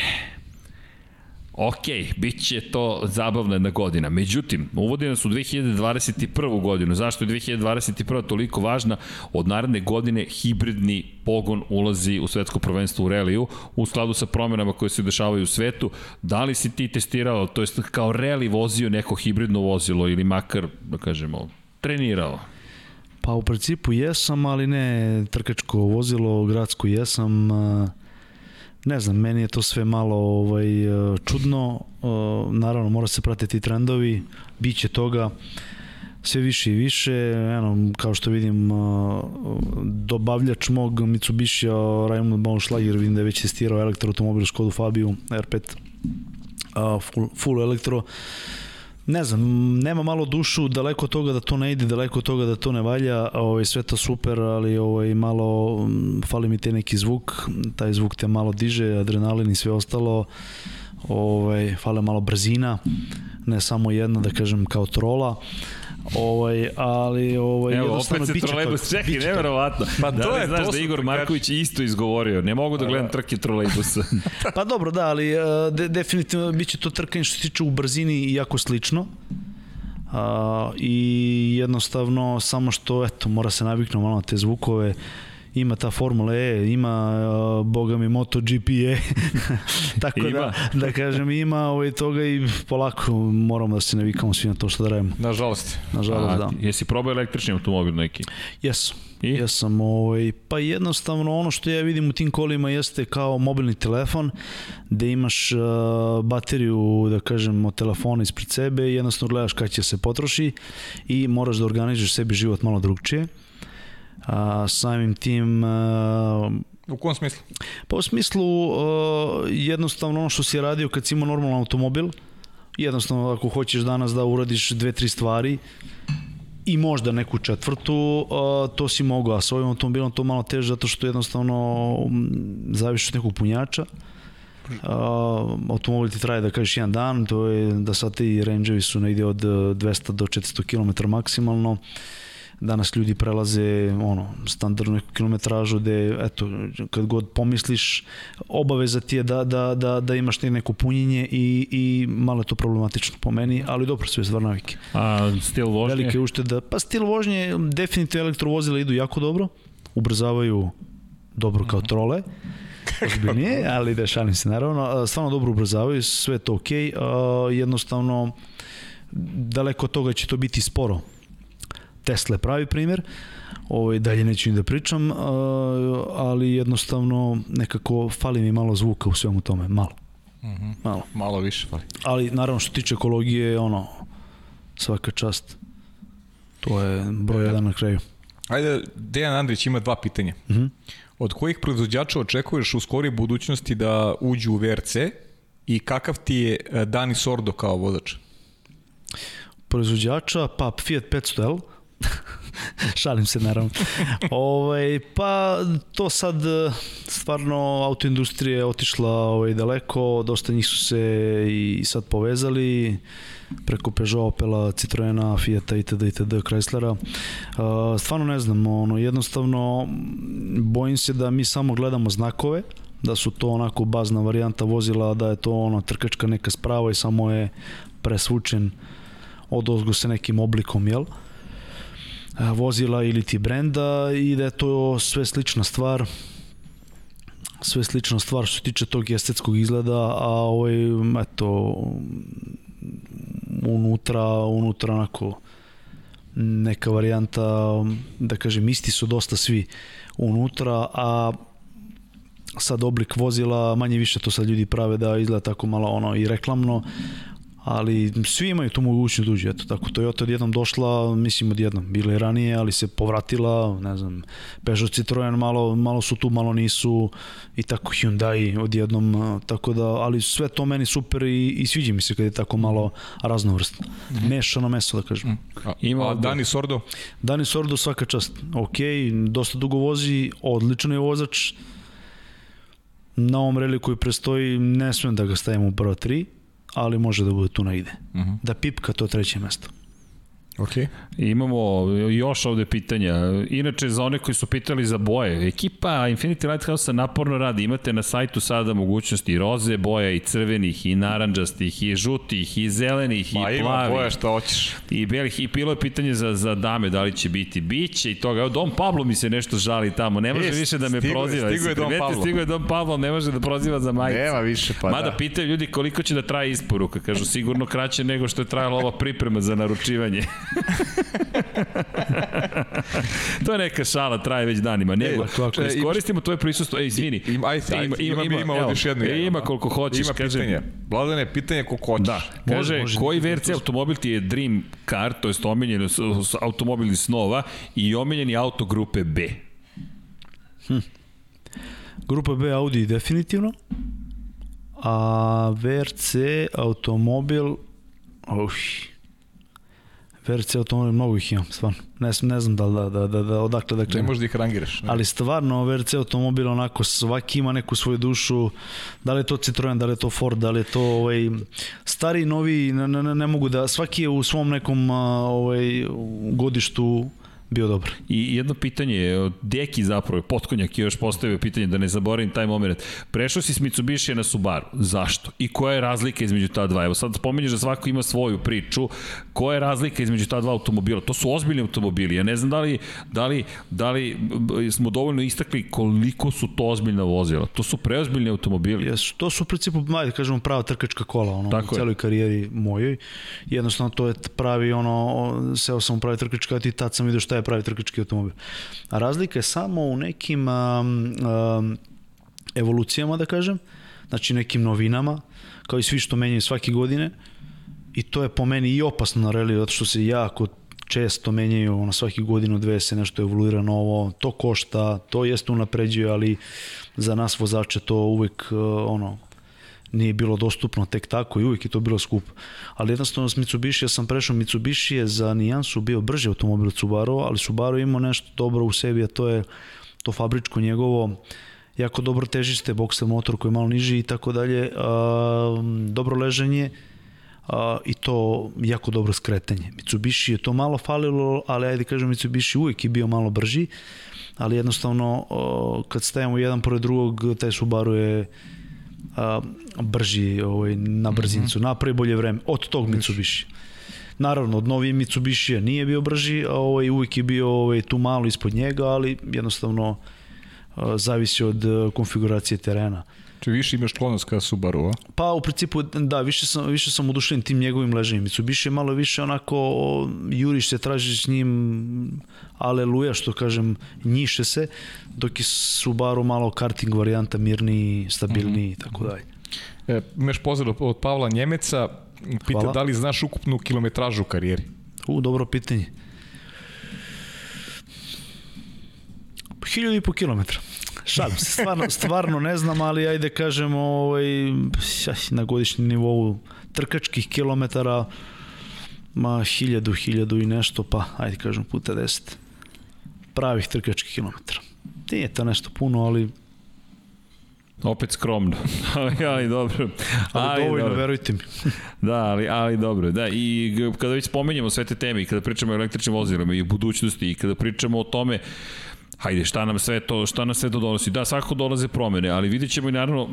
Ok, bit će to zabavna jedna godina. Međutim, uvodi nas u 2021. godinu. Zašto je 2021. toliko važna? Od naredne godine hibridni pogon ulazi u svetsko prvenstvo u reliju u skladu sa promenama koje se dešavaju u svetu. Da li si ti testirao, to jest kao reli vozio neko hibridno vozilo ili makar, da kažemo, trenirao? Pa u principu jesam, ali ne trkačko vozilo, gradsko jesam. Ne znam, meni je to sve malo ovaj, čudno. Naravno, mora se pratiti trendovi, bit će toga sve više i više. Eno, kao što vidim, dobavljač mog Mitsubishi Raimund Baumschlager, vidim da je već testirao elektroautomobil Škodu Fabiju R5 full, full elektro ne znam, nema malo dušu, daleko toga da to ne ide, daleko toga da to ne valja, ovaj, sve to super, ali ovaj, malo fali mi te neki zvuk, taj zvuk te malo diže, adrenalin i sve ostalo, ovaj, fale malo brzina, ne samo jedna, da kažem, kao trola, Ovaj, ali ovaj Evo, opet se trolejbus čeki, neverovatno. Pa da to je, znaš to da Igor Marković isto izgovorio. Ne mogu da gledam trke trolejbusa. pa dobro, da, ali e, de, definitivno biće to trkanje što se tiče u brzini jako slično. A, I jednostavno samo što, eto, mora se naviknuti malo na te zvukove ima ta Formula E, ima uh, boga mi MotoGP E, tako da, ima. da, da kažem, ima ovaj toga i polako moramo da se navikamo svi na to što da radimo. Nažalost. Nažalost, A, da. Jesi probao električni automobil neki? Jesam. I? Ja sam, ovaj, pa jednostavno ono što ja vidim u tim kolima jeste kao mobilni telefon, gde imaš uh, bateriju, da kažem, od telefona ispred sebe i jednostavno gledaš kada će se potroši i moraš da organizuješ sebi život malo drugčije a, samim tim a, U kom smislu? Pa u smislu a, jednostavno ono što si radio kad si imao normalan automobil, jednostavno ako hoćeš danas da uradiš dve, tri stvari i možda neku četvrtu, a, to si mogao, a s ovim automobilom to malo teže zato što jednostavno zaviš od nekog punjača, Uh, automobil ti traje da kažeš jedan dan, to je da sad ti range su negde od 200 do 400 km maksimalno. Danas ljudi prelaze ono, standardnu neku kilometražu gde, eto, kad god pomisliš, obaveza ti je da, da, da, da imaš neko punjenje i, i malo je to problematično po meni, ali dobro, sve stvar navike. A stil vožnje? Velike ušteda, pa stil vožnje, definitivno elektrovozila idu jako dobro, ubrzavaju dobro kao trole, ozbiljnije, ali da šalim se naravno, stvarno dobro ubrzavaju, sve to ok, jednostavno daleko od toga će to biti sporo. Tesla je pravi primjer, ovaj, dalje neću ni da pričam, ali jednostavno nekako fali mi malo zvuka u svemu tome, malo. Mm -hmm. Malo. Malo više fali. Ali naravno što tiče ekologije, ono, svaka čast. To je broj e, jedan na kraju. Ajde, Dejan Andrić ima dva pitanja. Mm -hmm. Od kojih proizvođača očekuješ u skoroj budućnosti da uđu u VRC i kakav ti je e, Dani Sordo kao vozač? Proizvođača, pa Fiat 500L, Šalim se naravno. ovaj, pa to sad e, stvarno autoindustrija je otišla ovaj, daleko, dosta njih su se i sad povezali preko Peugeot, Opela, Citroena, Fiata itd. itd. Chryslera. Uh, stvarno ne znam, ono, jednostavno bojim se da mi samo gledamo znakove, da su to onako bazna varijanta vozila, da je to ono trkačka neka sprava i samo je presvučen od ozgo se nekim oblikom, jel? Vozila ili ti brenda i da je to sve slična stvar sve slična stvar što se tiče tog estetskog izgleda, a ovaj, eto, unutra, unutra onako neka varijanta, da kažem, isti su dosta svi unutra, a sad oblik vozila, manje više to sad ljudi prave da izgleda tako malo ono i reklamno, ali svi imaju tu mogućnost da uđe, eto tako, Toyota odjednom došla, mislim odjednom, bila je ranije, ali se povratila, ne znam, Peugeot Citroen malo, malo su tu, malo nisu, i tako Hyundai odjednom, tako da, ali sve to meni super i, i sviđa mi se kad je tako malo raznovrstno. Mm -hmm. Mešano meso, da kažem. Mm. A, Ima, a Dani Sordo? Dani Sordo svaka čast, ok, dosta dugo vozi, odličan je vozač, na ovom reli koji prestoji ne smem da ga stavim u prva tri, ali može da bude tu negde. Uh mhm. -huh. Da pipka to treće mesto. Ok. Imamo još ovde pitanja. Inače, za one koji su pitali za boje, ekipa Infinity Lighthouse naporno radi. Imate na sajtu sada mogućnosti i roze boja, i crvenih, i naranđastih, i žutih, i zelenih, Ma, i plavih. ima boja što hoćeš. I belih. I bilo je pitanje za, za dame, da li će biti. Biće i toga. Evo, Dom Pablo mi se nešto žali tamo. Ne može e, više da me stigo, proziva. Stigo je Dom Pablo. Stigo je Dom Pablo, ne može da proziva za majicu. Nema više, pa Mada da. pitaju ljudi koliko će da traje isporuka. Kažu, sigurno kraće nego što je trajala ova priprema za naručivanje. to je neka šala, traje već danima. Nego, e, tako, iskoristimo tvoje prisustvo. Ej, izvini. Ima, ajde, ajde, ima, ima, ima, ima ovdje još jedno. E, ima koliko hoćeš. Ima kaže, pitanje. Vladane, pitanje koliko hoćeš. Da, može, može koji VRC automobil ti je Dream Car, to je omiljeni automobil iz snova i omiljeni auto grupe B? Hm. Grupa B Audi definitivno, a VRC automobil, uh, VRC automobil, mnogo ih imam, stvarno. Ne, ne znam da, da, da, da, da odakle da krenem. Ne možeš da ih rangiraš. Ne? Ali stvarno, VRC automobil, onako, svaki ima neku svoju dušu, da li je to Citroen, da li je to Ford, da li je to ovaj, stari, novi, ne, ne, ne mogu da, svaki je u svom nekom ovaj, godištu bio dobar. I jedno pitanje, Deki zapravo, Potkonjak je još postavio pitanje, da ne zaboravim taj moment. Prešao si s Mitsubishi na Subaru, zašto? I koja je razlika između ta dva? Evo sad spominješ da svako ima svoju priču, koja je razlika između ta dva automobila? To su ozbiljni automobili, ja ne znam da li, da li, da li smo dovoljno istakli koliko su to ozbiljna vozila. To su preozbiljni automobili. Jes, to su u principu, majde, kažemo, prava trkačka kola, ono, Tako u celoj je. karijeri mojoj. Jednostavno, to je pravi, ono, seo sam u pravi trkačka, i tad sam vidio šta je pravi trkački automobil. A razlika je samo u nekim um, um, evolucijama, da kažem, znači nekim novinama, kao i svi što menjaju svake godine, i to je po meni i opasno na reliju, zato što se jako često menjaju, na svaki godinu dve se nešto evoluira novo, to košta, to jeste unapređuje, ali za nas vozače to uvek uh, ono, nije bilo dostupno tek tako i uvijek je to bilo skupo. Ali jednostavno s Mitsubishi ja sam prešao Mitsubishi je za nijansu bio brži automobil od Subaru, ali Subaru imao nešto dobro u sebi, a to je to fabričko njegovo jako dobro težište, boxer motor koji je malo niži i tako dalje, dobro leženje, a, i to jako dobro skretanje. Mitsubishi je to malo falilo, ali ajde kažem Mitsubishi uvijek je bio malo brži, ali jednostavno kad stajemo jedan pored drugog, taj Subaru je a, brži ovaj, na brzincu, mm -hmm. napravi bolje vreme od tog Mitsubishi. Naravno, od novije Mitsubishi nije bio brži, a ovaj, uvijek je bio ovaj, tu malo ispod njega, ali jednostavno zavisi od konfiguracije terena. Če više imaš sklonost ka Subaru, a? Pa u principu da, više sam, više sam udušen tim njegovim leženjem. Mitsubishi je malo više onako juriš se, tražiš njim aleluja što kažem, njiše se, dok je Subaru malo karting varijanta mirniji, stabilniji i mm -hmm. tako dalje. E, imaš pozdrav od Pavla Njemeca, pita Hvala. da li znaš ukupnu kilometražu u karijeri? U, dobro pitanje. Hiljadu i po kilometra. Šalim se, stvarno, stvarno ne znam, ali ajde kažemo ovaj, na godišnjem nivou trkačkih kilometara ma hiljadu, hiljadu i nešto, pa ajde kažem puta deset pravih trkačkih kilometara. Nije to nešto puno, ali Opet skromno, ali, ali dobro. Ali, ali dovoljno, dobro. verujte mi. da, ali, ali dobro. Da, i kada već spomenjamo sve te teme i kada pričamo o električnim vozilima i budućnosti i kada pričamo o tome hajde, šta nam sve to, šta nam sve to donosi. Da, svakako dolaze promene, ali vidjet ćemo i naravno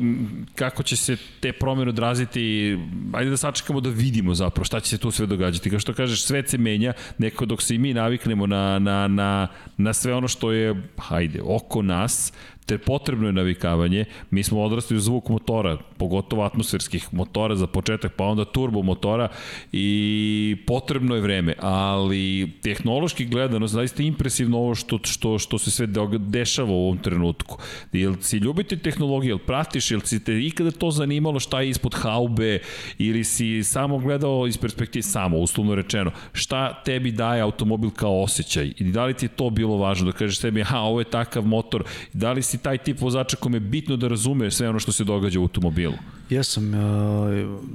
kako će se te promene odraziti, ajde da sačekamo da vidimo zapravo šta će se tu sve događati. Kao što kažeš, sve se menja, neko dok se i mi naviknemo na, na, na, na sve ono što je, hajde, oko nas, te potrebno je navikavanje. Mi smo odrasli u zvuk motora, pogotovo atmosferskih motora za početak, pa onda turbo motora i potrebno je vreme, ali tehnološki gledano, zaista impresivno ovo što, što, što se sve dešava u ovom trenutku. Jel si ljubite tehnologiju, jel pratiš, jel si te ikada to zanimalo šta je ispod haube ili si samo gledao iz perspektive, samo, uslovno rečeno, šta tebi daje automobil kao osjećaj i da li ti je to bilo važno da kažeš sebi, aha, ovo je takav motor, da li si taj tip vozača kome je bitno da razume sve ono što se događa u automobilu? Jesam,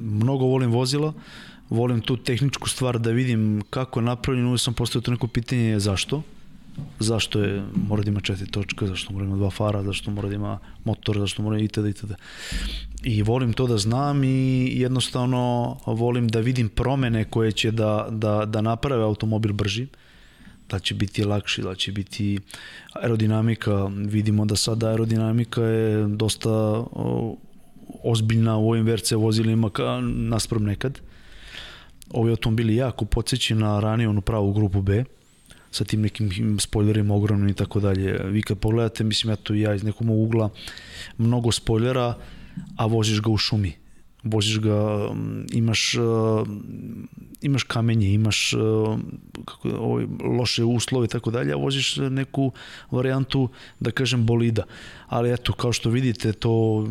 mnogo volim vozila, volim tu tehničku stvar da vidim kako je napravljeno, uvijek sam postavio to neko pitanje zašto, zašto je, mora da ima četiri točka, zašto mora da ima dva fara, zašto mora da ima motor, zašto mora itd. itd. I volim to da znam i jednostavno volim da vidim promene koje će da, da, da naprave automobil brži. Uh, da će biti lakši, da će biti aerodinamika. Vidimo da sada aerodinamika je dosta ozbiljna u ovim VRC vozilima naspram nekad. Ovi automobili jako podsjeći na ranije onu pravu grupu B sa tim nekim spoilerima ogromnim i tako dalje. Vi kad pogledate, mislim ja to i ja iz nekog ugla, mnogo spoilera, a voziš ga u šumi voziš ga, imaš, imaš kamenje, imaš kako, ovaj, loše uslove i tako dalje, a voziš neku varijantu, da kažem, bolida. Ali eto, kao što vidite, to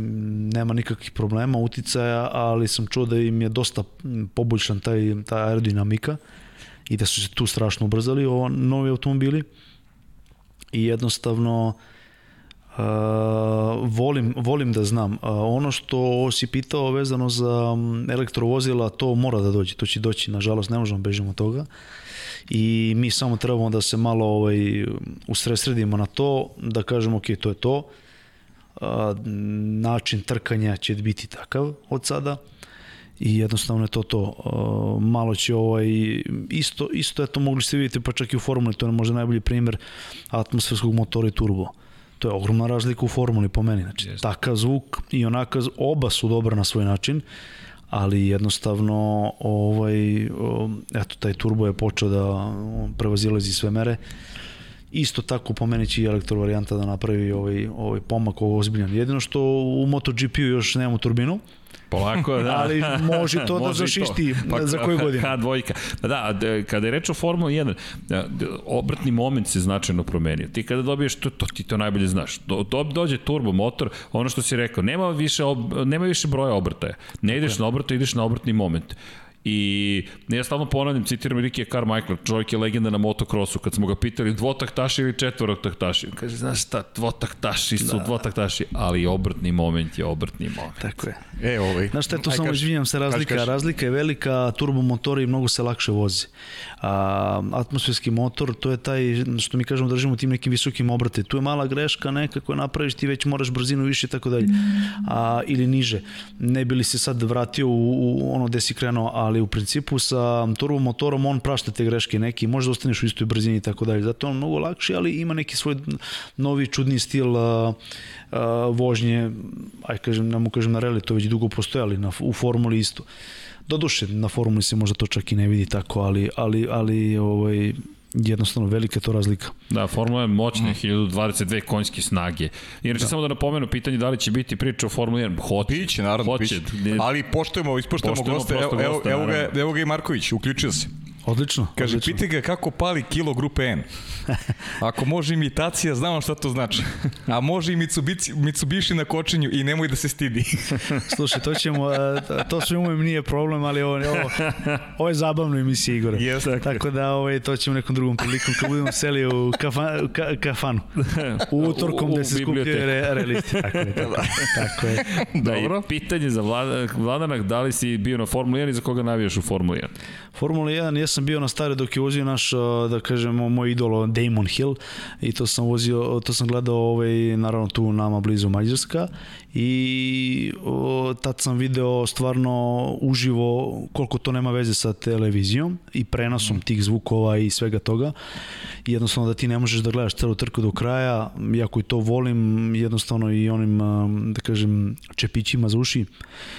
nema nikakvih problema, uticaja, ali sam čuo da im je dosta poboljšan taj, ta aerodinamika i da su se tu strašno ubrzali ovo novi automobili i jednostavno uh, Uh, volim, volim da znam. Uh, ono što si pitao vezano za um, elektrovozila, to mora da dođe, to će doći, nažalost ne možemo bežimo od toga i mi samo trebamo da se malo ovaj, usresredimo na to, da kažemo ok, to je to, uh, način trkanja će biti takav od sada i jednostavno je to to. Uh, malo će ovaj, isto, isto eto mogli ste vidjeti pa čak i u formuli, to je možda najbolji primer atmosferskog motora i turbo. Uh, To je ogromna razlika u formuli po meni. Znači, Jeste. takav zvuk i onaka, oba su dobra na svoj način, ali jednostavno ovaj, eto, taj turbo je počeo da prevazilazi sve mere. Isto tako po meni će i elektro varijanta da napravi ovaj, ovaj pomak ovo ozbiljan. Jedino što u MotoGP-u još nemamo turbinu, Polako, da. Ali može to da zašišti pa, za koju godinu. Ha, dvojka. Pa da, kada je reč o Formula 1, obratni moment se značajno promenio. Ti kada dobiješ to, to ti to najbolje znaš. Do, do, dođe turbo motor, ono što si rekao, nema više, ob, nema više broja obrtaja. Ne ideš na obrtaj, ideš na obratni moment. I ja stalno ponavljam, citiram Rikija Carmichael, čovjek je legenda na motokrosu, kad smo ga pitali dvotaktaši ili četvorotaktaši, kaže, znaš šta, dvotaktaši su da. dvotaktaši, ali obrtni moment je obrtni moment. Tako je. E, ovaj. Znaš šta je tu samo izvinjam se razlika, kaži, kaži. razlika je velika, turbomotori mnogo se lakše vozi. A, atmosferski motor, to je taj, što mi kažemo, držimo tim nekim visokim obrate. Tu je mala greška neka koja napraviš, ti već moraš brzinu više i tako dalje. A, ili niže. Ne bi li se sad vratio u, u ono gde si krenuo, ali ali u principu sa turbo motorom on prašta te greške neki, može da ostaneš u istoj brzini i tako dalje. Zato on mnogo lakši, ali ima neki svoj novi čudni stil uh, uh, vožnje, aj kažem, ne mu kažem na reli, to već dugo postojali, na, u formuli isto. Doduše, na formuli se možda to čak i ne vidi tako, ali, ali, ali ovaj, jednostavno velika to razlika. Da, Formula je moćna, mm. 1022 konjske snage. Inače, da. samo da napomenu pitanje da li će biti priča o Formula 1. Hoće. Biće, naravno, Hoće. biće. Ali poštujemo, ispoštujemo Poštujemo goste. Evo, evo, evo, ga, evo ga i Marković, uključio se. Odlično. Kaže, odlično. pitaj ga kako pali kilo grupe N. Ako može imitacija, znamo šta to znači. A može i Mitsubishi, Mitsubishi na kočenju i nemoj da se stidi. Slušaj, to ćemo, to sve umem nije problem, ali ovo, ovo, ovo je zabavna emisija Igora. Jeste. Tako da ovaj, to ćemo nekom drugom prilikom kad budemo seli u kafa, ka, kafanu. U utorkom U- u gde se skupljaju biblioteku. re, relisti. Tako je, tako, tako je. Dobro. Da, pitanje za Vlada, Vladanak, da li si bio na Formula 1 i za koga navijaš u Formula 1? Formula 1, ja sam bio na stare dok je vozio naš, da kažemo, moj idol Damon Hill i to sam vozio, to sam gledao ovaj, naravno tu nama blizu Mađarska i o, tad sam video stvarno uživo koliko to nema veze sa televizijom i prenosom tih zvukova i svega toga. Jednostavno da ti ne možeš da gledaš celu trku do kraja, iako i to volim, jednostavno i onim, da kažem, čepićima za uši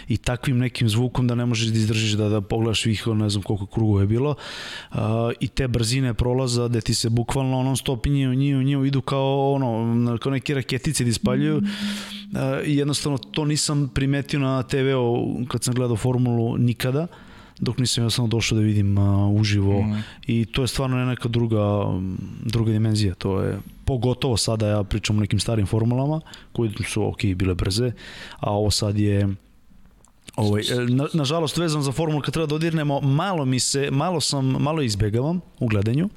i takvim nekim zvukom da ne možeš da izdržiš da, da pogledaš svih, ne znam koliko krugova je bilo i te brzine prolaza gde ti se bukvalno non stop njivo, njivo, njivo idu kao ono, kao neke raketice da ispaljuju. A, i jednostavno to nisam primetio na TV-u kad sam gledao formulu nikada dok nisam jednostavno došao da vidim a, uživo. Mm. i to je stvarno neka druga druga dimenzija. To je pogotovo sada ja pričam o nekim starim formulama koje su ok bile brze a ovo sad je Ovaj, e, na, nažalost, vezano za formulu, kad treba da odirnemo, malo mi se, malo sam, malo izbegavam u gledanju,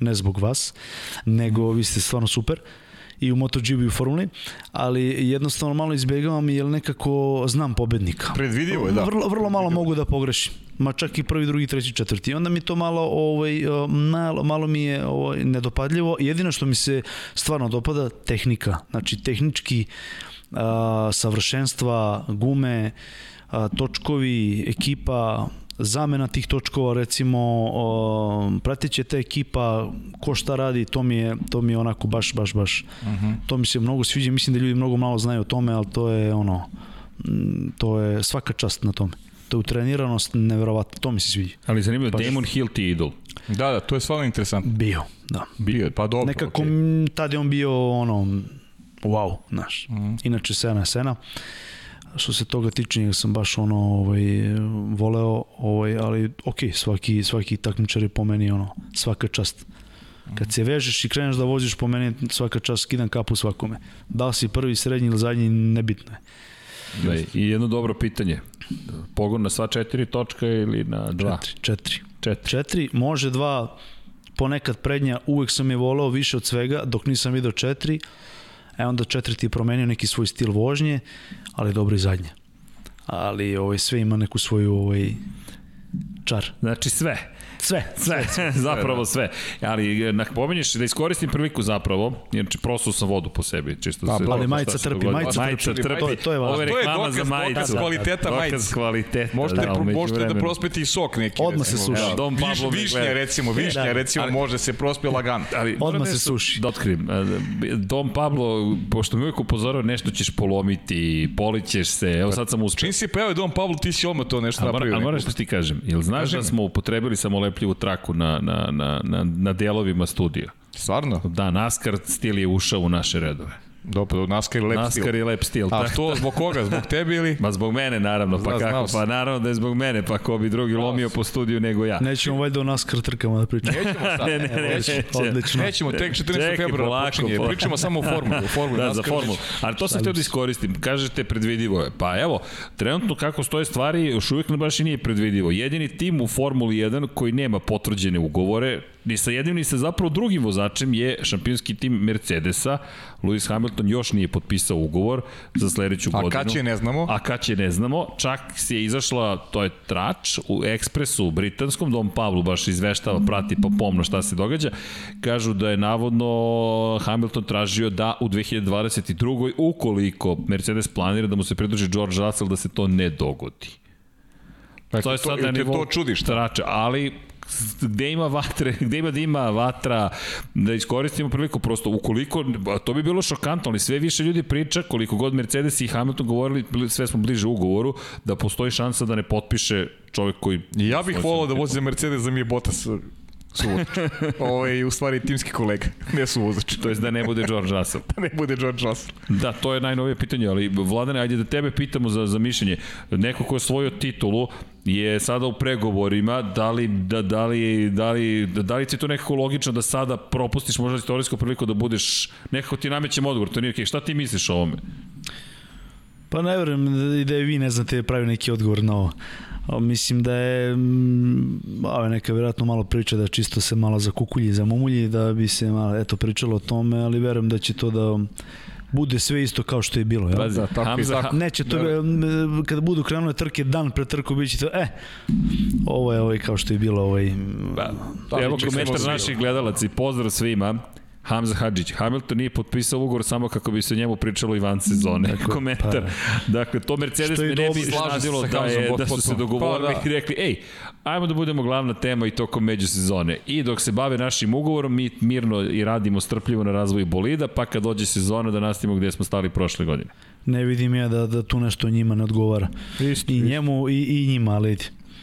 ne zbog vas, nego vi ste stvarno super i u MotoGP i u formuli, ali jednostavno malo izbegavam jer nekako znam pobednika. Predvidivo je, da. Vrlo, vrlo malo mogu da pogrešim. Ma čak i prvi, drugi, treći, četvrti. I onda mi to malo, ovaj, e, malo, malo mi je ovaj, nedopadljivo. Jedino što mi se stvarno dopada, tehnika. Znači, tehnički a, savršenstva, gume, točkovi, ekipa, zamena tih točkova recimo o, prateće ta ekipa ko šta radi to mi je to mi je onako baš baš baš uh -huh. to mi se mnogo sviđa mislim da ljudi mnogo malo znaju o tome ali to je ono mm, to je svaka čast na tome to je utreniranost neverovatno to mi se sviđa Ali zanimljivo, Pa- Damon Hill ti idol. Da, da, to je stvarno interesantno. bio da Bio pa dobro. nekako okay. tad je on bio ono wow znaš mm. inače sena je sena što se toga tiče njega sam baš ono ovaj voleo ovaj ali ok, svaki svaki takmičar je po meni ono svaka čast kad se vežeš i kreneš da voziš po meni svaka čast skidam kapu svakome da li si prvi srednji ili zadnji nebitno je Da, I jedno dobro pitanje. Pogon na sva četiri točka ili na dva? četiri, četiri. Četiri. četiri, može dva ponekad prednja, uvek sam je voleo više od svega, dok nisam video četiri, e onda četvrti je promenio neki svoj stil vožnje, ali dobro i zadnje. Ali ovaj, sve ima neku svoju ovaj, čar. Znači sve. Sve. Sve, zapravo sve. Ali na pomenješ da iskoristim priliku zapravo, jer prosto sam vodu po sebi, čisto Pa, se ali šta majica trpi, majica majica trpi, trpi. to je- to je važno. Ovo je To je reklama dokaz- za majicu. dokaz kvaliteta dokaz majice. kvaliteta. Možete, da, da, možete da prospeti i sok neki. Odmah se suši. Evo, Dom Viš, Pablo me višnja, recimo, višnja, Da. recimo, Ali- može se prospe lagano. Ali, Odmah se suši. Da otkrim. E, Dom Pablo, pošto mi uvijek upozorao nešto ćeš polomiti, polićeš se, evo sad sam uspio. Čim si peo Dom Pablo, ti si odmah to nešto napravio. a moram neko. što ti kažem, jel znaš da smo upotrebili samolepljivu traku na, na, na, na, na delovima studija? Stvarno? Da, NASCAR stil je ušao u naše redove. Dobro, NASCAR je lep NASCAR stil. je lep stil. A tako to zbog koga? Zbog tebe ili? Ma zbog mene naravno, pa Zna- kako? Pa naravno da je zbog mene, pa ko bi drugi lomio po studiju nego ja. Nećemo valjda o NASCAR trkama da pričamo. Nećemo sad. Ne, ne, ne, neće. Odlično. Nećemo, tek 14. Čekaj, februara polako, počinje. polako. Pričamo samo o formuli. O formuli Da, za NASCAR formulu. Ali to sam htio da iskoristim. Kažete predvidivo je. Pa evo, trenutno kako stoje stvari, još uvijek ne baš i nije predvidivo. Jedini tim u Formuli 1 koji nema potvrđene ugovore, ni sa jednim ni sa zapravo drugim vozačem je šampionski tim Mercedesa. Lewis Hamilton još nije potpisao ugovor za sledeću A godinu. kad će ne znamo? A kad će ne znamo, čak si je izašla, to je trač u ekspresu u britanskom, Dom Pavlu baš izveštava, prati pa pomno šta se događa, kažu da je navodno Hamilton tražio da u 2022. ukoliko Mercedes planira da mu se pridruži George Russell da se to ne dogodi. Eto, to je sad na te nivou to čudiš, trača, ali gde ima vatre, gde ima dima vatra, da iskoristimo priliku, prosto ukoliko, to bi bilo šokantno, ali sve više ljudi priča, koliko god Mercedes i Hamilton govorili, sve smo bliže ugovoru, da postoji šansa da ne potpiše čovjek koji... Ja bih volao da vozi Mercedes da mi je Bottas suvozač. Ovo je u stvari timski kolega, ne suvozač. To je da ne bude George Russell. Da ne bude George Russell. Da, to je najnovije pitanje, ali Vladane, ajde da tebe pitamo za, za mišljenje. Neko ko je osvojio titulu je sada u pregovorima, da li, da, da li, da li, da, da li ti to nekako logično da sada propustiš možda istorijsku priliku da budeš, nekako ti namećem odgovor, to nije okay. šta ti misliš o ovome? Pa ne verujem da, da je vi ne znate pravi neki odgovor na ovo. A, mislim da je mm, a, neka vjerojatno malo priča da čisto se malo zakukulji, zamumulji, da bi se malo eto pričalo o tome, ali verujem da će to da bude sve isto kao što je bilo. Ja? Pazi, Da, tako Hamza, i tako. Neće to, da. kada budu krenule trke dan pre trku, bit će to, e, ovo je ovaj kao što je bilo, ovaj, Ba, Da, evo komentar naših gledalaca i pozdrav svima. Hamza Hadžić. Hamilton nije potpisao ugovor samo kako bi se njemu pričalo i van sezone. Dakle, Komentar. pa- Dakle, to Mercedes me ne bi iznadilo da, je, da su se dogovorili Pa da. i rekli, ej, ajmo da budemo glavna tema i tokom međusezone. I dok se bave našim ugovorom, mi mirno i radimo strpljivo na razvoju bolida, pa kad dođe sezona da nastavimo gde smo stali prošle godine. ne vidim ja da, da tu nešto njima ne odgovara. Isto, I njemu i, i njima, ali.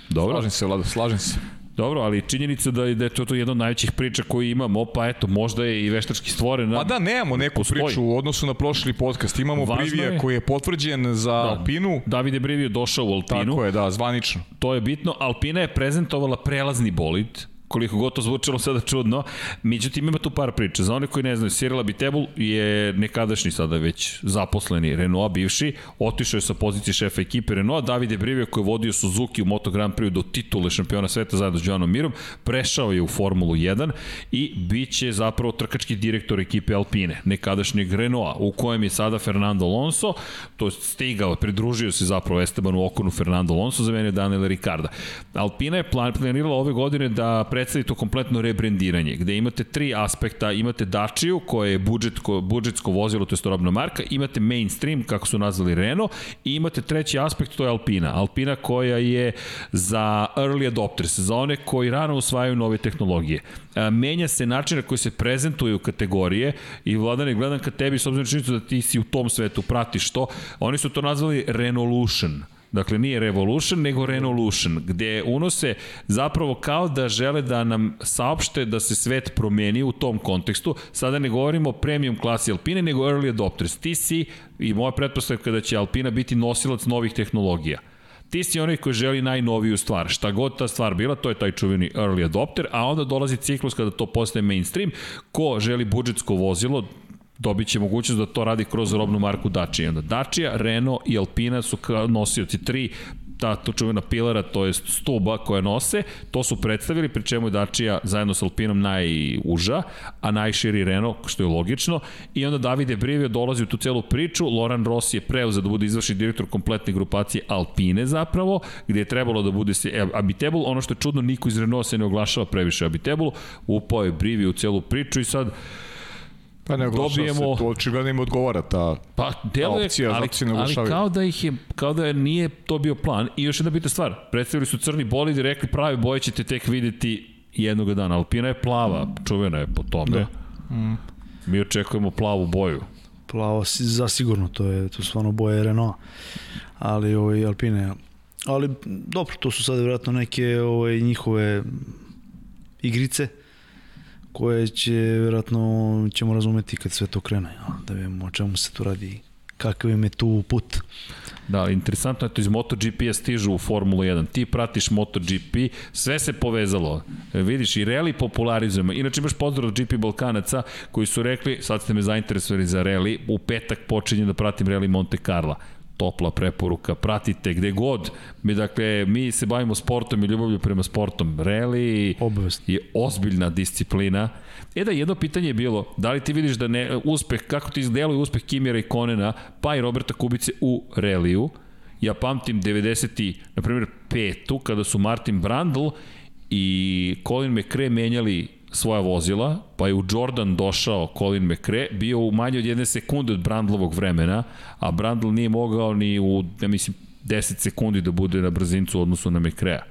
Dobro? Slažem se, Vlado, slažem se. Dobro, ali činjenica da je, da je to, to jedna od najvećih priča koju imamo, pa eto, možda je i veštački stvorena. Pa da, nemamo neku Postoji. priču u odnosu na prošli podcast. Imamo Važno Privija je- koji je potvrđen za Da. Alpinu. Davide Brivio došao u Alpinu. Tako je, da, zvanično. To je bitno. Alpina je prezentovala prelazni bolid, koliko god to zvučalo sada čudno. Međutim, ima tu par priča. Za one koji ne znaju, Cyril Abitebul je nekadašnji sada već zaposleni Renault bivši, otišao je sa pozicije šefa ekipe Renault, Davide Brivio koji je vodio Suzuki u Moto Grand Prix do titule šampiona sveta zajedno s Joanom Mirom, prešao je u Formulu 1 i bit će zapravo trkački direktor ekipe Alpine, nekadašnjeg Renaulta, u kojem je sada Fernando Alonso, to je stigao, pridružio se zapravo Estebanu Okonu Fernando Alonso, zamenio Daniela Ricarda. Alpina je plan, planirala ove godine da predstavi to kompletno rebrendiranje, gde imate tri aspekta, imate Dačiju, koje je budžetko, budžetsko vozilo, to je robna marka, imate mainstream, kako su nazvali Renault, i imate treći aspekt, to je Alpina. Alpina koja je za early adopters, za one koji rano usvajaju nove tehnologije. A, menja se način na koji se prezentuju kategorije i Vladane, gledam ka tebi, s obzirom činjenicu da ti si u tom svetu, pratiš to, oni su to nazvali Renolution. Dakle, nije Revolution, nego Renolution, gde unose zapravo kao da žele da nam saopšte da se svet promeni u tom kontekstu. Sada ne govorimo o premium klasi Alpine, nego early adopters. Ti si, i moja pretpostavka da će Alpina biti nosilac novih tehnologija. Ti si onaj koji želi najnoviju stvar. Šta god ta stvar bila, to je taj čuveni early adopter, a onda dolazi ciklus kada to postaje mainstream. Ko želi budžetsko vozilo, dobit će mogućnost da to radi kroz robnu marku Dacia. Onda Dacia, Renault i Alpina su nosioci tri ta to čuvena pilara, to jest stuba koje nose, to su predstavili, pri čemu je Dacia zajedno sa Alpinom najuža, a najširi Renault, što je logično, i onda Davide Brivio dolazi u tu celu priču, Loran Rossi je preuzeo da bude izvršni direktor kompletne grupacije Alpine zapravo, gde je trebalo da bude se Abitebul, ono što je čudno, niko iz Renault se ne oglašava previše Abitebul, upao je Brivio u celu priču i sad Pa ne Dobijemo- se, to očigledno im odgovara ta... Pa, deluje, opcija, ali, ne ali kao da ih je, kao da je nije to bio plan. I još jedna bitna stvar, predstavili su crni bolid i rekli prave boje ćete tek videti jednog dana. Alpina je plava, čuvena je po tome. Da. Mm. Mi očekujemo plavu boju. Plavo, si- zasigurno, to je to stvarno boje Renault, ali ovaj, Alpine. Ali dobro, to su sad vjerojatno neke ovaj, njihove igrice koje će vjerojatno ćemo razumeti kad sve to krene, ja, da vidimo o čemu se tu radi kakav im je tu put. Da, interesantno je to iz MotoGP-a stižu u Formulu 1. Ti pratiš MotoGP, sve se povezalo. E, vidiš, i rally popularizujemo. Inače imaš pozdrav od GP Balkanaca koji su rekli, sad ste me zainteresovali za rally, u petak počinjem da pratim rally Monte Carlo topla preporuka, pratite gde god. Mi, dakle, mi se bavimo sportom i ljubavlju prema sportom. Rally Obavezno. je ozbiljna disciplina. E da, jedno pitanje je bilo, da li ti vidiš da ne, uspeh, kako ti izdeluje uspeh Kimira i Konena, pa i Roberta Kubice u reliju? Ja pamtim 90. na primjer, petu, kada su Martin Brandl i Colin McRae menjali svoja vozila, pa je u Jordan došao Colin McRae, bio u manje od jedne sekunde od Brandlovog vremena, a Brandl nije mogao ni u, ja mislim, 10 sekundi da bude na brzincu u odnosu na Mekrea.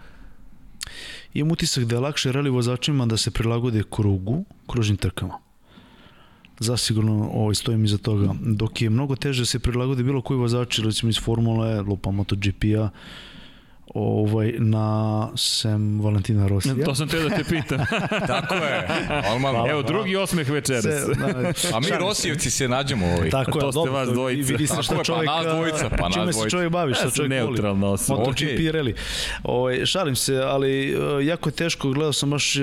Imam utisak da je lakše reli vozačima da se prilagode krugu, kružnim trkama. Zasigurno ovaj, stojim iza toga. Dok je mnogo teže da se prilagode bilo koji vozači, recimo iz Formule, lupa MotoGP-a, ovaj, na Sem Valentina Rosija. To sam te da te pitam. Tako je. Normalno. Evo, drugi osmeh večeras. Se, da, A mi Rosijevci se nađemo ovaj. Tako je, To ste vas dvojica. Vidi se je, pa čovjek, nas dvojica, pa nas čime se čovjek bavi, sam čovjek voli. neutralna osoba. MotoGP okay. rally. Ovaj, šalim se, ali uh, jako je teško, gledao sam baš, uh,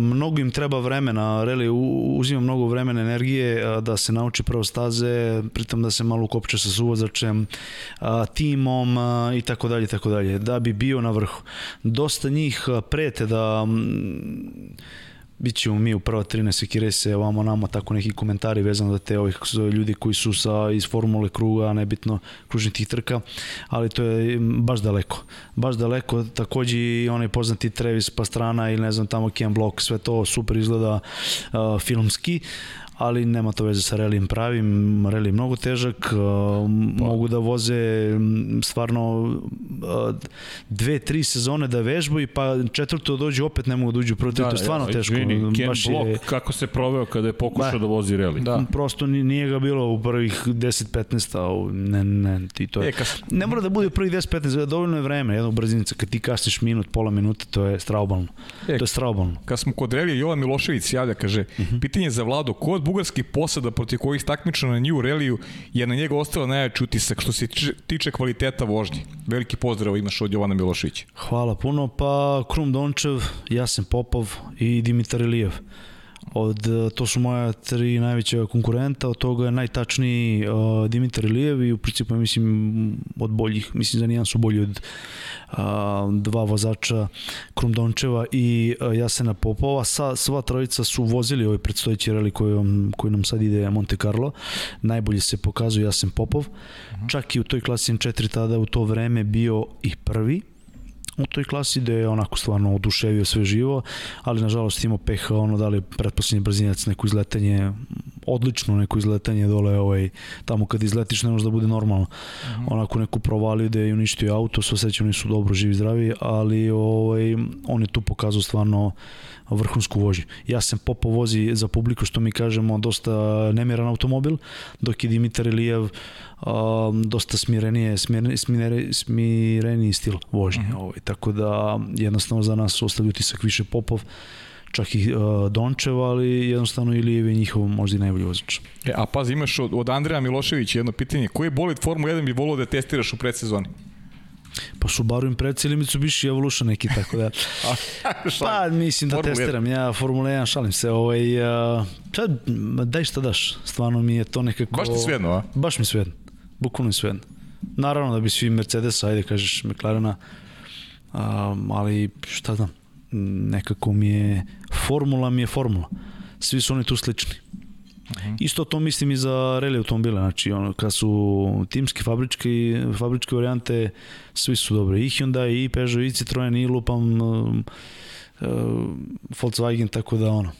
mnogo im treba vremena, rally u- uzima mnogo vremena, energije uh, da se nauči prvo staze, pritom da se malo ukopče sa suvozačem, timom i tako dalje, tako dalje, da bi bio na vrhu. Dosta njih uh, prete da bit ćemo mi u prva 13 kirese, ovamo namo tako neki komentari vezano za te ovih ljudi koji su sa, iz formule kruga, nebitno kružnih tih trka, ali to je baš daleko. Baš daleko, takođe i onaj poznati Travis Pastrana ili ne znam tamo Ken Block, sve to super izgleda uh, filmski, ali nema to veze sa relijem pravim, reli je mnogo težak, uh, mogu da voze stvarno uh, dve, tri sezone da vežbaju, pa četvrto dođu opet ne mogu da uđu u prvi, Da, to je da, stvarno teško. Izvini, Ken baš Block, je, kako se proveo kada je pokušao da, Da. vozi reli. Da. prosto ni- nije ga bilo u prvih 10-15, a ne, ne, ti to je. E, kas, Ne mora da bude u prvih 10-15, dovoljno je vreme, jednog brzinica, kad ti kasniš minut, pola minute, to je straubalno. E, To je straubalno. kad smo kod Relija, Jovan Milošević javlja, kaže, pitanje za Vlado, ko od bugarskih posada protiv kojih takmiča na New Reliju je na njega ostao najjači utisak što se tiče- kvaliteta vožnje? Veliki pozdrav imaš od Jovana Miloševića. Hvala puno, pa Krum Dončev, Jasen Popov i Dimitar Ilijev. Od, eh, to su moja tri najveća konkurenta, od toga je najtačniji uh, Dimitar Ilijev i u principu ja mislim od boljih, mislim da nijedan su bolji od uh, dva vozača Krum Dončeva i uh, Jasena Popova. Sa, sva trojica su vozili ovaj predstojeći rally koji, vam, koji nam sad ide Monte Carlo. Najbolje se pokazuje Jasen Popov. Čak i u toj klasi M4 tada u to vreme bio i prvi u toj klasi da je onako stvarno oduševio sve živo, ali nažalost imao peha ono da li pretposlednji brzinac neko izletanje odlično neko izletanje dole ovaj, tamo kad izletiš ne može da bude normalno. Onako neku provalio da je uništio auto sve sreće oni su dobro živi zdravi ali ovaj, on je tu pokazao stvarno vrhunsku vožnju. Ja sam Popo vozi za publiku što mi kažemo dosta nemiran automobil, dok je Dimitar Ilijev um, dosta smirenije, smireni, smireni, smireniji stil vožnje. -huh. ovaj, tako da jednostavno za nas ostavlja utisak više Popov, čak i uh, Dončev, ali jednostavno Ilijev je njihov možda i najbolji vozač. E, a pazi, imaš od, od Andreja Miloševića jedno pitanje. Koji bolid Formula 1 bi volio da testiraš u predsezoni? Pa Subaru Impreza ili Mitsubishi Evolution neki, tako da... pa mislim da Formula testiram, ja Formula 1 šalim se, ovaj, uh, čad, daj šta daš, stvarno mi je to nekako... Baš ti svejedno, a? Baš mi svejedno, bukvalno mi svejedno. Naravno da bi svi Mercedes, ajde kažeš McLarena, um, ali šta znam, nekako mi je, formula mi je formula. Svi su oni tu slični. Uh -huh. Isto to mislim i za rally automobile, znači ono, kad su timske fabričke, fabričke varijante, svi su dobre, i Hyundai, i Peugeot, i Citroen, i lupam uh, uh, Volkswagen, tako da ono,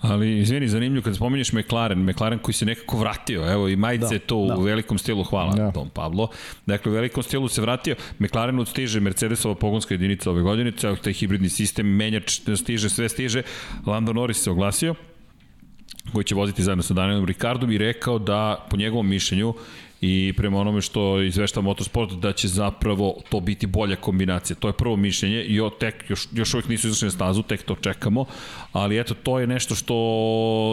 Ali, izvini, zanimljivo, kad spominješ McLaren, McLaren koji se nekako vratio, evo i majice da, je to da. u velikom stilu, hvala da. Tom Pablo. Dakle, u velikom stilu se vratio, McLaren odstiže Mercedesova pogonska jedinica ove godine, ceo taj hibridni sistem, menjač stiže, sve stiže, Lando Norris se oglasio, koji će voziti zajedno sa Danielom Ricardom i rekao da, po njegovom mišljenju, i prema onome što izvešta Motorsport da će zapravo to biti bolja kombinacija. To je prvo mišljenje i tek, još, još uvijek nisu izašli na stazu, tek to čekamo, ali eto to je nešto što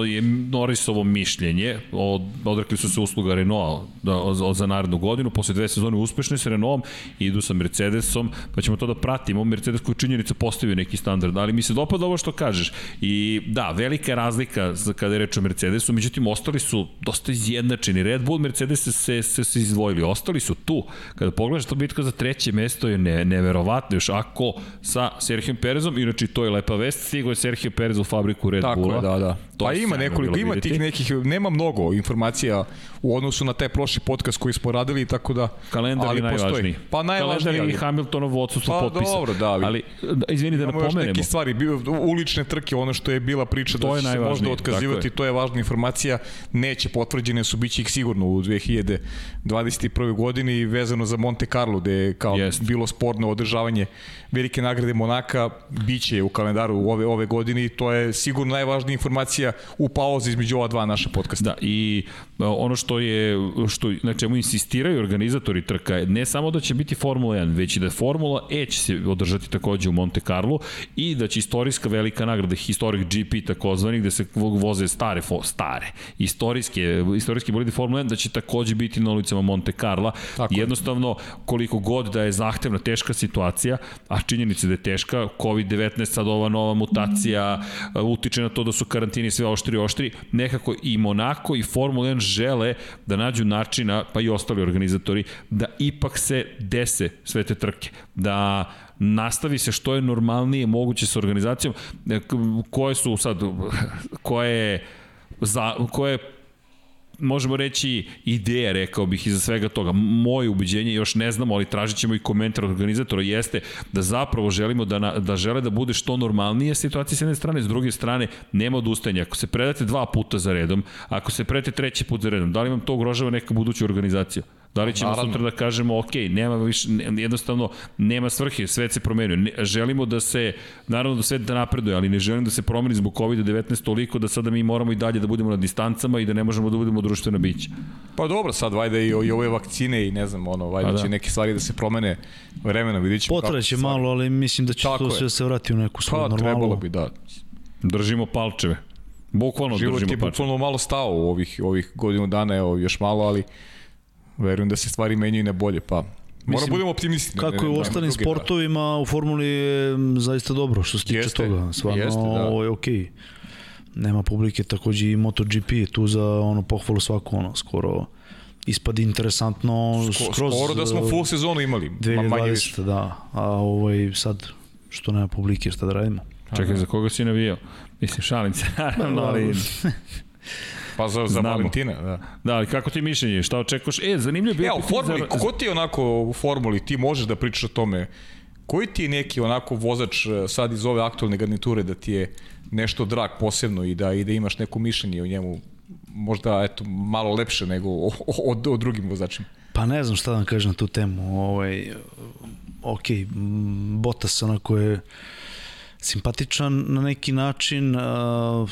je Norrisovo mišljenje, od, odrekli su se usluga Renault da, od, za narednu godinu, posle dve sezone uspešne sa Renaultom, idu sa Mercedesom, pa ćemo to da pratimo, Mercedes koji činjenica postavio neki standard, ali mi se dopada ovo što kažeš. I da, velika je razlika kada je reč o Mercedesu, međutim ostali su dosta izjednačeni, Red Bull, Mercedes se se, se izdvojili. Ostali su tu. Kada pogledaš to bitka za treće mesto je ne, neverovatno. Još ako sa Serhijom Perezom, inače to je lepa vest, stigo je Serhio Perez u fabriku Red Tako Bulla. Tako je, da, da. To pa ima nekoliko, ima tih nekih, nema mnogo informacija u odnosu na taj prošli podcast koji smo radili, tako da... Kalendar je najvažniji. Postoji. Pa najvažniji. Kalendar i Hamiltonov odsustvo pa, potpisa. dobro, da. Ali, da, izvini da napomenemo. Još neke stvari, ulične trke, ono što je bila priča to da se možda otkazivati, je. to je važna informacija, neće potvrđene su, bit će ih sigurno u 2000 2021. godini vezano za Monte Carlo, gde je kao Jest. bilo sporno održavanje velike nagrade Monaka, biće u kalendaru ove, ove godine i to je sigurno najvažnija informacija u pauzi između ova dva naša podcasta. Da, i a, ono što je, što, na čemu insistiraju organizatori trka, je ne samo da će biti Formula 1, već i da Formula E će se održati takođe u Monte Carlo i da će istorijska velika nagrada, Historic GP takozvani, gde se voze stare, fo, stare, istorijske, istorijski bolidi Formula 1, da će takođe biti na ulicama Monte Carla. Tako je. Jednostavno, koliko god da je zahtevna, teška situacija, a činjenica da je teška, COVID-19, sad ova nova mutacija, uh, utiče na to da su karantini sve oštri i oštri, nekako i Monako i Formula 1 žele da nađu načina, pa i ostali organizatori, da ipak se dese sve te trke, da nastavi se što je normalnije moguće sa organizacijom, koje su sad, koje za, koje možemo reći ideja, rekao bih, iza svega toga. Moje ubeđenje, još ne znamo, ali tražit ćemo i komentar organizatora, jeste da zapravo želimo da, na, da žele da bude što normalnije situacija s jedne strane, s druge strane nema odustajanja. Ako se predate dva puta za redom, ako se predate treći put za redom, da li vam to ugrožava neka buduća organizacija? Da li ćemo Naravno. sutra da kažemo, ok, nema više, jednostavno, nema svrhe, svet se promenio. Ne, želimo da se, naravno da svet da napreduje, ali ne želim da se promeni zbog COVID-19 toliko da sada mi moramo i dalje da budemo na distancama i da ne možemo da budemo društvena bića. Pa dobro, sad vajda i, i ove vakcine i ne znam, ono, vajda Pa da. će neke stvari da se promene vremena, vidit ćemo kako Potraće se stvari- malo, ali mislim da će Tako to je. sve se vrati u neku svoju Pa, normalu. trebalo bi, da. Držimo palčeve. Bukvalno Život držimo je palčeve. bukvalno malo stao u ovih, ovih godinu dana, evo, još malo, ali verujem da se stvari menjaju na bolje, pa Moramo Mislim, budemo optimisti. Kako je u ostalim sportovima, u formuli je zaista dobro što se tiče Jeste, toga. Stvarno, jeste, da. ovo je okej. Nema publike, takođe i MotoGP je tu za ono pohvalu svaku, ono, skoro ispadi interesantno Da. Sko, skroz skoro da smo full sezonu imali, ma manje više. 2020, da. A ovaj sad, što nema publike, šta da radimo? Čekaj, za koga si navijao? Mislim, šalim se, naravno, ali... Pa za, za. Valentina, da. Da, ali kako ti mišljenje? Šta očekuješ? E, zanimljivo je u formuli, ko ti je onako u formuli, ti možeš da pričaš o tome, koji ti je neki onako vozač eh, sad iz ove aktualne garniture da ti je nešto drag posebno i da, i da imaš neko mišljenje o njemu možda eto malo lepše nego o, o, o, o drugim vozačima. Pa ne znam šta da vam kažem na tu temu. Ovaj, ok, m, Bottas onako je simpatičan na neki način. a,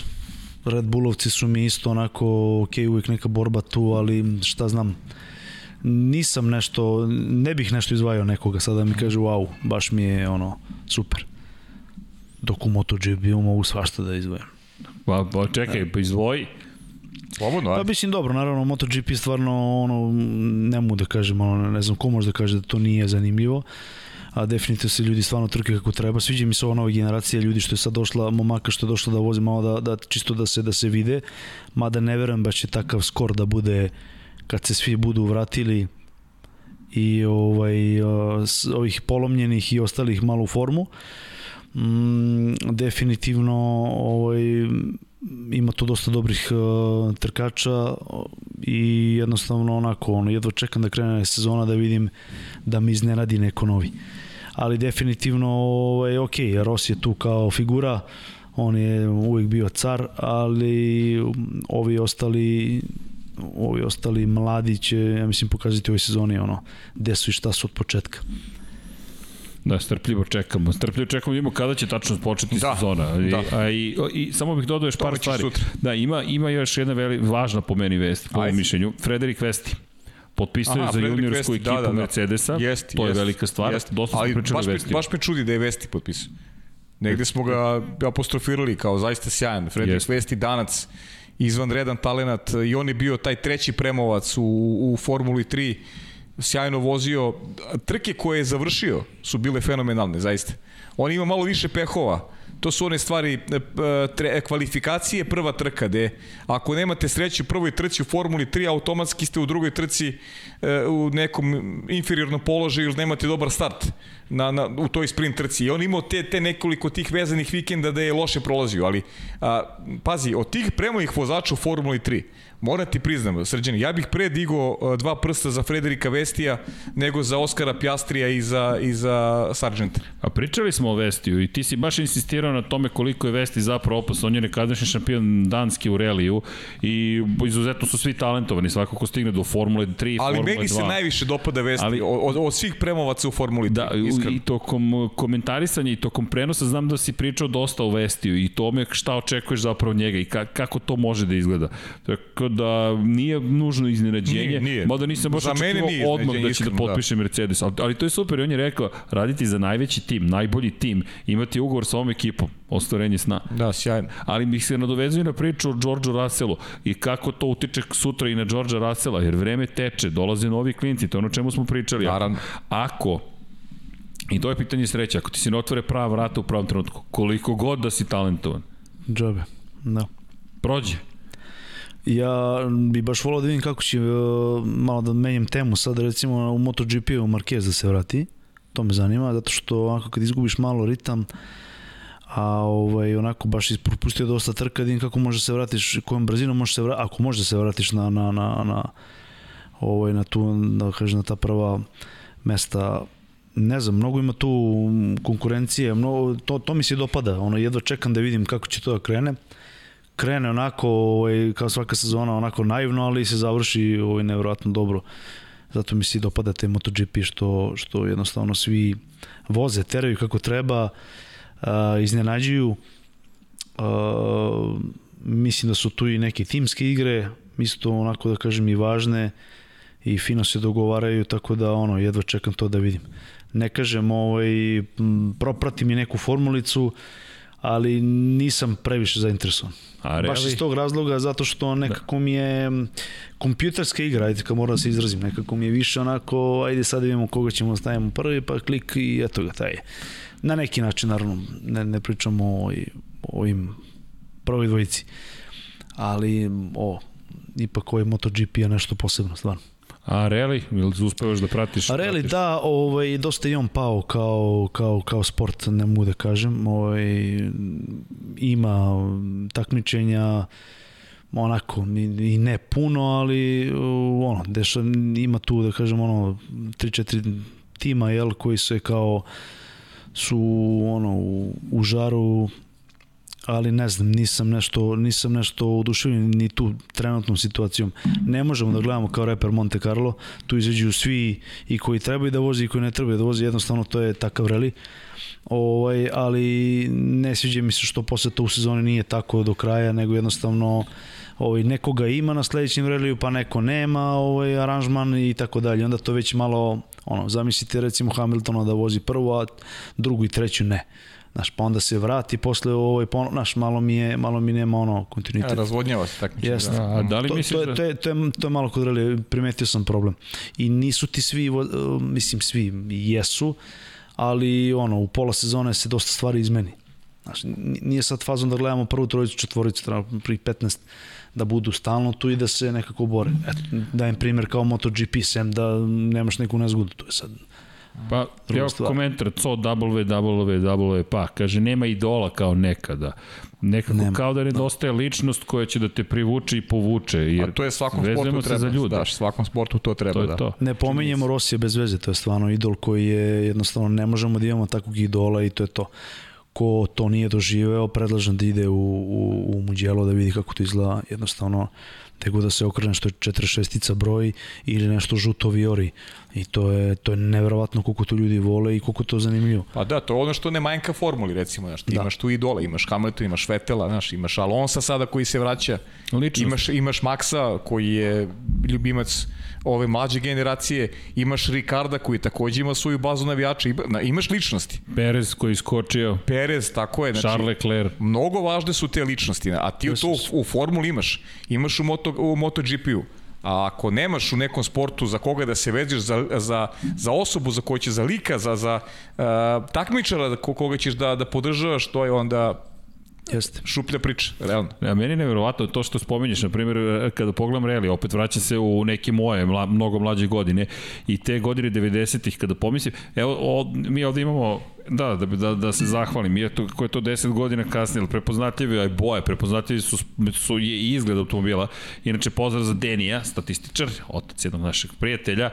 Red Bullovci su mi isto onako, ok, uvijek neka borba tu, ali šta znam, nisam nešto, ne bih nešto izvajao nekoga sada da mi kaže wow, baš mi je ono super. Dok u MotoGP-u mogu svašta da izvajam. Pa, pa čekaj, pa izvoji. Slobodno, Pa ajde. mislim dobro, naravno MotoGP stvarno ono ne mogu da kažem, ono ne znam ko može da kaže da to nije zanimljivo. A definitivno se ljudi stvarno trke kako treba. Sviđa mi se ova nova generacija ljudi što je sad došla, momaka što je došla da vozi malo da, da čisto da se da se vide. Mada ne verujem baš će takav skor da bude kad se svi budu vratili i ovaj ovih polomljenih i ostalih malo u formu. Mm, definitivno ovaj ima tu dosta dobrih uh, trkača i jednostavno onako ono jedva čekam da krene sezona da vidim da mi iznenadi neko novi ali definitivno ovaj, ok, Ross je tu kao figura on je uvijek bio car ali um, ovi ostali ovi ostali mladi će ja mislim pokazati u ovoj sezoni ono gde su i šta su od početka Da, strpljivo čekamo. Strpljivo čekamo vidimo kada će tačno početi Da, sezona. I, da. a, i, i, samo bih dodao još par stvari. sutra. Da, ima, ima još jedna veli, važna po meni vest, po mom mišljenju. Frederik Vesti. Potpisao je za juniorsku Vesti, ekipu da, da, da. Mercedesa. Jest, to je jest, velika stvar. jest. Dosta Ali pričali baš Vesti. baš me čudi da je Vesti potpisao. Negde smo ga apostrofirali kao zaista sjajan. Frederik Jest. Vesti danac, izvanredan talenat i on je bio taj treći premovac u, u Formuli 3 sjajno vozio. Trke koje je završio su bile fenomenalne, zaista. On ima malo više pehova. To su one stvari, e, e, tre, kvalifikacije, prva trka, gde ako nemate sreću u prvoj trci u Formuli 3, automatski ste u drugoj trci e, u nekom inferiornom položaju ili nemate dobar start na, na, u toj sprint trci. I on imao te, te nekoliko tih vezanih vikenda da je loše prolazio, ali a, pazi, od tih premojih vozača u Formuli 3, Moram ti priznam, srđani, ja bih pre digo uh, dva prsta za Frederika Vestija nego za Oskara Pjastrija i za, i za Sargenta. A pričali smo o Vestiju i ti si baš insistirao na tome koliko je Vesti zapravo opas. On je nekadašnji šampion danski u reliju i izuzetno su svi talentovani. Svako ko stigne do Formule 3, Ali Formule 2. meni se najviše dopada Vesti Ali- od, od svih premovaca u Formuli 3. Da, iskreno. i tokom komentarisanja i tokom prenosa znam da si pričao dosta o Vestiju i tome šta očekuješ zapravo njega i ka, kako to može da izgleda. Tako da nije nužno iznenađenje, Nije, nije. mada nisam baš očekivao odmah da će da iskreno, da. potpiše Mercedes, ali, ali to je super i on je rekao raditi za najveći tim, najbolji tim, imati ugovor sa ovom ekipom, ostvarenje sna. Da, sjajno. Ali bih se nadovezio na priču o Georgeu Russellu i kako to utiče sutra i na Georgea Russella, jer vreme teče, dolaze novi klinci, to je ono čemu smo pričali. Naravno. Ako I to je pitanje sreće. Ako ti se ne otvore prava vrata u pravom trenutku, koliko god da si talentovan, Džabe, da. prođe. Ja bi baš volao da vidim kako će uh, malo da menjam temu sad recimo u MotoGP-u Marquez da se vrati. To me zanima zato što onako kad izgubiš malo ritam a ovaj onako baš ispropustio dosta trka, da vidim kako može se vratiš, kojom brzinom možeš se vratiti, ako može da se vratiš na na na na ovaj na tu da kažem na ta prva mesta ne znam, mnogo ima tu konkurencije, mnogo, to, to mi se dopada, ono, jedva čekam da vidim kako će to da krene. Krene onako, ovaj, kao svaka sezona, onako naivno, ali se završi ovaj, nevjerojatno dobro. Zato mi se dopada te MotoGP što, što jednostavno svi voze, teraju kako treba, a, iznenađuju. A, mislim da su tu i neke timske igre, isto onako da kažem i važne i fino se dogovaraju, tako da ono, jedva čekam to da vidim. Ne kažem, ovaj, propratim i neku formulicu, ali nisam previše zainteresovan. A Baš reali? iz tog razloga, zato što nekako mi je kompjuterska igra, ajde kad moram da se izrazim, nekako mi je više onako, ajde sad da vidimo koga ćemo da stavimo prvi, pa klik i eto ga, taj je. Na neki način, naravno, ne, ne pričamo o, o ovim prvoj dvojici, ali o, ipak ovaj MotoGP je nešto posebno, stvarno. A Reli, ili uspevaš da pratiš? A Reli, da, ovaj, dosta i on pao kao, kao, kao sport, ne mogu da kažem. Ovaj, ima takmičenja, onako, i, i ne puno, ali uh, ono, deša, ima tu, da kažem, ono, 3-4 tima, jel, koji se kao su ono u, u žaru ali ne znam, nisam nešto, nisam nešto oduševljen ni tu trenutnom situacijom. Ne možemo da gledamo kao reper Monte Carlo, tu izađu svi i koji trebaju da vozi i koji ne trebaju da vozi, jednostavno to je takav reli. Ovaj, ali ne sviđa mi se što posle to u sezoni nije tako do kraja, nego jednostavno ovaj, nekoga ima na sledećem reliju, pa neko nema ovaj, aranžman i tako dalje. Onda to već malo, ono, zamislite recimo Hamiltona da vozi prvo, a drugu i treću ne. Znaš, pa onda se vrati posle pa, ono, znaš, malo mi je, malo mi nema ono Ja, kontinuitet. razvodnjava se takmičenje. Jeste. Da. A da li to, misliš to, da... to, je, to, je, to je malo kod reli, primetio sam problem. I nisu ti svi, vo- mislim svi jesu, ali ono, u pola sezone se dosta stvari izmeni. Znaš, nije sad fazom da gledamo prvu trojicu, četvoricu, pri 15 da budu stalno tu i da se nekako bore. Eto, dajem primjer kao MotoGP, sem da nemaš neku nezgodu, to je sad Pa, Druga evo stvar. komentar, co www, pa, kaže, nema idola kao nekada. Nekako Nema. kao da nedostaje ličnost koja će da te privuče i povuče. Jer A to je svakom sportu treba. za ljude. Da, svakom sportu to treba, to je da. to. Ne pominjemo Rosija bez veze, to je stvarno idol koji je jednostavno ne možemo da imamo takvog idola i to je to. Ko to nije doživeo, predlažem da ide u, u, u Muđelo da vidi kako to izgleda jednostavno nego da se okrene što je 46-ica broj ili nešto žuto viori i to je, to je neverovatno koliko to ljudi vole i koliko to zanimljivo. Pa da, to je ono što ne manjka formuli, recimo, znaš, ti Da. imaš tu idola, imaš Hamilton, imaš Vetela, znaš, imaš Alonsa sada koji se vraća, Ličnost. imaš, imaš Maxa koji je ljubimac ove mlađe generacije, imaš Ricarda koji takođe ima svoju bazu navijača, ima- na- imaš ličnosti. Perez koji je iskočio, Perez, tako je, znači, Charles Leclerc. mnogo važne su te ličnosti, a ti to u, u formuli imaš, imaš u, moto, u MotoGP-u. A ako nemaš u nekom sportu za koga da se veziš, za, za, za osobu za koju će, za lika, za, za uh, takmičara ko- koga ćeš da, da podržavaš, to je onda Jeste. šuplja priča, realno. A meni je nevjerovatno to što spominješ, na primjer, kada pogledam Reli, opet vraćam se u neke moje, mla, mnogo mlađe godine i te godine 90-ih, kada pomislim, evo, o, mi ovde imamo Da, da, da, da se zahvalim. I to, kako je to 10 godina kasnije, ali prepoznatljivi, aj boje, prepoznatljivi su, su je i izgled automobila. Inače, pozdrav za Denija, statističar, otac jednog našeg prijatelja,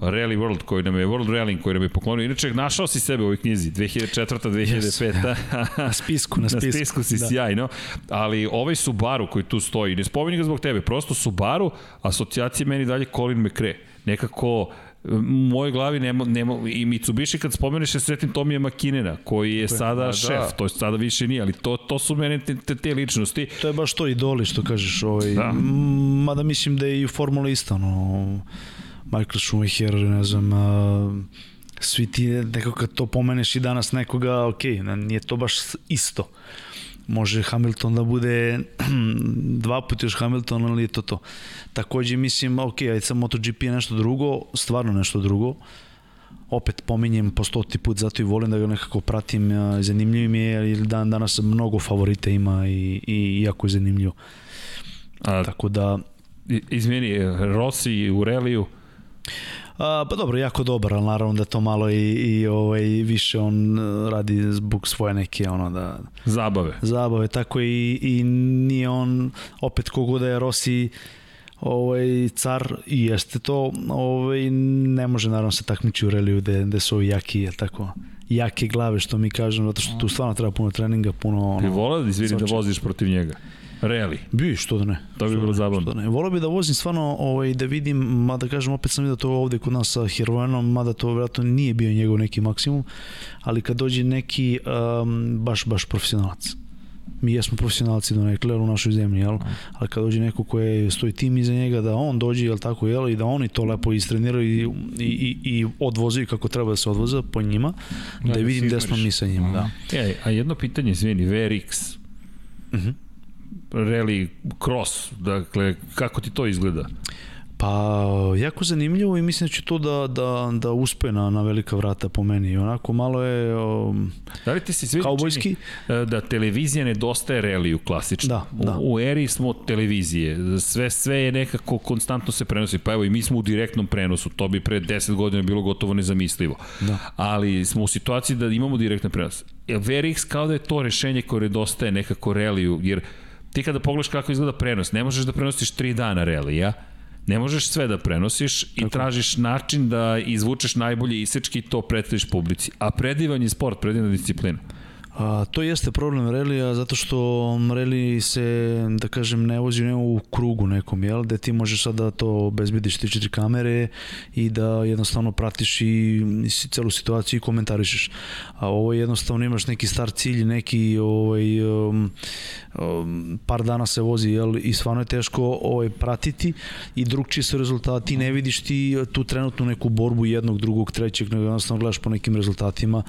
Rally World, koji nam je, World Rallying, koji nam je poklonio. Inače, našao si sebe u ovoj knjizi, 2004. 2005. Yes. na spisku, na spisku. Na spisku si da. sjajno, ali ovaj Subaru koji tu stoji, ne spominjem ga zbog tebe, prosto Subaru, asocijacija meni dalje Colin McRae. Nekako, u mojoj glavi nema, nema, i Mitsubishi kad spomeneš se svetim Tomija Makinena, koji je sada da, šef, to je sada više nije, ali to, to su mene te, te, te ličnosti. To je baš to idoli što kažeš, ovaj, da. mada mislim da je i u Formula isto, ono, Michael Schumacher, ne znam, a, svi ti nekako kad to pomeneš i danas nekoga, ok, nije to baš isto može Hamilton da bude dva puta još Hamilton, ali je to to. Takođe mislim, ok, ajde sam MotoGP je nešto drugo, stvarno nešto drugo. Opet pominjem po stoti put, zato i volim da ga nekako pratim, zanimljiv mi je, jer dan danas mnogo favorita ima i, i jako je zanimljivo. A, Tako da... Izmeni, Rossi u reliju, A, pa dobro, jako dobar, ali naravno da to malo i, i ovaj, više on e, radi zbog svoje neke ono da... Zabave. Zabave, tako i, i nije on, opet kogo da je Rossi ovaj, car i jeste to, ovaj, ne može naravno se takmići u reliju gde, gde su ovi jaki, je tako, jake glave što mi kažemo, zato što tu stvarno treba puno treninga, puno... Ono, Ti vola da izvini da voziš protiv njega? Reali. Bi, što da ne. To bi bilo zabavno. ne. Volao bi da vozim stvarno ovaj, da vidim, mada kažem, opet sam vidio to ovde kod nas sa Heroenom, mada to vjerojatno nije bio njegov neki maksimum, ali kad dođe neki um, baš, baš profesionalac. Mi jesmo profesionalci do nekle u našoj zemlji, jel? Ali kad dođe neko koji stoji tim iza njega, da on dođe, jel tako, jel? I da oni to lepo istreniraju i, i, i odvoze kako treba da se odvoza po njima, da, da vidim gde smo mi sa njima, da. E, a jedno pitanje, izvini, VRX, uh -huh rally cross, dakle, kako ti to izgleda? Pa, jako zanimljivo i mislim da će to da, da, da uspe na, na velika vrata po meni. Onako, malo je um, da li ti se svi kaubojski. Čini, da televizija nedostaje reliju klasično. Da, da. U, u eri smo televizije. Sve, sve je nekako konstantno se prenosi. Pa evo i mi smo u direktnom prenosu. To bi pre 10 godina bilo gotovo nezamislivo. Da. Ali smo u situaciji da imamo direktne prenose. VRX kao da je to rešenje koje nedostaje nekako reliju, jer ti kada pogledaš kako izgleda prenos, ne možeš da prenosiš 3 dana relija, ne možeš sve da prenosiš i Tako. tražiš način da izvučeš najbolje isečki i to predstaviš publici. A predivan je sport, predivna disciplina. A, to jeste problem relija zato što reli se, da kažem, ne vozi ne u krugu nekom, jel? Gde ti možeš sada da to obezbediš ti četiri kamere i da jednostavno pratiš i, celu situaciju i komentarišeš. A ovo jednostavno imaš neki star cilj, neki ovaj, um, um, par dana se vozi jel? i stvarno je teško ovaj, pratiti i drugčiji su rezultati, ne vidiš ti tu trenutnu neku borbu jednog, drugog, trećeg, nego jednostavno gledaš po nekim rezultatima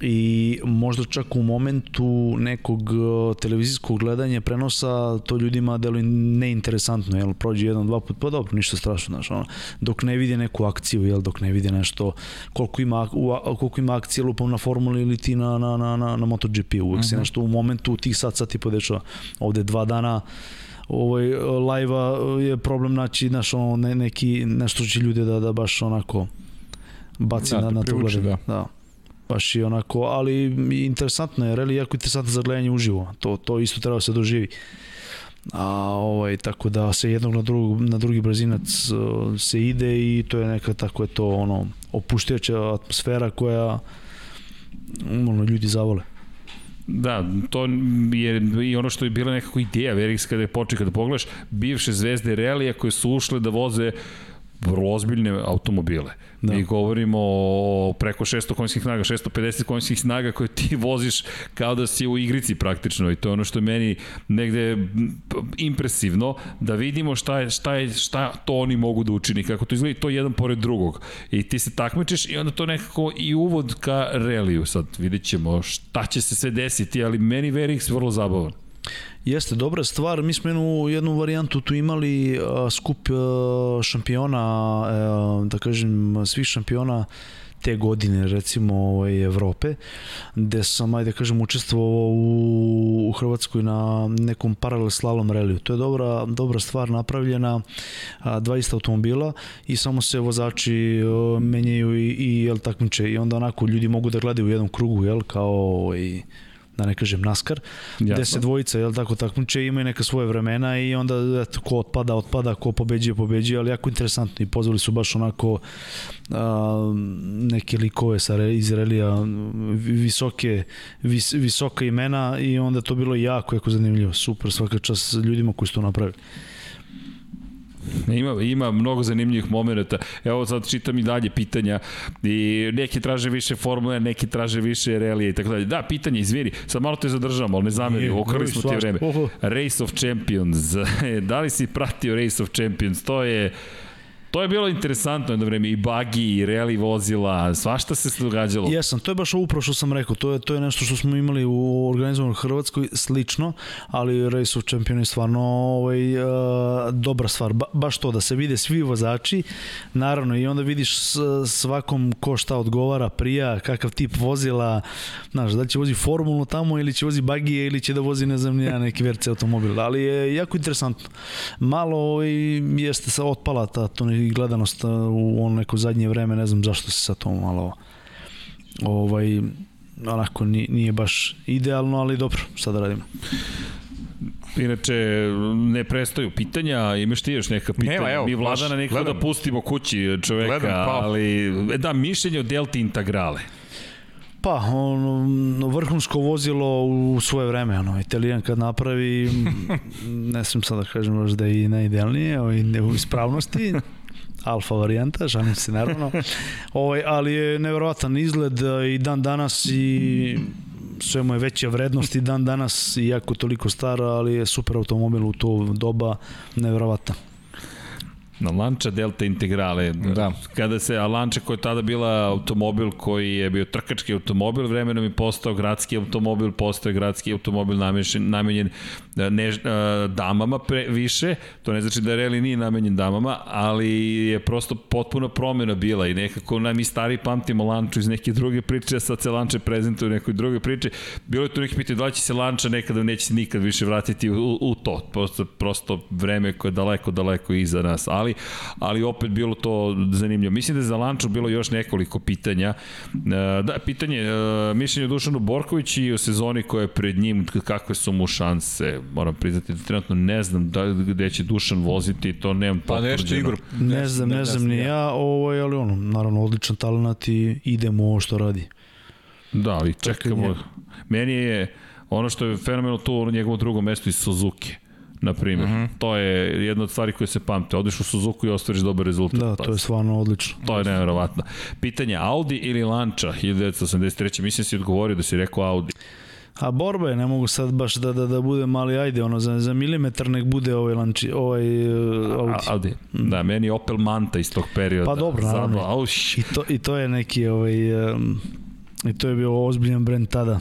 i možda čak u momentu nekog e, televizijskog gledanja prenosa to ljudima deluje neinteresantno, jel, prođe jedan, dva put, pa dobro, ništa strašno, znaš, ono, dok ne vidi neku akciju, jel, dok ne vidi nešto, koliko ima, koliko ima akcije lupom na formuli ili ti na, na, na, na, na MotoGP, uvek uh -huh. se mhm. nešto u momentu tih sat, sati podešava, ovde dva dana ovaj live-a je problem naći znaš, ono, ne, neki, nešto će ljude da, da baš onako baci da, na, na to gledanje. Da. da baš i onako, ali interesantno je, reli jako interesantno za gledanje uživo, to, to isto treba da se doživi. A ovaj tako da se jednog na drugog na drugi brzinac uh, se ide i to je neka tako je to ono opuštajuća atmosfera koja ono ljudi zavole. Da, to je i ono što je bila nekako ideja Verix kada je počeo, kada pogledaš bivše zvezde Relija koje su ušle da voze vrlo ozbiljne automobile. Da. Mi govorimo o preko 600 konjskih snaga, 650 konjskih snaga koje ti voziš kao da si u igrici praktično i to je ono što je meni negde impresivno da vidimo šta, je, šta, je, šta to oni mogu da učini, kako to izgleda to jedan pored drugog. I ti se takmičeš i onda to nekako i uvod ka reliju. Sad vidjet ćemo šta će se sve desiti, ali meni Verix vrlo zabavan. Jeste, dobra stvar. Mi smo jednu, jednu varijantu tu imali skup šampiona, da kažem, svih šampiona te godine recimo ovaj, Evrope gde sam ajde kažem učestvovao u, u Hrvatskoj na nekom paralel slalom reliju to je dobra, dobra stvar napravljena a, dva ista automobila i samo se vozači o, menjaju i, i jel takmiče i onda onako ljudi mogu da gledaju u jednom krugu jel kao ovaj, da ne kažem NASCAR, Jasno. gde se dvojica, jel tako, takmiče, imaju neka svoje vremena i onda, eto, ko otpada, otpada, ko pobeđuje, pobeđuje, ali jako interesantno i pozvali su baš onako a, neke likove sa Izraelija, visoke, vis, visoka imena i onda to bilo jako, jako zanimljivo, super, svaka čast ljudima koji su to napravili. Ima, ima mnogo zanimljivih momenta. Evo sad čitam i dalje pitanja i neki traže više formule, neki traže više relije i tako dalje. Da, pitanje, izvini, sad malo te zadržamo, ali ne zameri, okrali smo ti vreme. Race of Champions. da li si pratio Race of Champions? To je To je bilo interesantno jedno vreme, i bagi, i reli vozila, svašta se događalo. Jesam, to je baš upravo što sam rekao, to je, to je nešto što smo imali u organizovanoj Hrvatskoj, slično, ali Race of Champion je stvarno ovaj, uh, dobra stvar, ba, baš to, da se vide svi vozači, naravno i onda vidiš svakom ko šta odgovara, prija, kakav tip vozila, znaš, da će vozi formulno tamo ili će vozi bagije ili će da vozi, ne znam, nija neki verce automobil, ali je jako interesantno. Malo ovaj, jeste sa otpala ta, to ne i gledanost u ono neko zadnje vreme, ne znam zašto se sa to malo ovaj, onako nije baš idealno, ali dobro, šta da radimo. Inače, ne prestaju pitanja, imaš ti još neka pitanja? Nema, evo, Mi Vladana nekako da pustimo kući čoveka, gledam, pa. ali da, mišljenje o Delti Integrale. Pa, ono, vrhunsko vozilo u svoje vreme, ono, Italijan kad napravi, ne sam sad da kažem baš da je i najidealnije, u ispravnosti, alfa varijanta, žalim se naravno, ovaj, ali je neverovatan izgled i dan danas i sve mu je veća vrednost i dan danas, iako toliko stara, ali je super automobil u to doba, neverovatan. Na Lanča Delta Integrale. Da. Kada se, a Lanča koja je tada bila automobil koji je bio trkački automobil, vremenom je postao gradski automobil, postao je gradski automobil namenjen, namenjen ne, damama pre, više, to ne znači da reli nije namenjen damama, ali je prosto potpuno promjena bila i nekako nam i stari pamtimo Lanču iz neke druge priče, a sad se Lanče prezentuje u nekoj druge priče. Bilo je tu neki pitanje da li će se Lanča nekada neće se nikad više vratiti u, u to. Prosto, prosto vreme koje je daleko, daleko iza nas. Ali, ali opet bilo to zanimljivo. Mislim da je za Lanču bilo još nekoliko pitanja. E, da, pitanje, e, mišljenje Dušanu Borković i o sezoni koja je pred njim, kakve su mu šanse moram priznati da trenutno ne znam da, gde će Dušan voziti, to nemam pa nešto Igor. Ne znam, ne, ne znam ni ja, ovaj, ali ono, naravno odličan talent i idemo ovo što radi. Da, ali čekamo. Meni je ono što je fenomenalno tu na njegovom drugom mestu iz Suzuki na primjer. Uh mhm. -huh. To je jedna od stvari koje se pamte. Odiš u Suzuku i ostvariš dobar rezultat. Da, to je stvarno odlično. To je nevjerovatno. Pitanje Audi ili Lanča 1983. Mislim si odgovorio da si rekao Audi. A borba je, ne mogu sad baš da, da, da bude mali, ajde, ono, za, za milimetar nek bude ovaj, lanči, ovaj uh, Audi. A, Audi. Mm. Da, meni Opel Manta iz tog perioda. Pa dobro, naravno. I to, I to je neki, ovaj, um, i to je bio ozbiljan brend tada.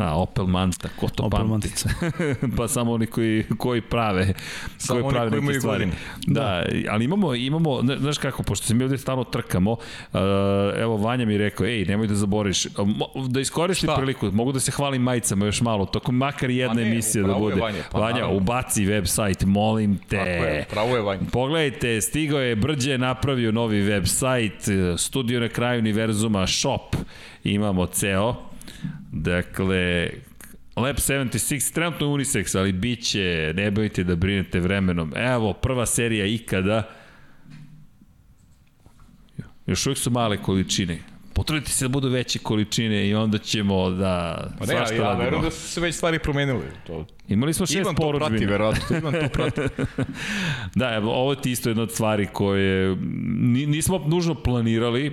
A, Opel Manta, ko to Opel pamti? pa samo oni koji, koji prave, samo koji prave neke stvari. Da, da, ali imamo, imamo, znaš kako, pošto se mi ovde stalno trkamo, uh, evo Vanja mi rekao, ej, nemoj da zaboriš, da iskoristi Šta? priliku, mogu da se hvalim majicama još malo, tokom makar jedna emisija da bude. Vanja, pa, Vanja ubaci website, molim te. Tako je, pravo je Vanja. Pogledajte, stigao je Brđe, napravio novi website, studio na kraju univerzuma, shop, imamo ceo, Dakle, Lab 76, trenutno je unisex, ali bit će, ne bojite da brinete vremenom. Evo, prva serija ikada. Još uvijek su male količine. Potrudite se da budu veće količine i onda ćemo da pa ne, ja, ja verujem da su se već stvari promenile. To, Imali smo šest Ivan poručbina. Ivan to prati, verovatno. Ivan to prati. da, evo, ovo je isto jedna od stvari koje nismo nužno planirali,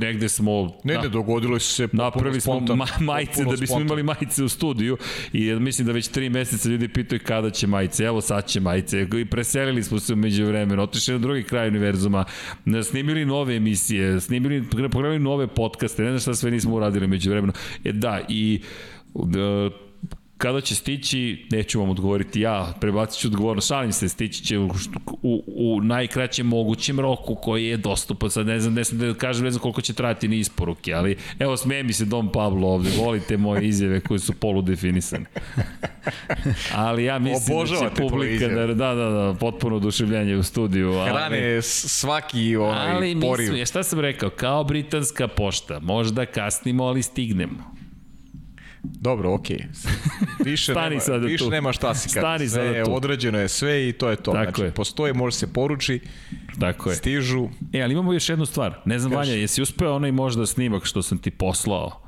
negde smo... Ne, na, ne, dogodilo se Napravili smo ma, majice da bismo spontan. imali majice u studiju i mislim da već tri meseca ljudi pitaju kada će majice. Evo sad će majice. I preselili smo se umeđu vremena, otišli na drugi kraj univerzuma, snimili nove emisije, snimili, pogledali nove podcaste, ne znam šta sve nismo uradili među vremena. E da, i Kada će stići, neću vam odgovoriti ja, prebacit ću odgovorno, šalim se, stići će u, u, u najkraćem mogućem roku koji je dostupan, sad ne znam, ne znam da kažem, ne znam koliko će trajati ni isporuke, ali evo smije mi se Dom Pablo ovde, volite moje izjave koje su poludefinisane. Ali ja mislim da će publika, da, da, da, da, potpuno oduševljanje u studiju. Hrane ali, svaki onaj ali poriv. Ali šta sam rekao, kao britanska pošta, možda kasnimo, ali stignemo. Dobro, okej. Okay. Više, Stani nema, sada više tu. nema šta si kad. Stani sve sada tu. Određeno je sve i to je to. Tako znači, je. postoje, može se poruči, Tako je. stižu. E, ali imamo još jednu stvar. Ne znam, Kaži. Vanja, jesi uspeo onaj možda snimak što sam ti poslao?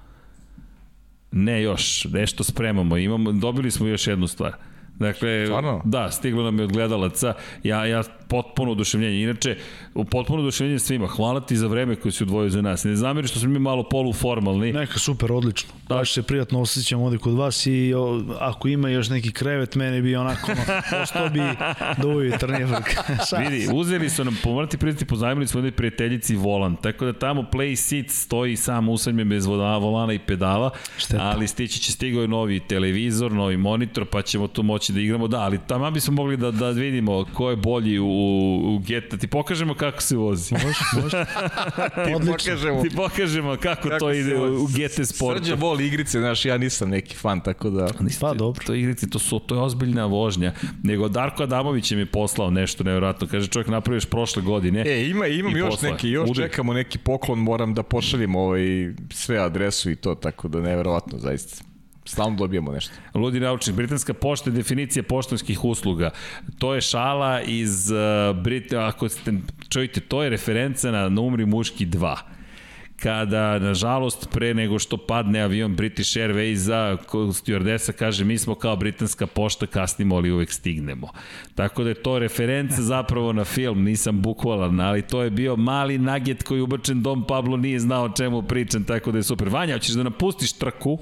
Ne još, nešto spremamo. Imamo, dobili smo još jednu stvar. Dakle, Stvarno? da, stiglo nam je od gledalaca. Ja, ja potpuno oduševljenje. Inače, u potpuno oduševljenje svima. Hvala ti za vreme koje si odvojio za nas. Ne zameri što smo mi malo poluformalni. Neka, super, odlično. Da. Baš se prijatno osjećam ovde kod vas i o, ako ima još neki krevet, mene bi onako, ono, ostao bi do uvi trnjevrk. Vidi, uzeli su nam, pomorati prijatelji, pozajmili smo ovde prijateljici volan, tako da tamo play seat stoji sam usamljen bez voda, volana i pedala, Šteta. ali stići će stigao novi televizor, novi monitor, pa ćemo tu moći da igramo, da, ali tamo bismo mogli da, da vidimo ko je bolji u u, Geta, ti pokažemo kako se vozi. Može, može. ti, pokažemo, ti pokažemo kako, kako to ide u, u GT Sportu. Srđe voli igrice, znaš, ja nisam neki fan, tako da... Pa, dobro. To igrice, to, su, to je ozbiljna vožnja. Nego Darko Adamović je mi poslao nešto nevjerojatno. Kaže, čovjek napraviš prošle godine. E, ima, imam još posla. neki, još Ude. čekamo neki poklon, moram da pošaljem ovaj, sve adresu i to, tako da nevjerojatno, zaista. Stalno dobijamo nešto. Ludi naučnik, britanska pošta je definicija poštanskih usluga. To je šala iz uh, Brit... Ako ste, čujte, to je referenca na Numri muški 2 kada, nažalost, pre nego što padne avion British Airways za stewardesa kaže mi smo kao britanska pošta, kasnimo, ali uvek stignemo. Tako da je to referenca zapravo na film, nisam bukvalan, ali to je bio mali nugget koji ubačen Dom Pablo nije znao o čemu pričam, tako da je super. Vanja, hoćeš da napustiš trku?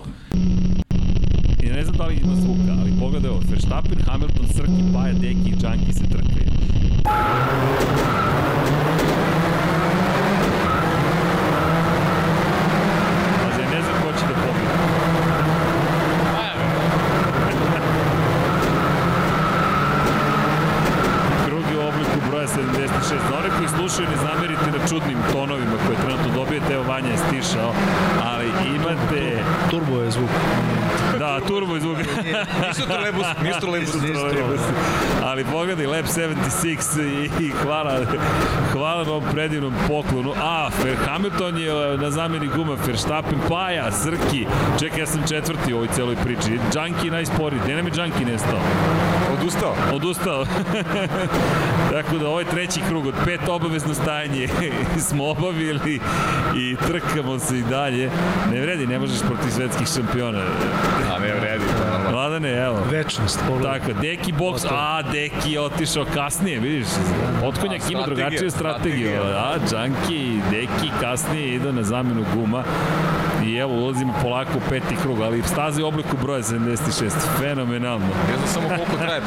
I ne znam da li ima zvuka, ali pogledaj ovo, Verstappen, Hamilton, Srki, Paja, Deki i Džanki se trkaju. Pazi, ne znam ko će da pobedi. Krug je u obliku broja 76. Za one slušaju, ne zamerite na čudnim tonovima koje trenutno dobijete, evo Vanja je stišao, ali imate... Turbo je zvuk. Da, turbo iz uga. nisu trolebus, nisu trolebus. Nisu trolebus. Ali pogledaj, Lab 76 i, i hvala, hvala na ovom predivnom poklonu. A, Fer, Hamilton je na zamjeni guma, Verstappen, Paja, Srki. Čekaj, ja sam četvrti u ovoj celoj priči. Junkie najsporiji. Gde nam je Junkie nestao? Odustao. Odustao. Tako da ovaj treći krug od pet obavezno stajanje smo obavili i trkamo se i dalje. Ne vredi, ne možeš protiv svetskih šampiona. A ne vredi. Vladane, evo. Večnost. Pogledaj. Tako, Deki box, a Deki je otišao kasnije, vidiš. Otkonjak ima drugačiju strategiju. A, Džanki, Deki kasnije ide na zamenu guma. I evo, ulazimo polako u peti krug, ali stazi u obliku broja 76. Fenomenalno. Ne znam samo koliko traje.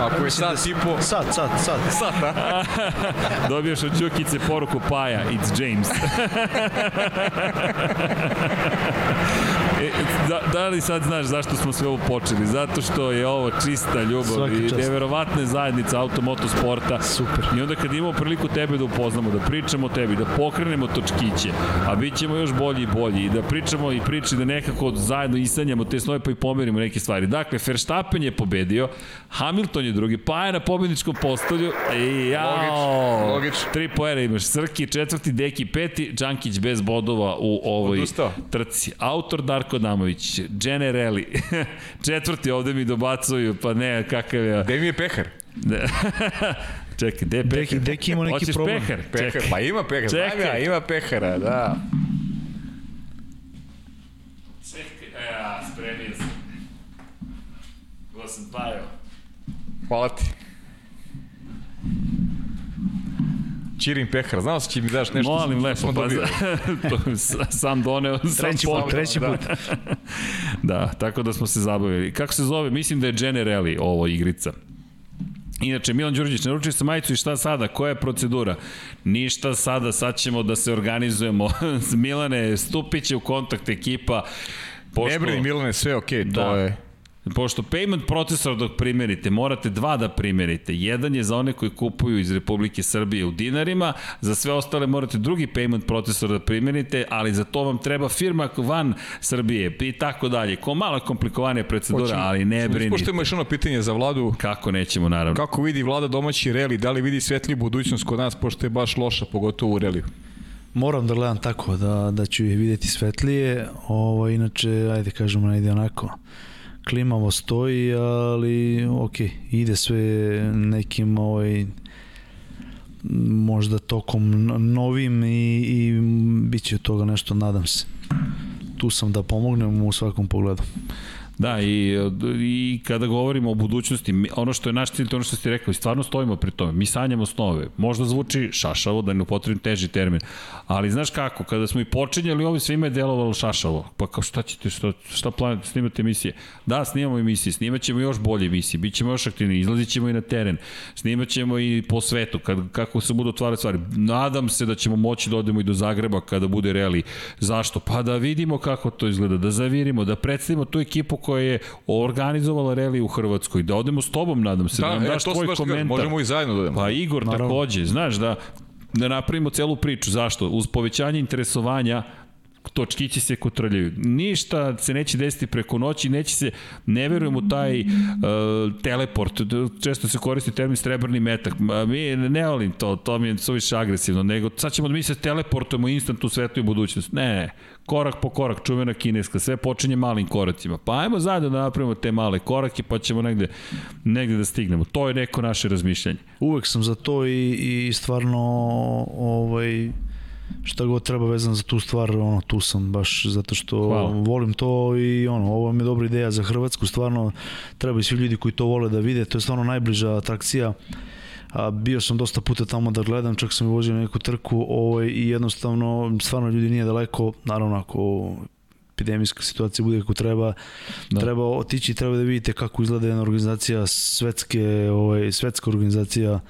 Ako je sad tipo... Sad, sad, sad. Sad, a? Dobiješ od Ćukice poruku Paja, it's James. e, da, da li sad znaš zašto smo sve ovo počeli? Zato što je ovo čista ljubav Svaki i neverovatna zajednica automoto sporta. Super. I onda kad imamo priliku tebe da upoznamo, da pričamo o tebi, da pokrenemo točkiće, a bit ćemo još bolji i bolji i da pričamo i priči da nekako zajedno isanjamo te snove pa i pomerimo neke stvari. Dakle, Verstappen je pobedio, Hamilton je drugi, pa je na pobedničkom postolju i jao, logično, logično. tri poena imaš, Srki četvrti, Deki peti, Đankić bez bodova u ovoj Odustao. trci. Autor Darko Damović, Generali, četvrti ovde mi dobacuju, pa ne, kakav je... Gde mi je pehar? Čekaj, gde je pehar? Deki ima neki Hoćeš problem. pehar? pehar? Čekaj. Pa ima pehar, Čekaj. ja, ima pehara, da. Čekaj, e, ja, spremio sam. Go sam pajao. Hvala ti. Čirin pehar, znao si će mi daš nešto. Molim lepo, pa to sam doneo. Treći sam put, treći put. da, tako da smo se zabavili. Kako se zove? Mislim da je Generali ovo igrica. Inače, Milan Đurđić, naručio sam majicu i šta sada? Koja je procedura? Ništa sada, sad ćemo da se organizujemo. Milane, stupit će u kontakt ekipa Pošto... Ne brini Milane, sve okej, okay, to Da. je... Pošto payment procesor dok primerite, morate dva da primerite. Jedan je za one koji kupuju iz Republike Srbije u dinarima, za sve ostale morate drugi payment procesor da primerite, ali za to vam treba firma van Srbije i tako dalje. Ko mala komplikovanija procedura, Hoćemo- ali ne brinite. Pošto ima još ono pitanje za vladu, Kako nećemo, naravno. kako vidi vlada domaći reli, da li vidi svetliju budućnost kod nas, pošto je baš loša, pogotovo u reliju. Moram da gledam tako, da, da ću je videti svetlije, ovo, inače, ajde kažemo, ne ide onako klimavo stoji, ali ok, ide sve nekim ovaj, možda tokom no- novim i, i bit će toga nešto, nadam se. Tu sam da pomognem u svakom pogledu. Da, i, i kada govorimo o budućnosti, ono što je naš cilj, to ono što ste rekli, stvarno stojimo pri tome. Mi sanjamo snove. Možda zvuči šašavo, da ne upotrebim teži termin, ali znaš kako, kada smo i počinjali ovo, svima je delovalo šašavo. Pa kao šta ćete, šta, šta planete, snimate emisije? Da, snimamo emisije, snimat ćemo još bolje emisije, bit ćemo još aktivni, izlazit ćemo i na teren, snimat ćemo i po svetu, kad, kako se budu otvarati stvari. Nadam se da ćemo moći da odemo i do Zagreba kada bude reli. Zašto? Pa da vidimo kako to izgleda, da zavirimo, da predstavimo tu ekipu koja je organizovala reli u Hrvatskoj, da odemo s tobom, nadam se, da, da nam e, daš tvoj komentar. Možemo i zajedno da odemo. Pa Igor Naravno. takođe, znaš da da napravimo celu priču. Zašto? Uz povećanje interesovanja točkići se kotrljaju. Ništa se neće desiti preko noći, neće se, ne verujem u taj uh, teleport, često se koristi termin srebrni metak, mi ne volim to, to mi je suviše agresivno, nego sad ćemo da mi se teleportujemo instant u svetu i budućnost. Ne, korak po korak, čuvena kineska, sve počinje malim koracima. Pa ajmo zajedno da napravimo te male korake, pa ćemo negde, negde da stignemo. To je neko naše razmišljanje. Uvek sam za to i, i stvarno ovaj, šta god treba vezan za tu stvar, ono, tu sam baš zato što Hvala. volim to i ono, ovo mi je dobra ideja za Hrvatsku, stvarno treba i svi ljudi koji to vole da vide, to je stvarno najbliža atrakcija. A, bio sam dosta puta tamo da gledam, čak sam i vozio neku trku ovaj, i jednostavno, stvarno ljudi nije daleko, naravno ako epidemijska situacija bude kako treba, Da. treba otići, treba da vidite kako izgleda jedna organizacija svetske, ovaj, svetska organizacija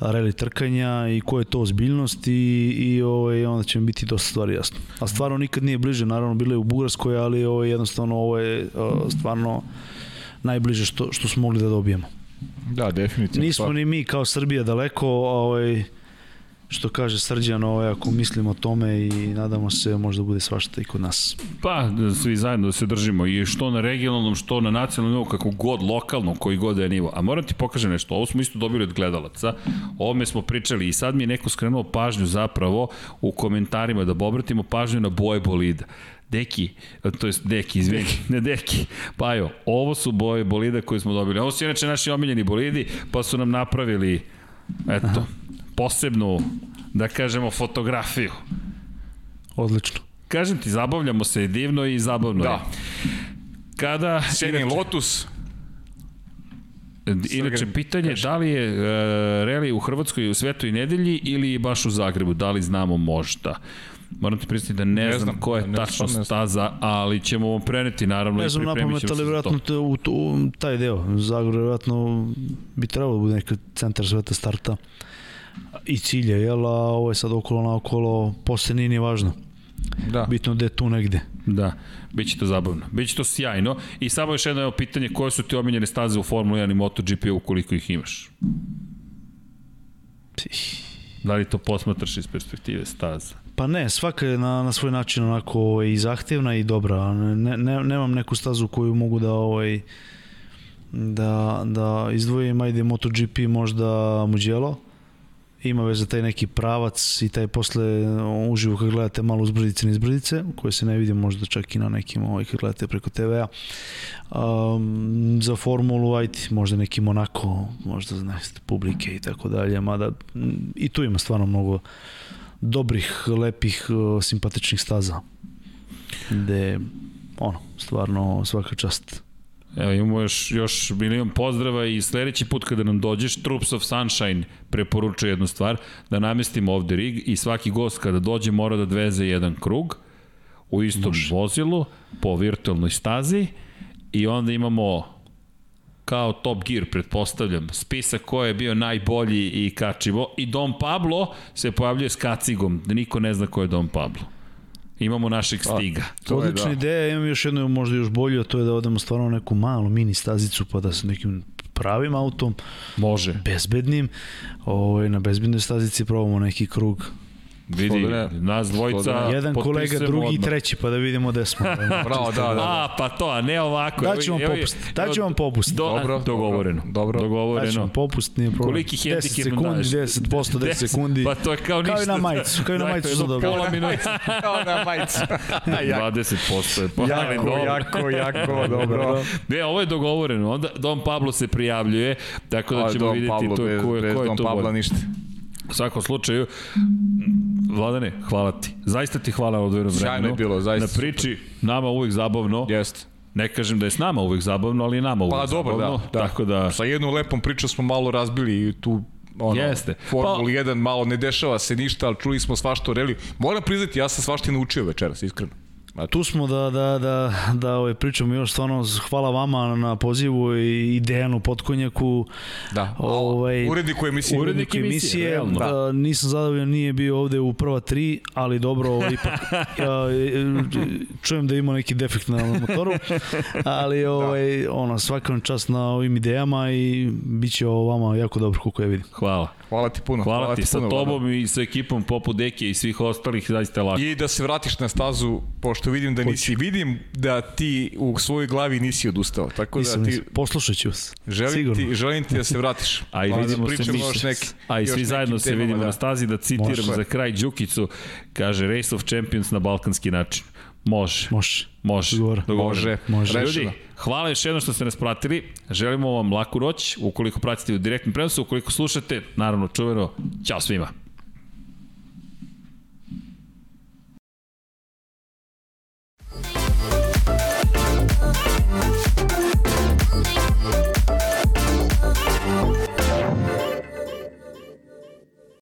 reli trkanja i koja je to ozbiljnost i, i ovaj, onda će mi biti dosta stvari jasno. A stvarno nikad nije bliže, naravno bilo je u Bugarskoj, ali ovaj, jednostavno ovo je uh, stvarno najbliže što, što smo mogli da dobijemo. Da, definitivno. Nismo ni mi kao Srbija daleko, ovaj, što kaže Srđan, ovaj, ako mislimo o tome i nadamo se možda bude svašta i kod nas. Pa, da svi zajedno da se držimo i što na regionalnom, što na nacionalnom nivou, kako god, lokalno, koji god je nivo. A moram ti pokažem nešto, ovo smo isto dobili od gledalaca, o ovome smo pričali i sad mi je neko skrenuo pažnju zapravo u komentarima da obratimo pažnju na boje bolida. Deki, to jest Deki, izvini, ne Deki, Pajo, ovo su boje bolida koje smo dobili. Ovo su inače naši omiljeni bolidi, pa su nam napravili, eto, posebnu, da kažemo, fotografiju. Odlično. Kažem ti, zabavljamo se divno i zabavno Da. je. Kada, inače, Lotus, inače, Srgen, pitanje da li je uh, reli u Hrvatskoj u Svetoj nedelji ili baš u Zagrebu, da li znamo možda. Moram ti pristiti da ne, Ne znam, znam, koja je ne, tačno ne znam. staza, ali ćemo vam preneti naravno Ne i znam pripremit ćemo se za to. te, u, u taj deo. Zagor vjerojatno bi trebalo da bude neki centar sveta starta i cilja, jel? A ovo je sad okolo na okolo, posle nije ni važno. da. Bitno da je tu negde. Da, bit će to zabavno. Biće to sjajno. I samo još jedno pitanje, koje su ti omiljene staze u Formula 1 i MotoGP ukoliko ih imaš? Da li to posmatraš iz perspektive staza? Pa ne, svaka je na, na svoj način onako ovaj, i zahtevna i dobra. Ne, ne, nemam neku stazu koju mogu da ovaj, da, da izdvojim, ajde MotoGP možda Mugello, ima već za taj neki pravac i taj posle uživo kad gledate malo uzbrdice nizbrdice, koje se ne vidi možda čak i na nekim ovaj, kad gledate preko TV-a. Um, za formulu, ajde, možda neki Monako, možda za publike i tako dalje, mada i tu ima stvarno mnogo dobrih, lepih, uh, simpatičnih staza. Gde, ono, stvarno svaka čast. Evo imamo još, još milion pozdrava i sledeći put kada nam dođeš, Troops of Sunshine preporučuje jednu stvar, da namestimo ovde rig i svaki gost kada dođe mora da dveze jedan krug u istom Može. vozilu po virtualnoj stazi i onda imamo kao Top Gear, pretpostavljam, spisak ko je bio najbolji i kačivo i Dom Pablo se pojavljuje s kacigom, da niko ne zna ko je Dom Pablo. Imamo našeg stiga. To je, Odlična da. ideja, imam još jednu možda još bolju, a to je da odemo stvarno neku malu mini stazicu pa da se nekim pravim autom, Može. bezbednim, ovaj, na bezbednoj stazici probamo neki krug. Vidi, Što da nas dvojica Što da Jedan kolega, drugi i odmah. treći, pa da vidimo gde smo. Bravo, da, da. da. A, pa to, a ne ovako. Daću vam popust, daću vam popust. Do, Dobro, dogovoreno. dobro. Daću Dogovoreno. vam popust, nije problem. Koliki 10 hendikep nam sekundi, daš? 10%, 10 sekundi. Pa to je kao ništa. Kao i na majicu, kao i na majicu su dobili. Pola minuta. Kao na majicu. jako, 20% je pa, jako, dobro. jako, jako, dobro. Ne, ovo je dogovoreno. Onda Don Pablo se prijavljuje, tako da ćemo vidjeti to, ko je, bez je Don to Pabla ništa. U svakom slučaju, Vladane, hvala ti. Zaista ti hvala od vremenu. Sjajno je bilo, zaista Na priči, nama uvek zabavno. Jeste. Ne kažem da je s nama uvek zabavno, ali je nama uvek Pa dobro, zabavno. da, da. Tako da, Sa jednom lepom pričom smo malo razbili i tu ono, Jeste. Formula Pa- 1, malo ne dešava se ništa, ali čuli smo svašta o reli. Moram priznati, ja sam svašta i naučio večeras, iskreno. A tu smo da, da, da, da ovaj, pričamo još stvarno hvala vama na pozivu i Dejanu Potkonjaku. Da. Ovaj, Uredniku emisije. Ured- Urednik emisije, realno. Da. nisam zadovoljan, nije bio ovde u prva tri, ali dobro, ovaj, ipak ja, e, čujem da ima neki defekt na motoru, ali ovaj, ono, svaka vam čast na ovim idejama i bit će ovo vama jako dobro koliko ja vidim. hvala. Hvala ti puno. Hvala, ti, sa puno, tobom i sa ekipom poput Deke i svih ostalih, zaista lako. I da se vratiš na stazu, pošto vidim da nisi, vidim da ti u svojoj glavi nisi odustao. Tako Nisam, da ti nisam. Poslušat ću vas. želim, Sigurno. ti, želim ti da se vratiš. A i Pa da vidimo se mi. još neki- A i svi zajedno se vidimo da. na stazi da citiram Može. za kraj Đukicu, kaže Race of Champions na balkanski način. Može. Može. Može. Dogovor. Može. Može. Ljudi, Rešeno. hvala još jednom što ste nas pratili. Želimo vam laku noć, ukoliko pratite u direktnom prenosu, ukoliko slušate, naravno čuveno, ćao svima.